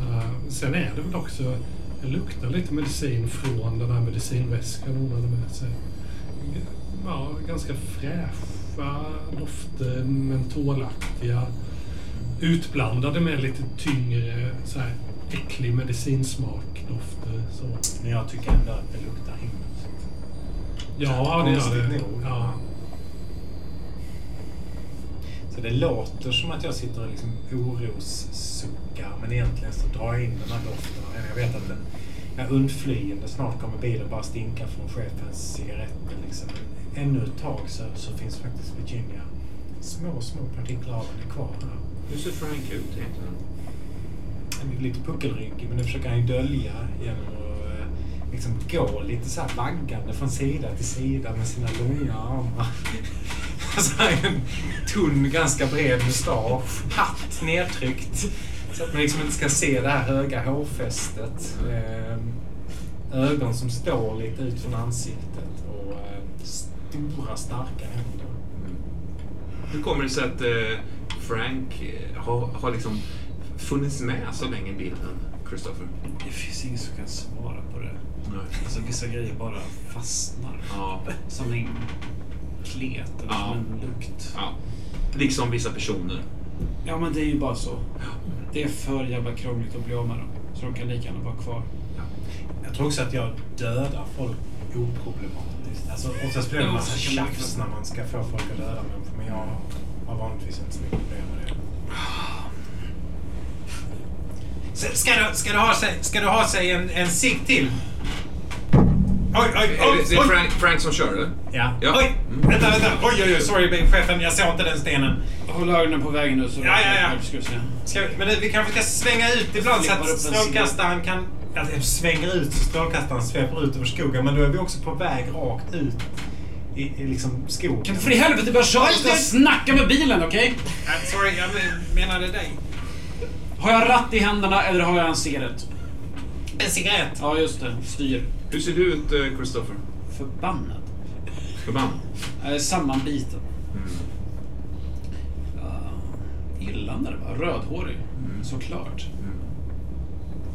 Eh, sen är det väl också, det luktar lite medicin från den här medicinväskan hon hade med sig. Ja, ganska fräscha dofter, mentolaktiga. Utblandade med lite tyngre, så här, äcklig medicinsmak dofter. Så. Men jag tycker ändå att det luktar himmelsk. Ja, det gör det. Ja. Så det låter som att jag sitter och liksom orossuckar men egentligen så drar jag in den här doften. Jag vet att den är undflyende. Snart kommer bilen bara stinka från chefens cigaretter. Liksom. Men ännu ett tag så, så finns faktiskt Virginia. Små, små partiklar av henne kvar här. Hur ser Frank ut egentligen? Han är lite puckelrynkig men det försöker han ju dölja genom att liksom gå lite så här vaggande från sida till sida med sina långa armar. Alltså en tunn, ganska bred mustasch. Hatt nedtryckt. Så att man liksom inte ska se det här höga hårfästet. Eh, ögon som står lite ut från ansiktet och eh, stora starka händer. Hur kommer det sig att eh, Frank har, har liksom funnits med så länge i bilden, Christopher? Det finns ingen som kan svara på det. Nej. Alltså vissa grejer bara fastnar. Ja. Som en klet eller Ja. som en lukt. ja. Liksom vissa personer. Ja men det är ju bara så. Det är för jävla krångligt att bli av med dem. Så de kan lika gärna vara kvar. Jag tror också att jag dödar folk oproblematiskt. Alltså, oftast blir det en massa tjafs när man ska få folk att döda människor. Men jag har vanligtvis inte så mycket problem med det. Ska, du, ska, du ha sig, ska du ha sig en, en cigg till? Oj, oj, det, oj! det är oj. Frank, Frank som kör, eller? Ja. Ja. Oj! Vänta, vänta. Oj, oj, oj. Sorry, chefen. Jag såg inte den stenen. Håll ögonen på vägen nu så Ja, ja, ja. Ska vi se. Ska vi, men vi kanske ska svänga ut ibland så att strålkastaren kan... Alltså, svänger ut så strålkastaren sveper ut över skogen. Men då är vi också på väg rakt ut i, i liksom skogen. Kan du för i helvete börja köra och sluta snacka med bilen, okej? Ja, sorry, jag menade dig. Har jag ratt i händerna eller har jag en cigarett? En cigarett. Ja, just det. Styr. Hur ser du ut, eh, Christopher? Förbannad. Förband. Jag är sammanbiten. Mm. Ja, Illande va? Rödhårig. Mm. Såklart. Mm.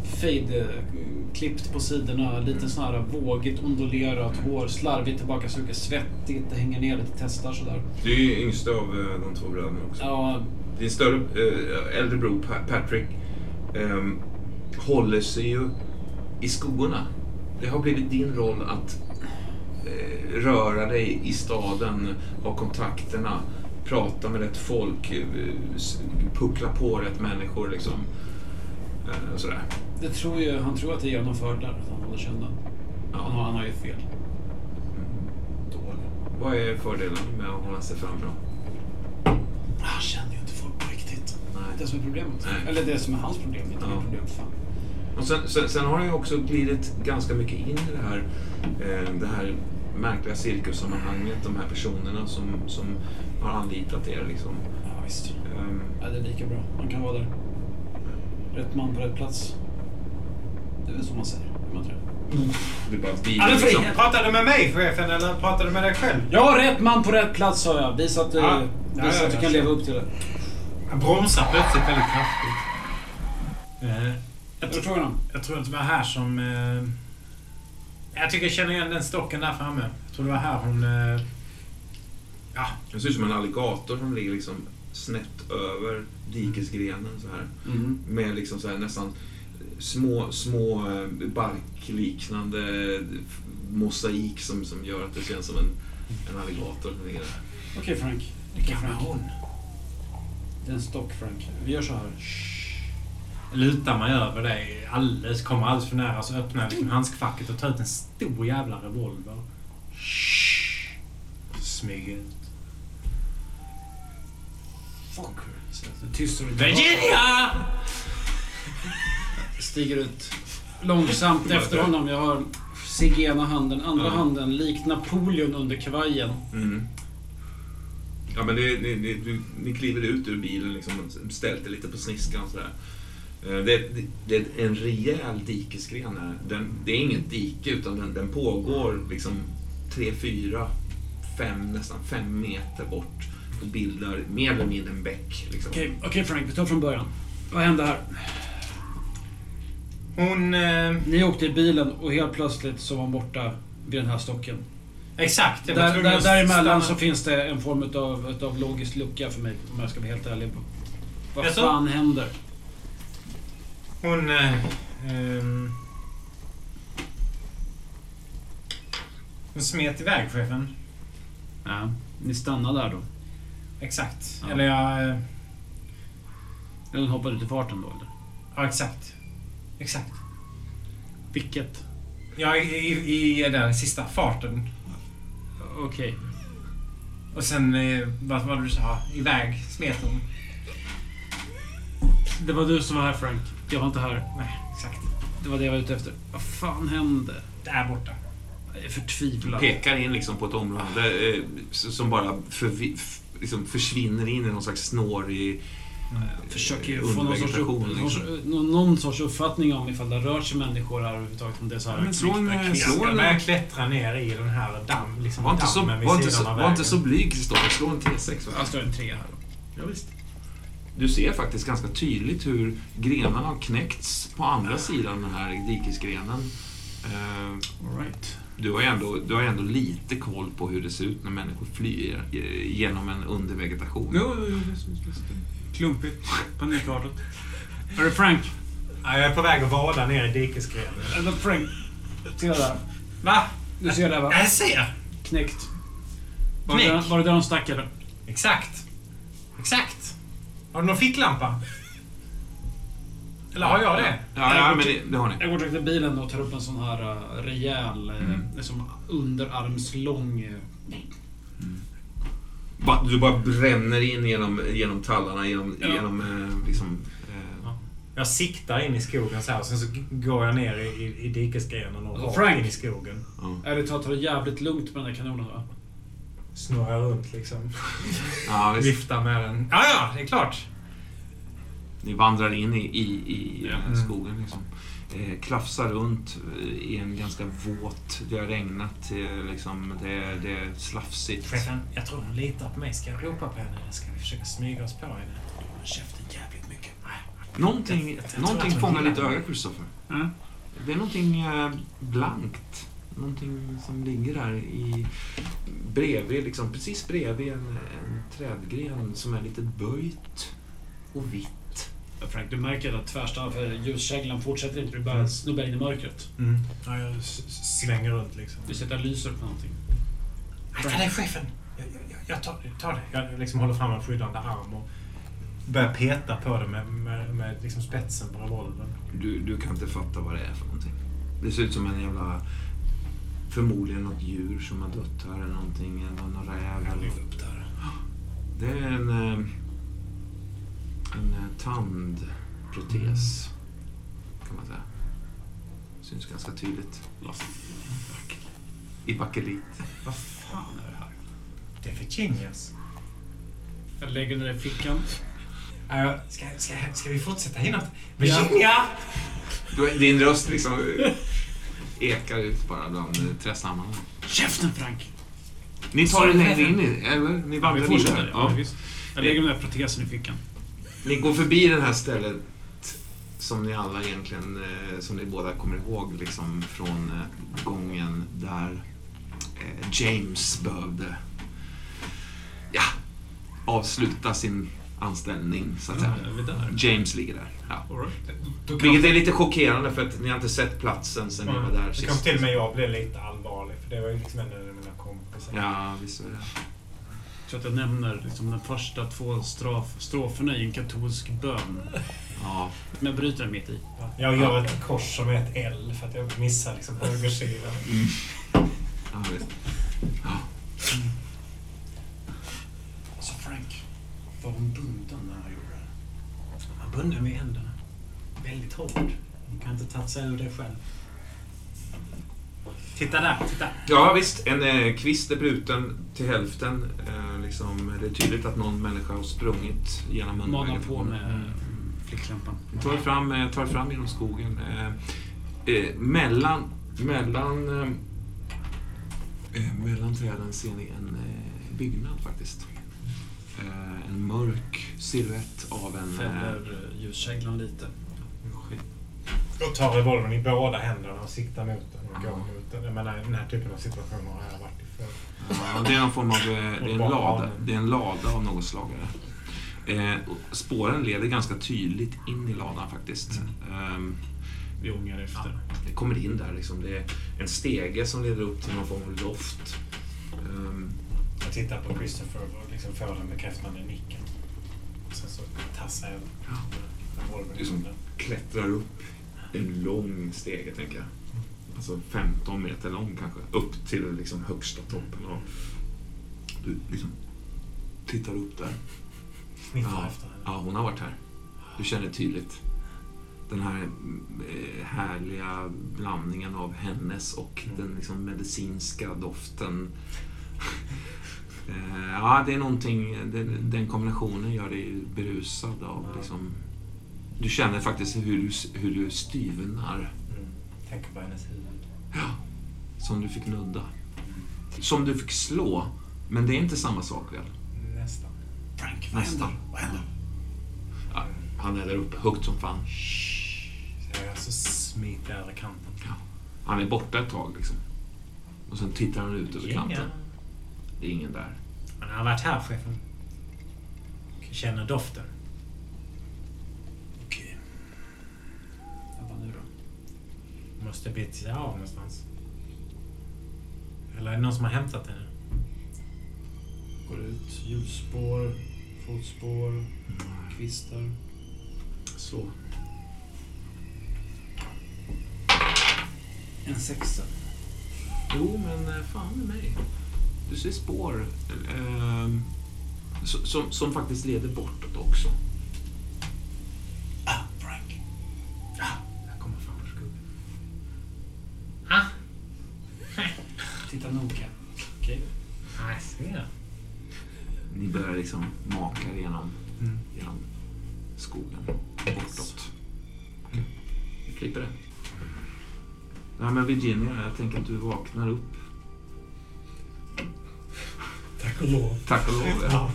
Fade eh, klippt på sidorna, lite sån här vågigt ondulerat hår, slarvigt tillbakasuget, svettigt, det hänger ner lite, testar sådär. Du är ju yngsta av eh, de två bröderna också. Ja, Din större, eh, äldre bror Pa- Patrick ehm, håller sig ju i skorna. Det har blivit din roll att eh, röra dig i staden, ha kontakterna, prata med rätt folk, eh, puckla på rätt människor liksom. Eh, sådär. det tror ju, han tror att det är genom fördelar att han håller sig undan. Han, har, han har ju fel. Dålig. Vad är fördelen med att hålla sig fram då? Han känner ju inte folk på riktigt. Det är Nej. det som är problemet. Nej. Eller det som är hans problem, inte Ja. mitt problem. Fan. Och sen, sen, sen har jag ju också glidit ganska mycket in i det här, eh, det här märkliga cirkussammanhanget. De här personerna som, som har anlitat er. Liksom. Ja, visst. Ehm, Ja, det är lika bra. Man kan vara där. Rätt man på rätt plats. Det är väl så man säger. Man inte det? det är bara vi, Ja, liksom. Pratar du med mig chefen eller pratar du med dig själv? Ja, rätt man på rätt plats sa jag. Visa att du, Ja. Visa ja, att du kan leva upp till det. Jag bromsar plötsligt väldigt kraftigt. Eh, jag, tror, jag tror att det var här som... Eh, jag tycker jag känner igen den stocken där framme. Jag tror det var här hon... Eh, ja, Det ser ut som en alligator som ligger liksom snett över dikesgrenen så här. Mm. Med liksom så här nästan små, små eh, barkliknande mosaik som, som gör att det känns som en, en alligator som ligger där. Okej Frank. vilken Okej, var Frank. hon? Det är en stock Frank. Vi gör så här. Lutar mig över dig alldeles, kommer alldeles för nära så öppnar jag liksom handskfacket och tar ut en stor jävla revolver. Smyger ut. Fuck her. Så att det Tyst och Virginia! Stiger ut långsamt efter honom. Jag har cigg i ena handen, andra Ja. handen likt Napoleon under kavajen. Mm. Ja, men det, det, du, ni kliver ut ur bilen liksom, ställt er lite på sniskan sådär. Eh, Det, det, det är en rejäl dikesgren här. Den, det är inget dike utan den, den pågår liksom tre, fyra, fem, nästan fem meter bort och bildar mer eller mindre en bäck. Liksom. Okej, okej Frank, vi tar från början. Vad hände här? Hon... Eh, Ni åkte i bilen och helt plötsligt så var hon borta vid den här stocken. exakt. Där, där, däremellan stanna. så finns det en form utav, utav logisk lucka för mig, om jag ska vara helt ärlig. På. Vad fan händer? Hon... Eh, ehm, hon smet iväg, chefen. Ja, ni stannade där då? Exakt. Ja. Eller jag... eh, Eller hon hoppade ut i farten då eller? Ja, exakt. Exakt. Vilket? Ja, i, i, i den sista farten. Okej. Och sen, eh, vad var det du sa? Iväg smet hon. Det var du som var här Frank. Jag var inte här. Nej, exakt. Det var det jag var ute efter. Vad fan hände? Där borta. Jag är förtvivlad. Pekar in liksom på ett område eh, som bara förvi, f, liksom försvinner in i någon slags snårig Jag försöker ju få någon sorts, upp, liksom. någon, någon sorts uppfattning om ifall det rör sig människor här överhuvudtaget. Om det är så här men slå en- slå en- börjar klättra ner i den här damm, liksom Var inte så, dammen vid var inte sidan så, av var inte vägen. så blyg Kristoffer. Slå en T6. va? Jag står en tre här då. Ja, visst. Du ser faktiskt ganska tydligt hur grenarna har knäckts på andra sidan den här dikesgrenen. Eh, All right. Du har, ändå, du har ändå lite koll på hur det ser ut när människor flyr eh, genom en undervegetation. Jo, jo, jo. visst, visst, visst. Klumpigt. Panikartat. Hörru Frank. Ja, jag är på väg att vada ner i dikesgrenen. Eller Frank. Ser du där? Va? Du ser där va? Jag ser! Knäckt. Var det, Knäck? där, var det där de stack eller? Exakt. Exakt. Har du någon ficklampa? Eller har jag det? Ja, ja men det, det har ni. Jag går direkt till bilen och tar upp en sån här uh, rejäl, uh, Mm. liksom underarmslång... Uh, Ba- Du bara bränner in genom, genom tallarna, genom, Ja. genom eh, liksom... eh, Jag siktar in i skogen så här och sen så går jag ner i, i, i dikesgrenen och rakt in i skogen. ja. ärligt talat, ta det jävligt lugnt med den där kanonen va? Snurrar runt liksom. ja, visst. Viftar med den. Ja, ja, det är klart. Ni vandrar in i, i, i Mm. skogen. Liksom. eh, klafsar runt i en ganska våt... Det har regnat. eh, Liksom, det, det är slafsigt. Chefen, jag tror hon litar på mig. Ska jag ropa på henne eller ska vi försöka smyga oss på henne? Håll käften jävligt mycket. Någonting, Jag- jag tror någonting hon fångar ditt mig. öga, Christopher. Ja. Det är någonting eh, blankt. Någonting som ligger där i, bredvid, liksom, precis bredvid en, en trädgren som är lite böjt och vitt. Ja, Frank, du märker att tvärstav för ljuskäglan fortsätter inte. Du bara snubbar in i mörkret. Ja, jag svänger runt liksom. Du sitter och lyser på någonting. Akta dig chefen! Jag, jag, jag tar, tar det. Jag liksom håller fram en skyddande arm och börjar peta på det med, med, med liksom spetsen på revolvern. Du, du kan inte fatta vad det är för någonting. Det ser ut som en jävla... Förmodligen något djur som har dött här eller någonting. Eller någon räv eller... upp där. Det är en... eh, En eh, tandprotes. Kan man säga. Syns ganska tydligt. I bakelit. Vad fan är det här? Det är Virginias. Jag lägger den i fickan. Äh, ska, ska, ska vi fortsätta inåt? Virginia! Du- Din röst liksom ekar ut bara bland eh, trädstammarna. Käften Frank! Ni tar er längre in i eller? Ni Ja, vandrar vi fortsätter. Ja. Ja. Jag lägger den där protesen i fickan. Ni går förbi det här stället som ni alla egentligen, eh, som ni båda kommer ihåg liksom från eh, gången där James behövde, ja, avsluta sin anställning så att säga. är vi där? James ligger där. Ja. Right. Vilket är lite chockerande för att ni har inte sett platsen sen ni var där sist. kan till och med jag bli lite allvarlig. För det var ju liksom en av mina kompisar. Ja, visst är det. Så att jag nämner liksom de första två straf, stroferna i en katolsk bön. Ja. Men jag bryter den mitt i. Jag gör ett kors som är ett L för att jag missar liksom högersidan. ja visst. Ja. Alltså Frank, var hon bunden när han gjorde det? Han bunden vid händerna. Väldigt hårt. Hon kan inte ta sig ur det själv. Titta där, titta. Ja visst, en eh, kvist är bruten till hälften. Eh, liksom, det är tydligt att någon människa har sprungit genom Manar munvägen. på med mm, flicklampan. Vi tar fram, eh, tar fram genom skogen. Eh, eh, mellan mellan, eh, eh, mellan träden ser ni en eh, byggnad faktiskt. Eh, en mörk silhuett av en... Eh, Fäller eh, ljuskäglan lite. Och tar revolvern i båda händerna och siktar mot den och går mot den. Jag menar, den här typen av situationer har jag varit i förr. Ja, det är någon form av... Det är en lada, det är en lada av något slag. Eh, spåren leder ganska tydligt in i ladan faktiskt. Ehm, Vi ångar efter. det kommer in där liksom. Det är en stege som leder upp till någon form av loft. Ehm, Jag tittar på Christopher och liksom får den bekräftande nicken. Och sen så tassar jag Ja. är som- klättrar upp en lång stege, tänker jag. Alltså 15 meter lång kanske. Upp till liksom högsta toppen. Och du liksom tittar upp där. Sniffar Ja. efter henne. Ja, hon har varit här. Du känner tydligt den här eh, härliga blandningen av hennes och Mm. den liksom medicinska doften. Eh, ja, det är någonting, den, den kombinationen gör dig berusad av liksom... Du känner faktiskt hur du, hur du styvnar, Mm. Tänker på hennes huvud. som du fick nudda. Som du fick slå, men det är inte samma sak väl? Nästan. Frank, vad Nästan. händer? Vad händer? Ja, han är där uppe, högt som fan. Så jag alltså smiter över kanten. Ja. Han är borta ett tag liksom. Och sen tittar han ut över kanten. Det är ingen där. Men han har varit här, chefen. Känner doften. Okej. Jag bara nu då? Måste bli sig av någonstans. Eller är det någon som har hämtat henne? Går ut. Hjulspår, fotspår, kvistar. Så. En sexa. Jo, men eh, fan med mig. Du ser spår ehm, som, som, faktiskt leder bortåt också. Ah, Frank. Ja, jag kommer fram ur skuggan. Titta noga. Okej. Ah, jag ser. Ni börjar liksom maka genom, Mm. genom skogen bortåt. Vi klipper det. Ja, men Virginia, jag tänker att du vaknar upp. Tack och lov. Tack och lov. Ja.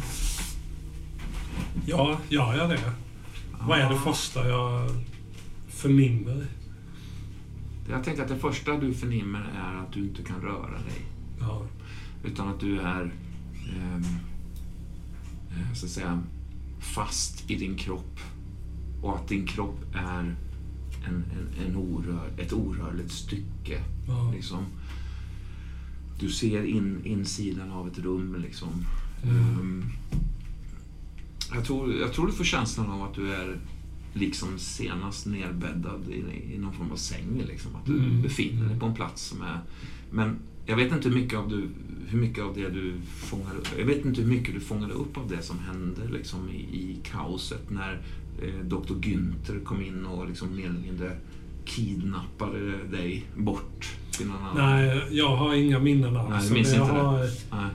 Ja, gör jag det? Vad är det Ja. första jag förnimmer? Jag tänker att det första du förnimmer är att du inte kan röra dig. Ja. Utan att du är ehm, eh, så att säga, fast i din kropp. Och att din kropp är en, en, en orör, ett orörligt stycke. Ja. Liksom. Du ser in, insidan av ett rum. Liksom. Mm. Ehm, jag, tror, jag tror du får känslan av att du är liksom senast nerbäddad i, i någon form av säng. Liksom. Att du Mm. befinner dig på en plats som är... Men jag vet inte hur mycket av, du, hur mycket av det du fångar upp. Jag vet inte hur mycket du fångade upp av det som hände liksom, i, i kaoset när eh, Dr. Günther kom in och liksom mer eller mindre kidnappade dig bort någon annan. Nej, jag har inga minnen alls. Nej, du minns inte det. har, Nej.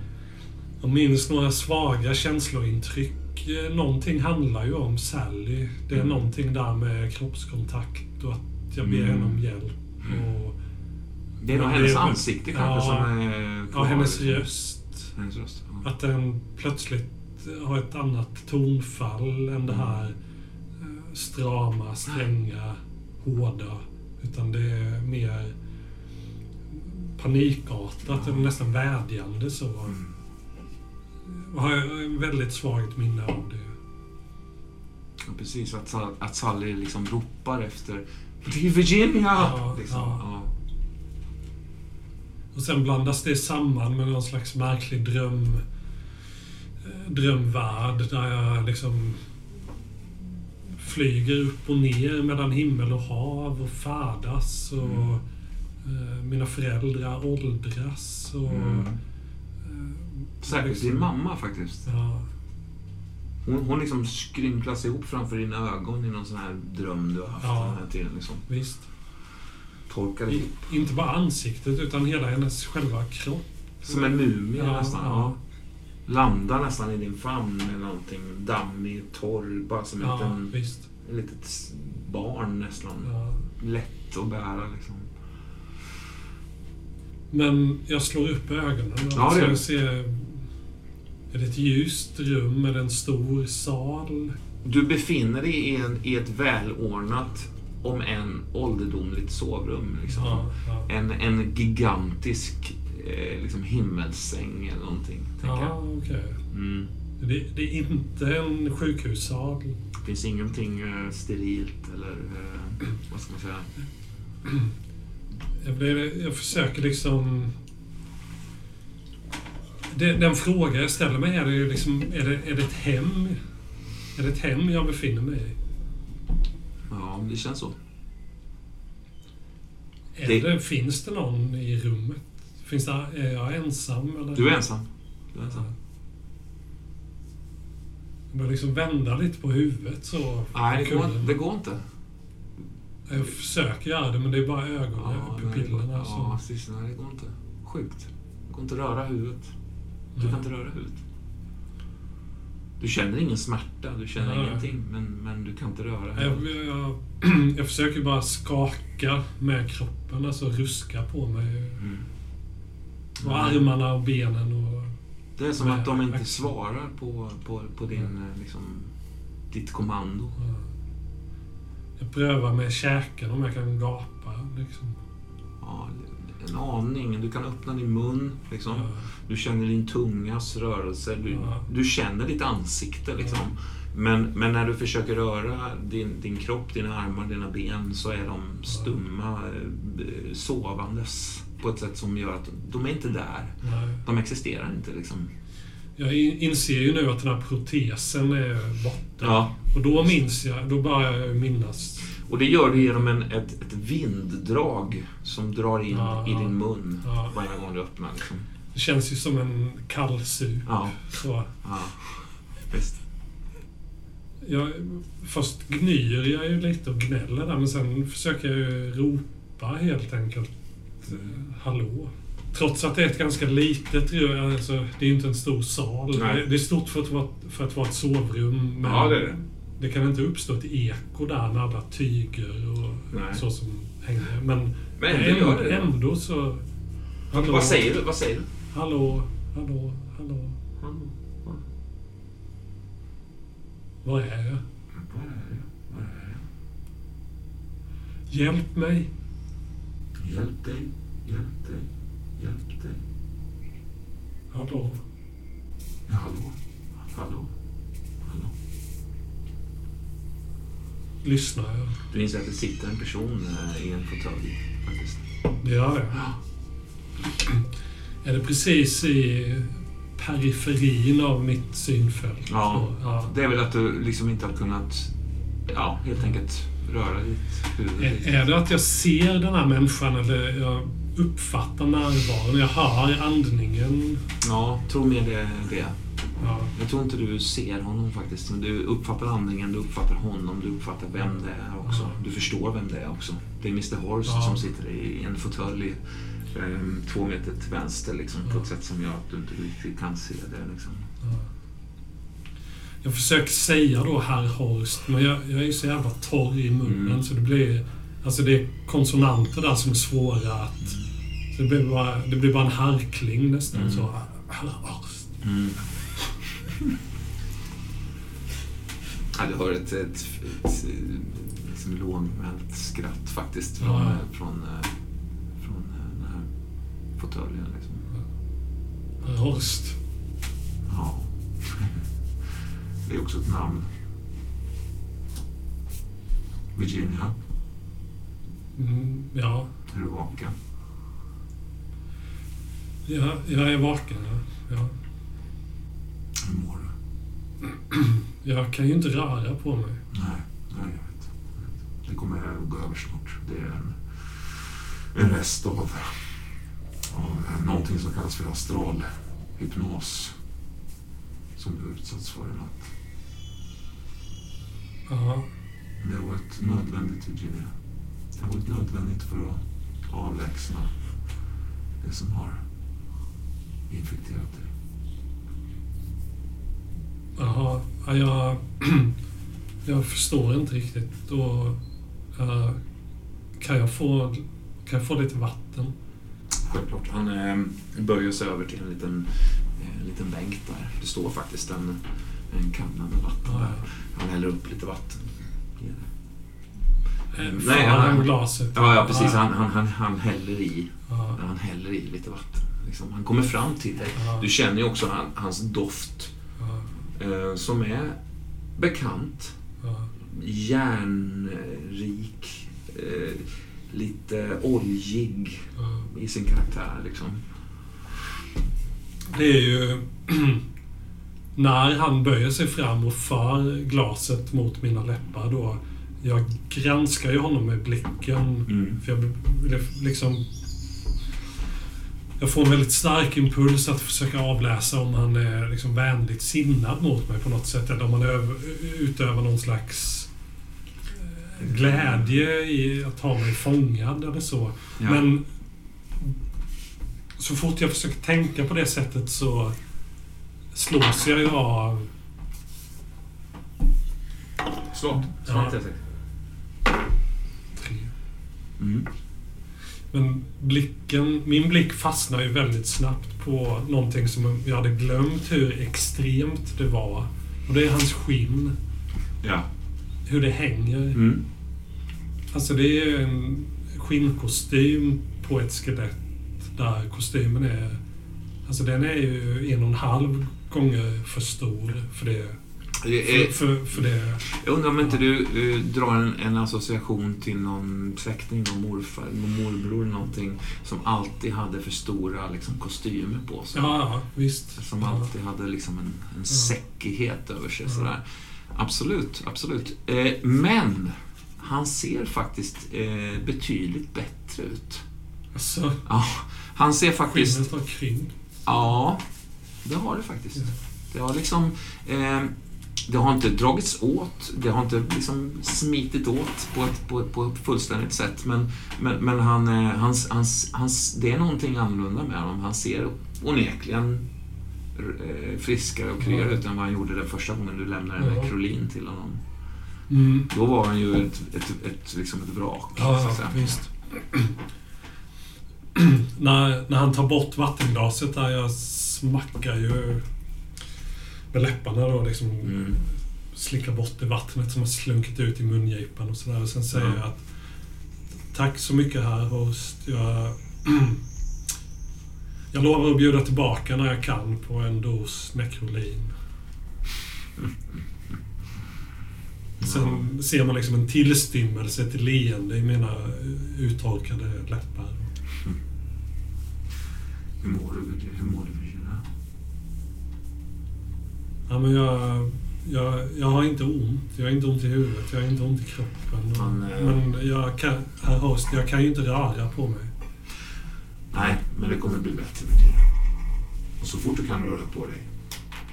jag minns några svaga känslointryck. Eh, Någonting handlar ju om Sally. Det är Mm. någonting där med kroppskontakt och att jag ber Mm. henne om hjälp. Mm. Och, Det är nog hennes det ansikte kanske Ja. som är ja, kvar, hennes liksom. röst. Hennes röst. Ja. Att den plötsligt har ett annat tonfall än det Mm. här eh, strama, stränga, hårda. Utan det är mer panikartat, Ja. nästan vädjande så. Mm. Jag har väldigt svagt minne av det. Ja, precis, att, att Sally liksom ropar efter Det är Virginia! Ja, liksom. ja. Ja. Och sen blandas det samman med någon slags märklig dröm, eh, drömvärld där jag liksom flyger upp och ner mellan himmel och hav och färdas och Mm. Eh, mina föräldrar åldras och... Mm. eh, Särskilt liksom- din mamma faktiskt. Ja, Hon, hon liksom skrynklas ihop framför dina ögon i någon sån här dröm du har haft Ja. den här tiden. Liksom. visst. Torkar I, inte bara ansiktet utan hela hennes själva kropp. Som en mumie Ja, nästan. ja. Landar nästan i din famn med någonting dammig, torr, bara som Ja, ett litet barn nästan. Lätt att bära liksom. Men jag slår upp ögonen och Ja, så du. ser... Är det ett ljust rum? Är det en stor sal? Du befinner dig i, en, i ett välordnat, om än ålderdomligt sovrum. Liksom. Ja, ja. En, en gigantisk eh, liksom himmelsäng eller någonting. Ja, jag. okej. Mm. Det, det är inte en sjukhussal. Det finns ingenting eh, sterilt eller eh, vad ska man säga. Jag, blir, jag försöker liksom... Det, den fråga jag ställer mig är, det ju liksom, är, det, är det ett hem? Är det ett hem jag befinner mig i? Ja, det känns så. Är Det- finns det någon i rummet? Finns det, är jag ensam? Eller? Du är ensam. Du är ensam. Jag börjar liksom vända lite på huvudet så. Nej, det går, det går inte. Jag försöker göra det men det är bara ögonen, går- pupillerna ja, som... precis. Nej, det går inte. Sjukt. Det går inte att röra huvudet. Du Nej. kan inte röra huvudet. Du känner ingen smärta, du känner Nej. ingenting, men, men du kan inte röra Jag, huvudet. jag, jag försöker bara skaka med kroppen, alltså ruska på mig. Mm. Och armarna och benen och... Det är som att de inte svarar på, på, på din, liksom, ditt kommando. ja. Jag prövar med käken om jag kan gapa. Liksom. Ja, en aning. Du kan öppna din mun. Liksom. Ja. Du känner din tungas rörelse. Du, Ja. du känner ditt ansikte. Liksom. Men, men när du försöker röra din, din kropp, dina armar, dina ben så är de stumma, eh, sovandes på ett sätt som gör att de är inte där. Nej. De existerar inte. Liksom. Jag in- inser ju nu att den här protesen är borta. Ja. Och då minns jag, då börjar jag minnas. Och det gör du genom en, ett, ett vinddrag som drar in Ja, i din mun Ja. varje gång du öppnar. Liksom. Det känns ju som en kall sup. Ja. Så. Ja. Visst. Jag, först gnyr jag ju lite och gnäller där, men sen försöker jag ju ropa helt enkelt. eh, Hallå. Trots att det är ett ganska litet rum, alltså, det är ju inte en stor sal. Nej. Det- är stort för att vara, för att vara ett sovrum. Men Ja, det är det. det kan inte uppstå ett eko där när alla tyger och Nej. så som hänger. Men, Men ändå det det. ändå så... Hallå, Vad säger du? Vad säger du? Hallå, hallå, hallå. Var är jag? Hjälp mig. Hjälp dig, hjälp dig, hjälp dig. Hallå. Hallå, hallå, hallå. Lyssnar jag? Du inser att det sitter en person eh, i en fåtölj faktiskt. Det gör jag. Är det precis i periferin av mitt synfält? Ja. Så, ja. Det är väl att du liksom inte har kunnat, ja, helt enkelt röra ditt huvud. Är, är det att jag ser den här människan eller jag uppfattar närvaron? Jag hör andningen? Ja, tro mer det, det. Ja. Jag tror inte du ser honom faktiskt. Men du uppfattar andningen, du uppfattar honom, du uppfattar vem det är också. Ja. Du förstår vem det är också. Det är Mr Horst Ja. som sitter i en fåtölj ehm, två meter till vänster liksom, på ett sätt som gör att du inte riktigt kan se det. Liksom. Jag försöker säga då herr Horst, men jag, jag är så jävla torr i munnen Mm. så det blir... Alltså det är konsonanter där som är svåra att... Det blir bara, det blir bara en harkling nästan Mm. så. Mm. Ja, du hör ett, ett, ett, liksom lågmält skratt faktiskt från, Ja. från, eh, från eh, den här fåtöljen. Liksom. Horst. Ja. Det är också ett namn. Virginia, Mm, ja, är du vaken? Jag, jag är vaken. Ja. Ja. Hur mår du? Jag kan ju inte röra på mig. Nej, nej jag vet. jag vet. Det kommer att gå över snart. Det är en, en rest av, av någonting som kallas för astral hypnos som du utsatts för i natt. Ja, Det har varit nödvändigt, Virginia. Det har varit nödvändigt för att avlägsna det som har infekterat dig. Jaha, ja, jag, jag förstår inte riktigt. Och, eh, kan, jag få, kan jag få lite vatten? Självklart. Han eh, böjer sig över till en liten, eh, liten bänk där. Det står faktiskt en, en kanna med vatten Ja, där. Han häller upp lite vatten. Det. ja. Nej, Nej, han- glaset. Ja, ja precis. Han, han, han, han, häller i, Ja, han häller i lite vatten. Liksom. Han kommer fram till dig. Du känner ju också han, hans doft eh, som är bekant. Järnrik, eh, lite oljig i sin karaktär. Liksom. Det är ju när han böjer sig fram och för glaset mot mina läppar då. Jag granskar ju honom med blicken. Mm. För jag vill liksom... Jag får en väldigt stark impuls att försöka avläsa om han är liksom vänligt sinnad mot mig på något sätt. Eller om han över, utövar någon slags eh, glädje i att ha mig fångad eller så. Ja. Men så fort jag försöker tänka på det sättet så slås jag ju av... Slå. Slå Ja. Tre. Mm. Men blicken, min blick fastnar ju väldigt snabbt på någonting som jag hade glömt hur extremt det var. Och det är hans skinn. Ja. Hur det hänger. Mm. Alltså det är ju en skinnkostym på ett skelett där kostymen är... Alltså den är ju en och en halv gånger för stor för det. Är, För, för, för det. jag undrar om inte du eh, drar en, en association till någon släkting, någon morfar, någon morbror eller någonting som alltid hade för stora liksom, kostymer på sig. Ja, ja, visst. Som alltid hade liksom en, en säckighet över sig. Sådär. Absolut, absolut. Eh, men han ser faktiskt eh, betydligt bättre ut. Alltså, Ja, han ser faktiskt... skinnet har krympt. Ja, det har det faktiskt. Ja. Det har liksom... Eh, det har inte dragits åt, det har inte liksom smitit åt på ett, på, på ett fullständigt sätt. Men, men, men han, eh, hans, hans, hans, det är någonting annorlunda med honom. Han ser onekligen eh, friskare och kryare ut än vad han gjorde den första gången du lämnade en Ja. nekrolin till honom. Mm. Då var han ju ett, ett, ett, liksom ett vrak. Ja, när, när han tar bort vattenglaset där, jag smackar ju med läpparna då liksom. Mm. Slickar bort det vattnet som har slunkit ut i mungipan och sådär. Och sen säger Ja. jag att Tack så mycket här host. Jag, jag lovar att bjuda tillbaka när jag kan på en dos Necrolin. Sen ser man liksom en tillstymmelse till leende i mina uttorkade läppar. Hur mår du? Hur mår du? Ja, men jag, jag, jag har inte ont. Jag har inte ont i huvudet. Jag har inte ont i kroppen. Man, eh, Men jag kan, host, jag kan ju inte röra på mig. Nej, men det kommer bli bättre Virginia. Och så fort du kan röra på dig,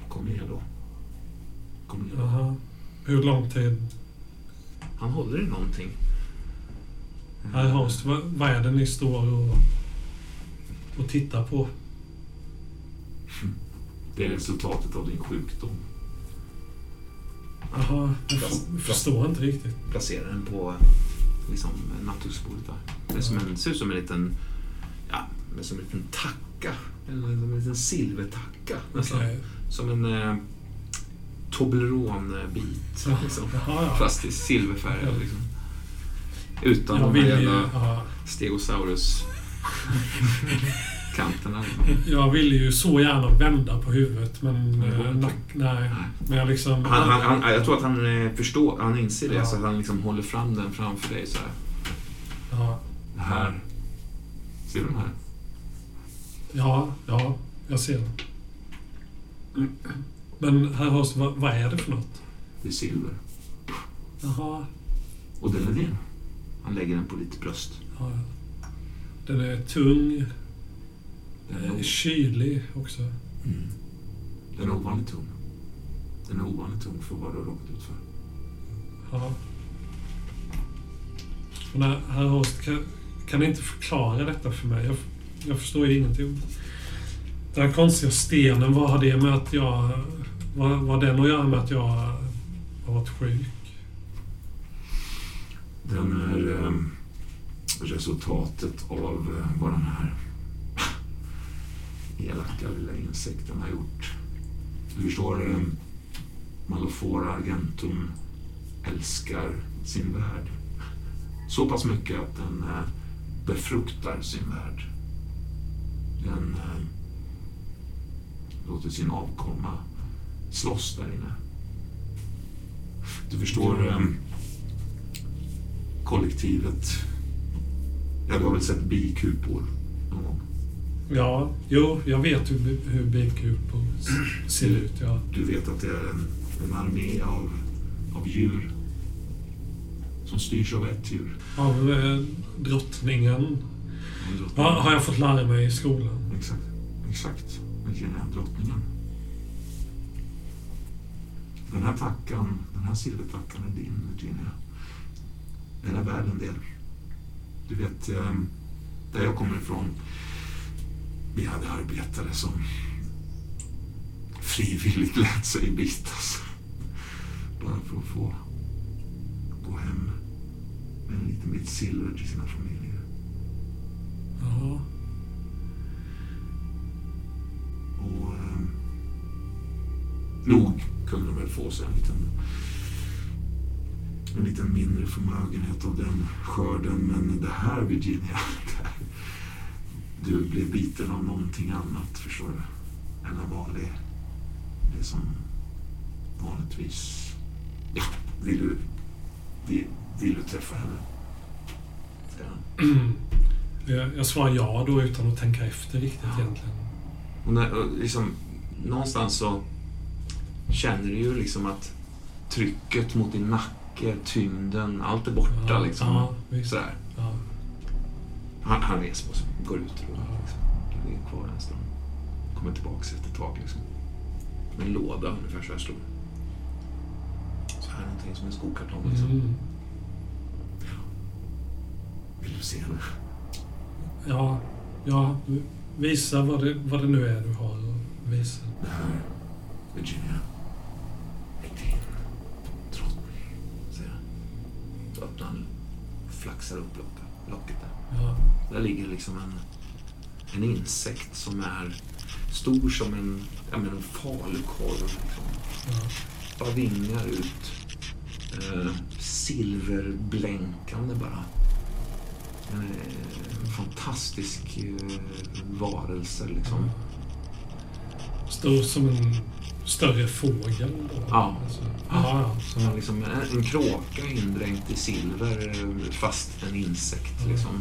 kom ner då. Kom ner då. Jaha. Hur lång tid? Han håller i någonting. Herr host, vad, vad är det ni står och, och tittar på? Det är resultatet av din sjukdom. Jaha, jag förstår inte riktigt. Placera den på liksom, nattduksbordet där. Det är som en, ser ut som en liten, ja, det är som en liten tacka. Eller som en liten silvertacka nästan. Okej. Som en eh, Toblerone-bit. Liksom. Jaha, ja. Fast i silverfärgad. Ja. Liksom. Utan Jag de här jävla Ja, Liksom. jag vill ju så gärna vända på huvudet, men... inte. nack, nej. Men jag liksom... Han, han, han, jag tror att han eh, förstår, han inser det, Ja. så han liksom håller fram den framför dig så här. Ja, här. Ser du den här? ja, ja, jag ser det. Men herr host, vad, vad är det för något? Det är silver. Jaha. Och den är din. Han lägger den på ditt bröst. Ja. Den är tung, Den är, eh, o- kylig också. mm. den är ovanligt tung. Den är ovanligt tung för vad du har råkat ut för. Ja. Och när, herr host, kan, kan inte förklara detta för mig? Jag, jag förstår ju ingenting. Den här konstiga stenen, vad har det med att jag... Vad, vad den att göra med att jag har varit sjuk? Den är eh, resultatet av eh, vad den här elaka lilla insekten har gjort. Du förstår, eh, Malofora Argentum älskar sin värld. Så pass mycket att den eh, befruktar sin värld. Den eh, låter sin avkomma slåss där inne. Du förstår, eh, kollektivet. Ja, du har väl sett bikupor? Ja, jo, jag vet hur, hur s- ser ut. Ja. Du vet att det är en, en armé av, av djur som styrs av ett djur. Av eh, drottningen. Ja, har jag fått lära mig i skolan. Exakt. Exakt. Virginia, drottningen. Den här tackan, den här silvertackan är din, Virginia. Den är värd en del. Du vet, eh, där jag kommer ifrån, vi hade arbetare som frivilligt lät sig bitas. Bara för att få gå hem med en liten bit silver till sina familjer. Ja. Och eh, nog kunde de väl få sig en liten, en liten mindre förmögenhet av den skörden. Men det här, Virginia, det här, du blev biten av någonting annat, förstår du. Än en vanlig, det som vanligtvis, ja, vill du, vill, vill du träffa henne? Han. Jag, jag svarar ja då utan att tänka efter riktigt Ja. egentligen. Och när, och liksom, någonstans så känner du ju liksom att trycket mot din nacke, tyngden, allt är borta. Ja, liksom. ja. Sådär. Ja. Han, han reser på sig, går ut ur rummet. Liksom. Ligger kvar en stund. Kommer tillbaka efter ett tag. Liksom. En låda ungefär så här stor. Så här någonting som en skokartong. Liksom. Mm. Vill du se henne? Ja, ja. Visa vad det, vad det nu är du har visa. Det här, Virginia, din drottning, säger han. flaxar upp locket, locket där. Ja. Där ligger liksom en, en insekt som är stor som en, ja, men en falukorv. Liksom. Bara vingar ut. Eh, silverblänkande bara. En eh, fantastisk eh, varelse liksom. Stor som en större fågel. Då. Ja. Alltså, ja. Som liksom en, en kråka indränkt i silver eh, fast en insekt liksom.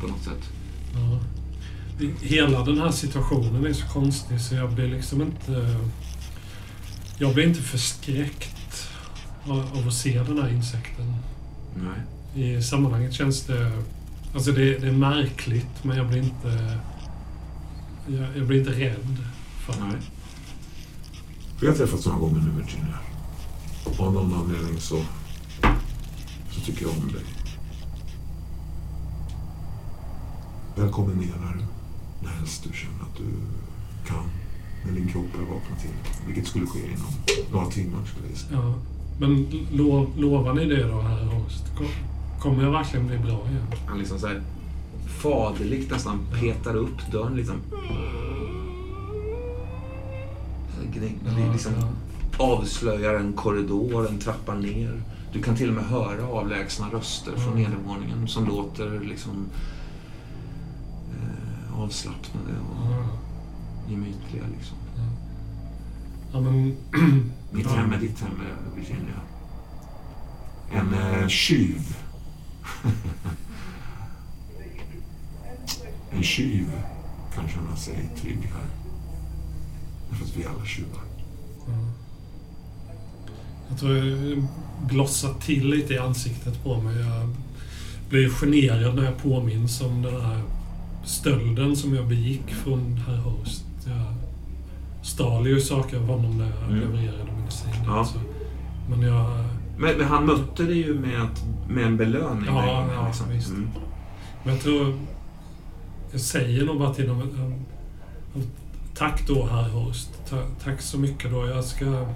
På något sätt. Ja. Hela den här situationen är så konstig så jag blir liksom inte... Jag blir inte förskräckt av, av att se den här insekten. Nej. I sammanhanget känns det... Alltså det, det är märkligt men jag blir inte... Jag, jag blir inte rädd för Nej. det. Vi har träffats några gånger nu Virginia. Och av någon anledning så, så tycker jag om dig. Välkommen ner när du, när helst du känner att du kan. När din kropp är vaknad till. Vilket skulle ske inom några timmar skulle jag. Ja. Men lo, lovar ni det då, Horst? Kom- Kommer jag verkligen bli bra igen? Han liksom så här faderligt nästan petar upp dörren liksom. Här det är liksom avslöjar en korridor, en trappa ner. Du kan till och med höra avlägsna röster från nedervåningen som låter liksom avslappnade och Ja. gemytliga. Liksom. Ja, men... Mitt Ja. hem är ditt hem, eh, Virginia. En eh, tjuv. en tjuv kan känna sig trygg här. Därför att vi är alla tjuvar. Ja. Jag tror jag blossar till lite i ansiktet på mig. Jag blir generad när jag påminns om den här stölden som jag begick från herr Host. Jag stal ju saker av honom när jag Mm. levererade medicin. Ja. Alltså. Men jag... Men, men han mötte dig ju med, att, med en belöning. Ja, gången, ja, liksom. visst. Mm. Men jag tror... Jag säger nog bara till dem... um, um, Tack då, herr Host. Ta, tack så mycket då. Jag ska...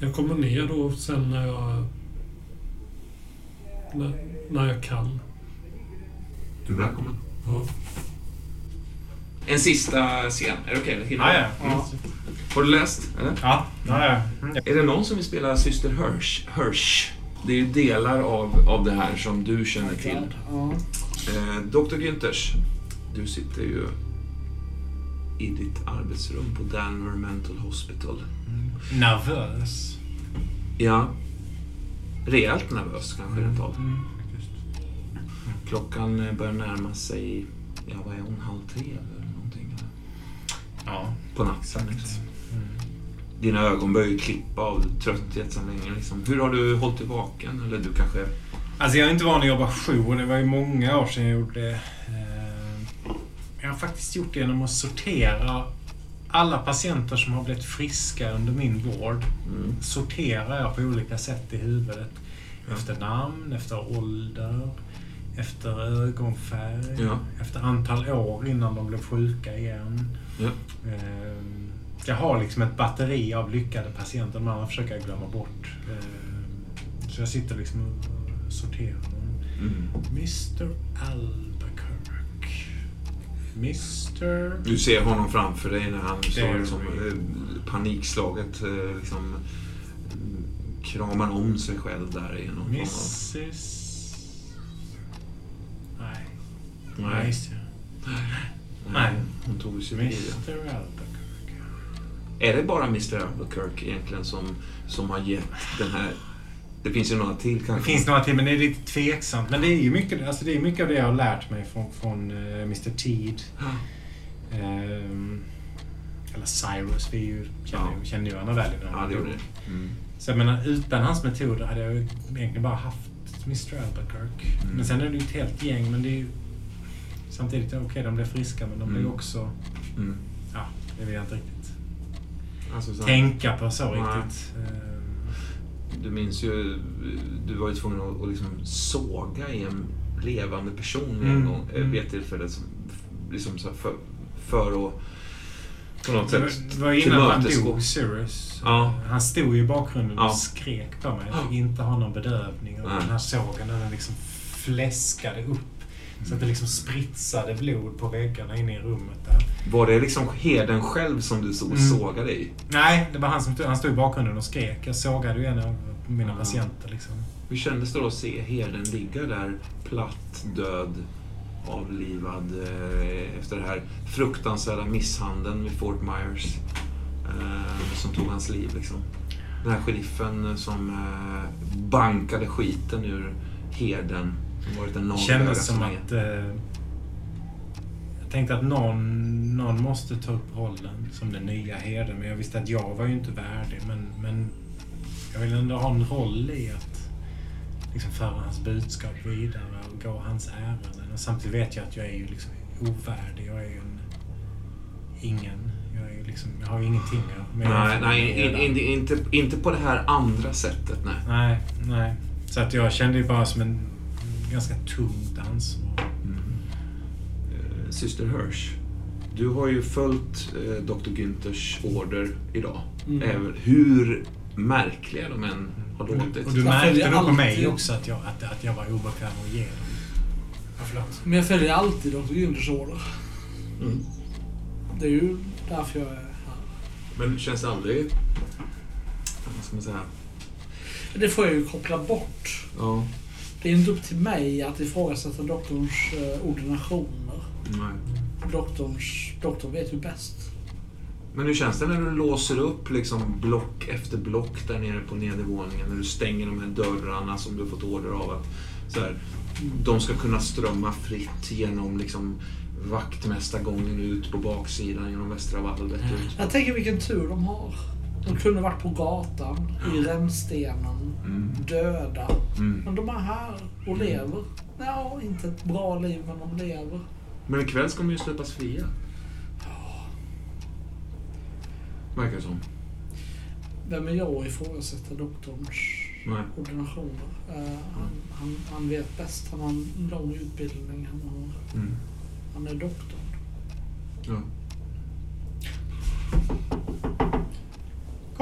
Jag kommer ner då sen när jag... När, när jag kan. Du är välkommen. En sista scen. Är det okej? Okay? Ja, ja. Har du läst? Eller? Ja, ja, ja. Mm. Är det någon som vill spela Syster Hirsch? Hirsch? Det är ju delar av, av det här som du känner till. Ja. Eh, Dr. Günthers, du sitter ju i ditt arbetsrum på Danver Mental Hospital. Nervös. Ja, rejält nervös kanske rent av. Mm. Klockan börjar närma sig, ja vad är hon, halv tre eller någonting? eller? Ja, På natten. exakt. liksom. Mm. Dina ögon börjar ju klippa av trötthet sedan länge. Liksom. Hur har du hållit dig vaken? Eller du kanske... Alltså jag är inte van att jobba jour. Det var ju många år sedan jag gjorde det. Eh, Jag har faktiskt gjort det genom att sortera alla patienter som har blivit friska under min vård. Mm. Sorterar jag på olika sätt i huvudet. Efter namn, efter ålder, efter ögonfärg, Ja. efter antal år innan de blev sjuka igen. Ja. Eh, Jag har liksom ett batteri av lyckade patienter. De andra försöker jag glömma bort. Eh, Så jag sitter liksom och sorterar dem. Mm. Mr Albuquerque. Mr... Du ser honom framför dig när han står liksom, eh, panikslaget eh, liksom, mm, kramar om sig själv där i någon. Mrs... Nej, Nej, just det. nej. Hon tog sig det. Mr Albuquerque. Är det bara Mr Albuquerque egentligen som, som har gett den här... Det finns ju några till Det kanske. finns några till, men det är lite tveksamt. Men det är ju mycket, alltså det är mycket av det jag har lärt mig från, från eh, Mr Teed. Ehm, eller Cyrus, vi ju, känner, Ja. ju- känner ju varandra väl. Ja, det gjorde det. Mm. Så jag menar, utan hans metoder hade jag egentligen bara haft Mr Albuquerque. Mm. Men sen är det ju ett helt gäng, men det är ju... Samtidigt, okej, de blev friska, men de blev ju Mm. också... Mm. Ja, det vill jag inte riktigt Alltså, så tänka på så Nej. riktigt. Du minns ju, du var ju tvungen att, att liksom såga i en levande person en Mm, gång eh, mm. vid ett tillfälle. Som, liksom så för, för att på något Det var, sätt det var innan han dog, Cyrus. Ja. Han stod i bakgrunden Ja. och skrek på mig. Jag fick inte ha någon bedövning. Och den här sågen, den liksom fläskade upp. Så att det liksom spritsade blod på väggarna inne i rummet där. Var det liksom herden själv som du och Mm. sågade i? Nej, det var han som han stod i bakgrunden och skrek. Jag sågade ju en av mina Ja. patienter liksom. Hur kändes det då att se herden ligga där platt, död, avlivad eh, efter den här fruktansvärda misshandeln vid Fort Myers eh, som tog hans liv liksom. Den här sheriffen som eh, bankade skiten ur herden som varit en Det kändes som att... Eh, jag tänkte att någon, någon måste ta upp rollen som den nya herden. Men jag visste att jag var ju inte värdig. Men, men jag vill ändå ha en roll i att liksom föra hans budskap vidare och gå hans ärenden. Och samtidigt vet jag att jag är ju liksom ovärdig. Jag är ju en... Ingen. Jag, är ju liksom, jag har ju ingenting med Nej, nej in, in, inte, inte på det här andra sättet. Nej. Nej, nej. Så att jag kände ju bara som en ganska tungt ansvar. Eh, Syster Hirsch, du har ju följt eh, Dr. Günthers order idag. Mm. Även hur märkliga de än har låtit. Och du märkte följer nog på mig också att jag, att, att jag var obekväm att ge dem. Ja. Men jag följer alltid Dr. Günthers order. Mm. Det är ju därför jag är här. Men känns det aldrig... Vad ska man säga? Det får jag ju koppla bort. Ja. Det är inte upp till mig att ifrågasätta doktorns eh, ordinationer. Nej. Doktorns, doktorn vet ju bäst. Men hur känns det när du låser upp liksom block efter block där nere på nedervåningen? När du stänger de här dörrarna som du fått order av att så här, de ska kunna strömma fritt genom liksom vaktmästargången ut på baksidan genom västra valvet. Jag tänker vilken tur de har. De kunde varit på gatan, i rännstenen, Mm. döda. Mm. Men de är här och lever. Ja, inte ett bra liv, men de lever. Men ikväll ska de ju släppas fria. Verkar det som. Vem är jag att ifrågasätta doktorns Nej. ordinationer? Eh, han, han, han vet bäst. Han har en lång utbildning. Han, har, Mm. han är doktorn. Ja.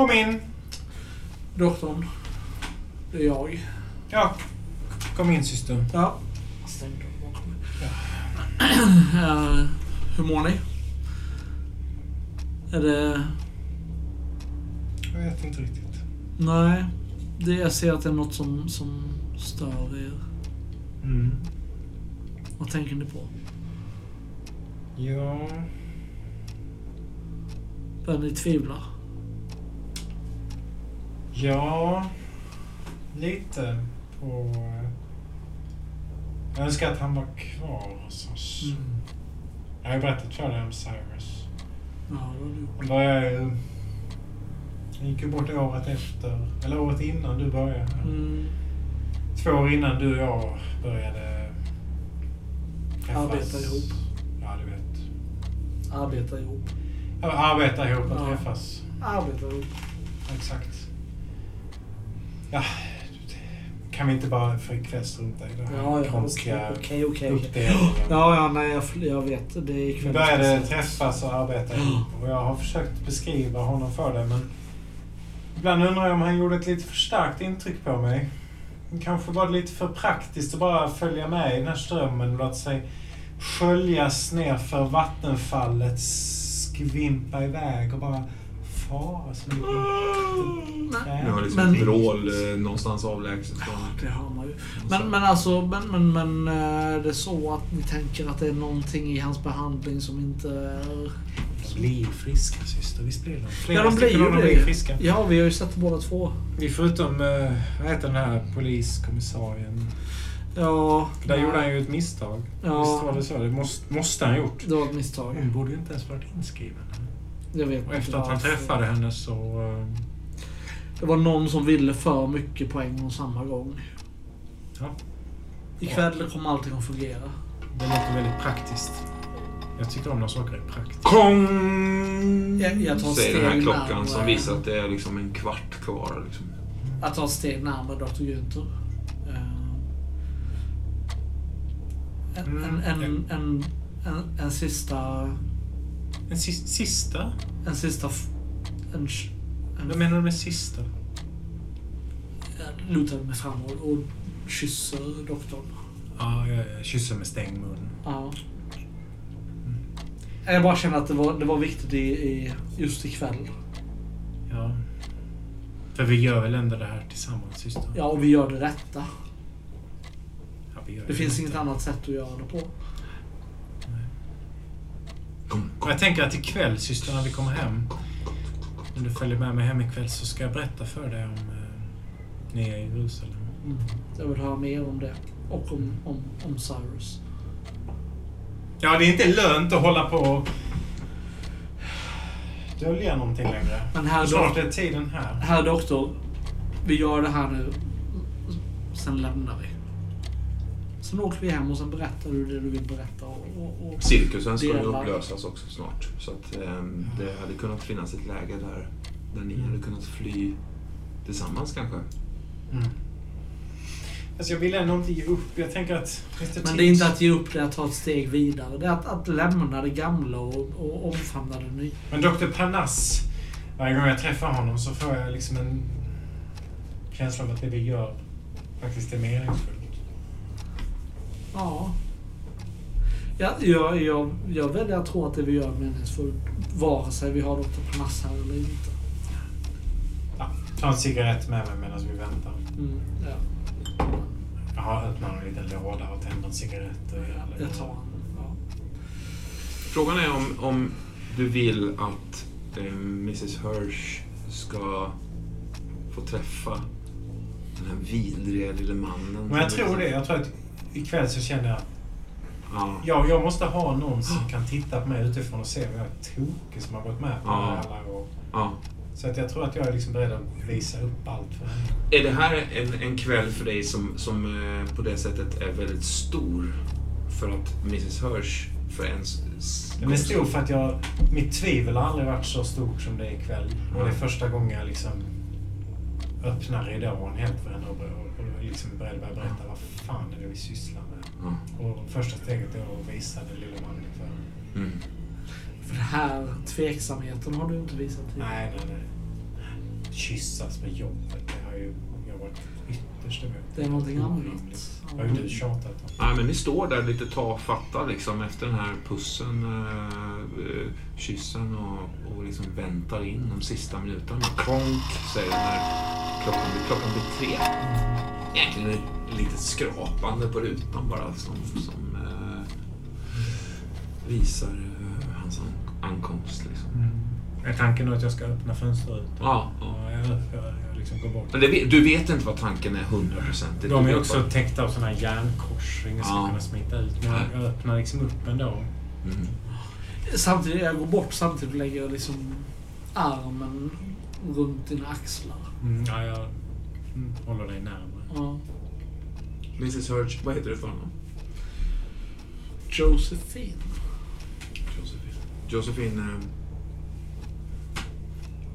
Kom in! Doktorn, det är jag. Ja, kom in syster. Ja. Bakom mig. Eh, hur mår ni? Är det... Jag vet inte riktigt. Nej. Det, jag ser att det är något som, som stör er. Mm. Vad tänker ni på? Ja... Börjar ni tvivla? Ja... Lite på... Jag önskar att han var kvar hos oss. Mm. Jag har ju berättat för dig om Cyrus. Ja, det har du gjort. Han gick ju bort året efter, eller året innan du började. Mm. Två år innan du och jag började träffas. Arbeta ihop. Ja, du vet. Arbeta ihop. Ja, arbeta ihop och Ja. träffas. Arbeta ihop. Exakt. Ja, kan vi inte bara få ikvällstrunta i det här Ja, konstiga okej, okej. uppdelningen? Ja, ja, nej, jag, jag vet. Det är Vi började träffas och arbeta ihop och jag har försökt beskriva honom för dig men ibland undrar jag om han gjorde ett lite för starkt intryck på mig. Kanske var det lite för praktiskt att bara följa med i den här strömmen och låta sig sköljas ner för vattenfallet, skvimpa iväg och bara fara som en Nej. Nu har liksom Men- vrål eh, någonstans avlägset från... Det har man ju. Men, men alltså, men, men, men eh, är det så att ni tänker att det är någonting i hans behandling som inte är... De blir friska syster, visst blir de? Flera Ja, de blir ju det. blir friska. Ja, vi har ju sett båda två. Vi förutom, eh, vad heter den här poliskommissarien? Ja. Där nej, gjorde han ju ett misstag. Ja. Visst var det så? Det måste, måste han ha gjort. Det var ett misstag. Hon borde ju inte ens varit inskriven. Jag vet Och efter att han träffade henne så... eh, Det var någon som ville för mycket på en och samma gång. Ja. Ikväll kommer allting att fungera. Det låter väldigt praktiskt. Jag tycker om när saker är praktiskt. Kong! Jag- jag tar Säger den här klockan närmare. som visar att det är liksom en kvart kvar. Liksom. Att ta ett steg närmare Dr. Günther. Eh, En, en, en, en, en, en sista... En sis- sista? En sista... f- En, sh- Vad en, menar du med sista? lutar mig framåt och kysser doktorn. Ja, jag, jag kysser med stängd mun. Ja. Jag bara känner att det var, det var viktigt i, i, just ikväll. Ja. För vi gör väl ändå det här tillsammans, syster? Ja, och vi gör det rätta. Ja, gör Det finns rätt. inget annat sätt att göra det på. Och jag tänker att ikväll, syster, när vi kommer hem. Om du följer med mig hem ikväll så ska jag berätta för dig om eh, nya Jerusalem. Mm. Jag vill höra mer om det. Och om, om, om Cyrus. Ja, det är inte lönt att hålla på och dölja någonting längre. Men herr, Snart är tiden här. herr doktor, vi gör det här nu. Sen lämnar vi. Sen åker vi hem och sen berättar du det du vill berätta. Och, och, och Cirkusen ska ju upplösas också snart. Så att ehm, det hade kunnat finnas ett läge där, där ni hade kunnat fly tillsammans kanske. Mm. Alltså jag vill ändå inte ge upp. Jag tänker att... Men det är inte att ge upp det att ta ett steg vidare. Det är att, att lämna det gamla och, och omfamna det nya. Men Dr. Panas, varje gång jag träffar honom så får jag liksom en känsla av att det vi gör faktiskt är meningsfullt. Ja. Ja, jag, jag, jag väljer att tro att det vi gör är meningsfullt. Vare sig vi har Dr. Panas här eller inte. Ja, ta en cigarett med mig medan vi väntar. Mm, ja. Jag har öppnat en liten låda och tänder en cigarett. Och Jag tar en. Ja. Frågan är om, om du vill att eh, Mrs Hirsch ska få träffa den här vidriga lille mannen. Men jag tror det. Jag tror att ikväll så känner jag Ja. ja, jag måste ha någon som kan titta på mig utifrån och se vad jag är tokig som har gått med på Ja. det här alla år. ja. Så att jag tror att jag är liksom beredd att visa upp allt för henne. Är det här en, en kväll för dig som, som eh, på det sättet är väldigt stor? För att Mrs Hirsch för ens... Den är stor för att jag, mitt tvivel har aldrig varit så stort som det är ikväll. Och det är första gången jag liksom öppnar ridån helt för henne och, och, och liksom beredd att berätta vad fan är det vi sysslar med. Ja. Och första steget är att visa den lille mannen för. Mm. För det här tveksamheten har du inte visat tidigare. Nej, nej, nej. Kyssas med jobbet, det har ju jag varit ytterst emot. Det är någonting annat. Orimligt. Det har du tjatat om. Nej, men ni står där lite tafatta liksom efter den här pussen, eh, eh, kyssen och, och liksom väntar in de sista minuterna. Kronk säger när klockan klockan blir tre. Egentligen ett litet skrapande på rutan bara som, som eh, visar eh, hans an- ankomst. Liksom. Är tanken att jag ska öppna fönsterrutan? Ja, ja. Ja, jag, jag, jag liksom går bort. Men det, du vet inte vad tanken är hundraprocentigt. De är också bara- täckta av här järnkors. Ingen ska Ja. kunna smita ut. Men jag, jag öppnar liksom upp ändå. Mm. Samtidigt, jag går bort samtidigt lägger jag liksom armen runt dina axlar. Mm, ja, jag mm, håller dig närmare. Ja. Mrs Hirsch, vad heter du för honom? Josephine. Josefin. Josefin, eh,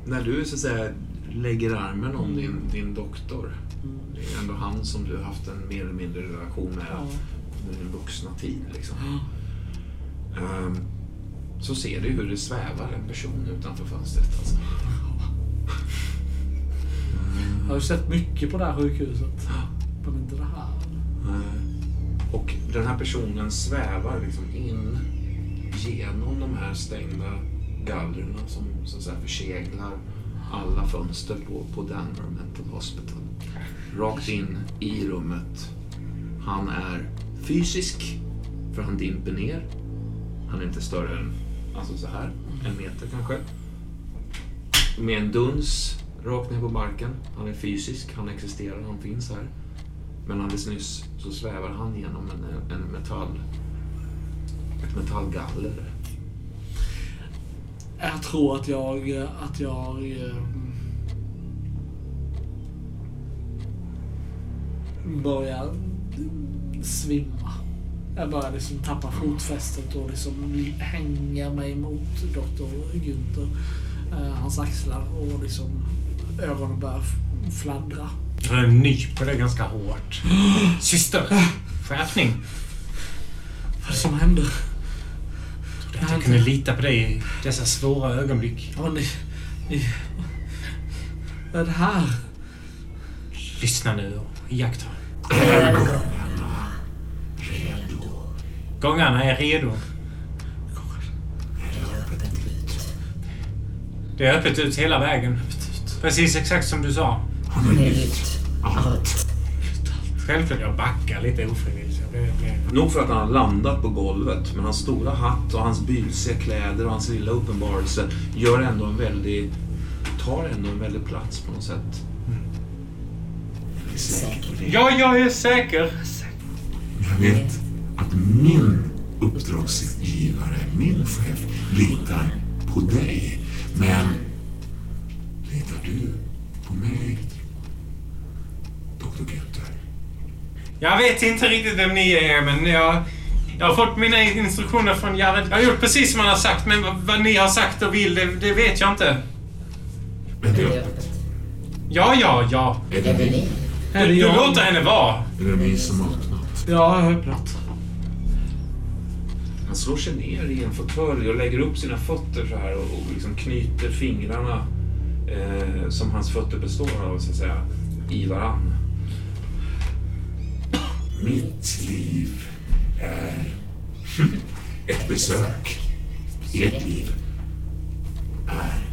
när du så att säga lägger armen om din, din doktor, Mm. det är ändå han som du har haft en mer eller mindre relation med Ja. under din vuxna tid. Liksom. Ja. Ehm, så ser du hur det svävar en person utanför fönstret. Alltså. Jag har ju sett mycket på det här sjukhuset. Men inte det här. Och den här personen svävar liksom in genom de här stängda gallren som så att säga förseglar alla fönster på, på Danver Mental Hospital. Rakt in i rummet. Han är fysisk, för han dimper ner. Han är inte större än alltså så här, en meter kanske. Med en duns rakt ner på marken. Han är fysisk, han existerar, han finns här. Men alldeles nyss så svävar han genom en, en metall, ett metallgaller. Jag tror att jag... Att jag... Eh, börjar svimma. Jag börjar liksom tappa fotfästet och liksom hänga mig mot doktor Günther. Eh, hans axlar och liksom ögonen börjar fladdra. Jag nyper dig ganska hårt. Syster! Skärpning! Vad är det som händer? Trodde att jag kunde lita på dig i dessa svåra ögonblick. Ja, ni... ni vad är det här? Lyssna nu och iaktta. Gångarna är redo. Det är öppet ut hela vägen. Precis exakt som du sa. Han har gjort allt. Självklart, jag backar lite ofrivilligt. Nog för att han har landat på golvet, men hans stora hatt och hans bylsiga kläder och hans lilla uppenbarelse gör ändå en väldig... tar ändå en väldig plats på något sätt. Säker. Ja, jag är säker. Jag vet att min uppdragsgivare, min chef, litar på dig. Men du på mig? Dr. Günther? Jag vet inte riktigt vem ni är, men jag, jag har fått mina instruktioner från Jared. Jag har gjort precis som han har sagt, men vad, vad ni har sagt och vill, det, det vet jag inte. Är det öppet? Ja, ja, ja. Är det ni? Är Du, det du låter henne vara. Är det ni som har öppnat? Ja, jag har öppnat. Han slår sig ner i en fåtölj och lägger upp sina fötter så här och, och liksom knyter fingrarna eh, som hans fötter består av, så att säga, i varann. Mitt liv är ett besök. Ert liv är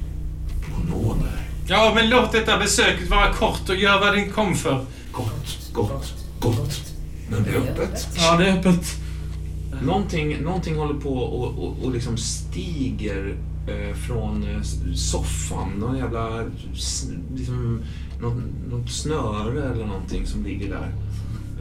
nåder. Ja, men låt detta besöket vara kort och gör vad den kom för. Gott, gott, gott. Men det är öppet. Ja, det är öppet. Någonting, någonting håller på och, och, och liksom stiger från eh, soffan. Någon jävla... Liksom, något, något snöre eller någonting som ligger där.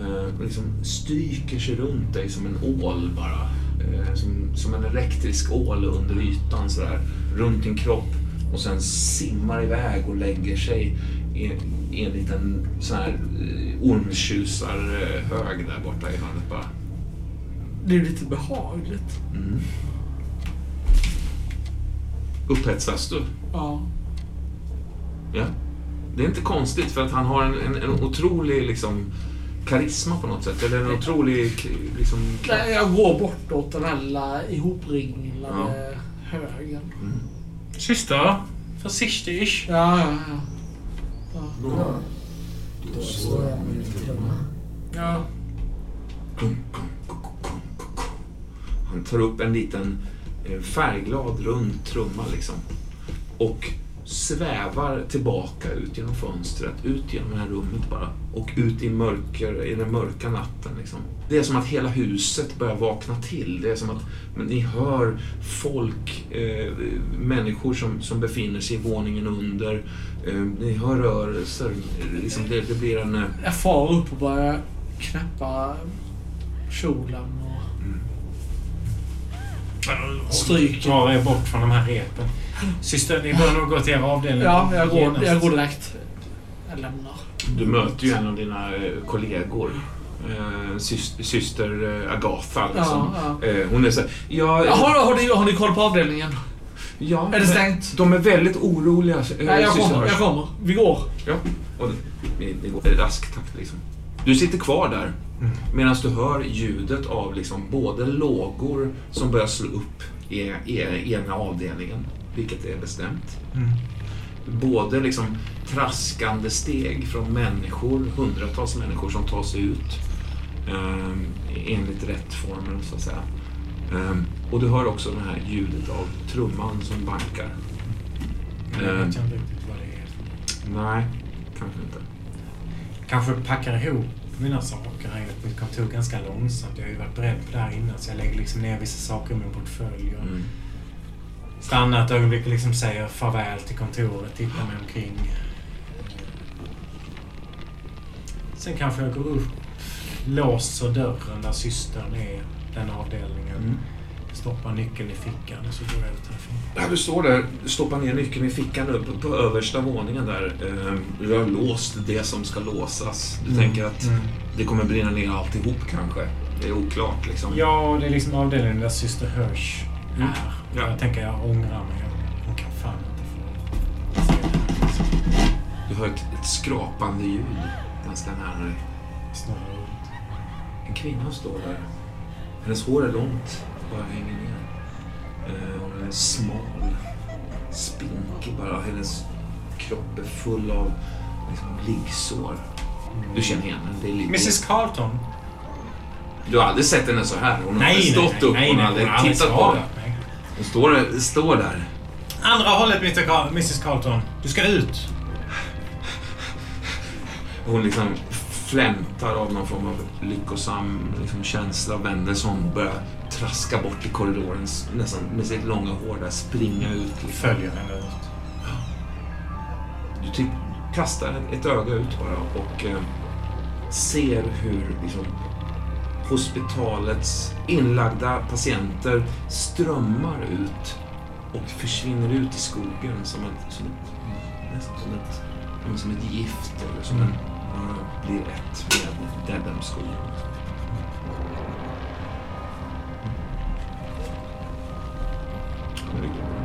Eh, och liksom stryker sig runt dig som en ål bara. Eh, som, som en elektrisk ål under ytan sådär. Runt din kropp. Och sen simmar iväg och lägger sig i, i en liten sån här eh, ormtjusarhög där borta i hörnet bara. Det är lite behagligt. Mm. Upphetsas du? Ja. Ja. Det är inte konstigt för att han har en, en, en otrolig liksom, karisma på något sätt. Eller en otrolig liksom, kraft. Nej, jag går bortåt den här ihopringlade högen. Syster, försiktigt. Ja, ja, ja. Nå, då slår jag min trumma. ja. Han tar upp en liten Eh, färgglad rund trumma liksom. Och svävar tillbaka ut genom fönstret, ut genom det här rummet bara. Och ut i, mörker, i den mörka natten. Liksom. Det är som att hela huset börjar vakna till. Det är som att men ni hör folk, eh, människor som, som befinner sig i våningen under. Eh, ni hör rörelser. Liksom det, det blir en... Eh, Jag far upp och börjar knäppa kjolen och stryker. Dra er bort från de här repen. Syster, ni bör nog gå till er avdelning. Ja, jag går, jag går direkt. Jag lämnar. Du möter ju en av dina eh, kollegor. Eh, sys- syster eh, Agatha. Liksom. Ja, Eh, hon är så här, ja, Ja, har, har, ni, har ni koll på avdelningen? ja, Är det stängt? De är väldigt oroliga. Nej, jag syster kommer. Jag kommer. Vi går. Ja, och det, det går i rask takt liksom. Du sitter kvar där medan du hör ljudet av liksom både lågor som börjar slå upp i, i ena avdelningen, vilket är bestämt. Både liksom traskande steg från människor, hundratals människor som tar sig ut eh, enligt rätt former så att säga. Eh, och du hör också det här ljudet av trumman som bankar. Men Jag vet inte riktigt vad det är. Nej, kanske inte. Kanske packar ihop mina saker här inne på mitt kontor ganska långsamt. Jag har ju varit beredd på det här innan så jag lägger liksom ner vissa saker i min portfölj och Mm. stannar ett ögonblick och liksom säger farväl till kontoret, tittar mig omkring. Sen kanske jag går upp, låser dörren där systern är, den avdelningen. Mm. Stoppar nyckeln i fickan och så går jag ut härifrån. Ja, du står där, stoppar ner nyckeln i fickan uppe på översta våningen där. Eh, Du har låst det som ska låsas. Du tänker att Mm. Det kommer brinna ner alltihop kanske. Det är oklart liksom. Ja, det är liksom avdelningen där syster Hirsch är. Mm. Ja. Jag tänker jag ångrar mig. Hon kan fan inte få se det här. Du hör ett, ett skrapande ljud ganska nära dig. Snurra runt. En kvinna står där. Hennes hår är långt, bara hänger ner. Eh, Hon är smal, spinkig bara. Hennes kropp är full av liksom, liggsår. Du känner igen henne. Lite... Mrs Carlton. Du har aldrig sett henne så här? Hon har Nej, nej, stått nej, upp, nej, hon nej, har aldrig hon har tittat på dig. Hon står, står där. Andra hållet, Mr. Mrs Carlton. Du ska ut. Hon liksom flämtar av någon form av lyckosam liksom, känsla, vänder sig om och börjar traska bort i korridoren nästan med sitt långa hår där, springa ut. Liksom. Följer henne ut. Du kastar ett öga ut bara och eh, ser hur liksom, hospitalets inlagda patienter strömmar ut och försvinner ut i skogen som ett, som ett nästan som ett, som ett gift eller som en, blir ett med Dedham-skogen. Mm.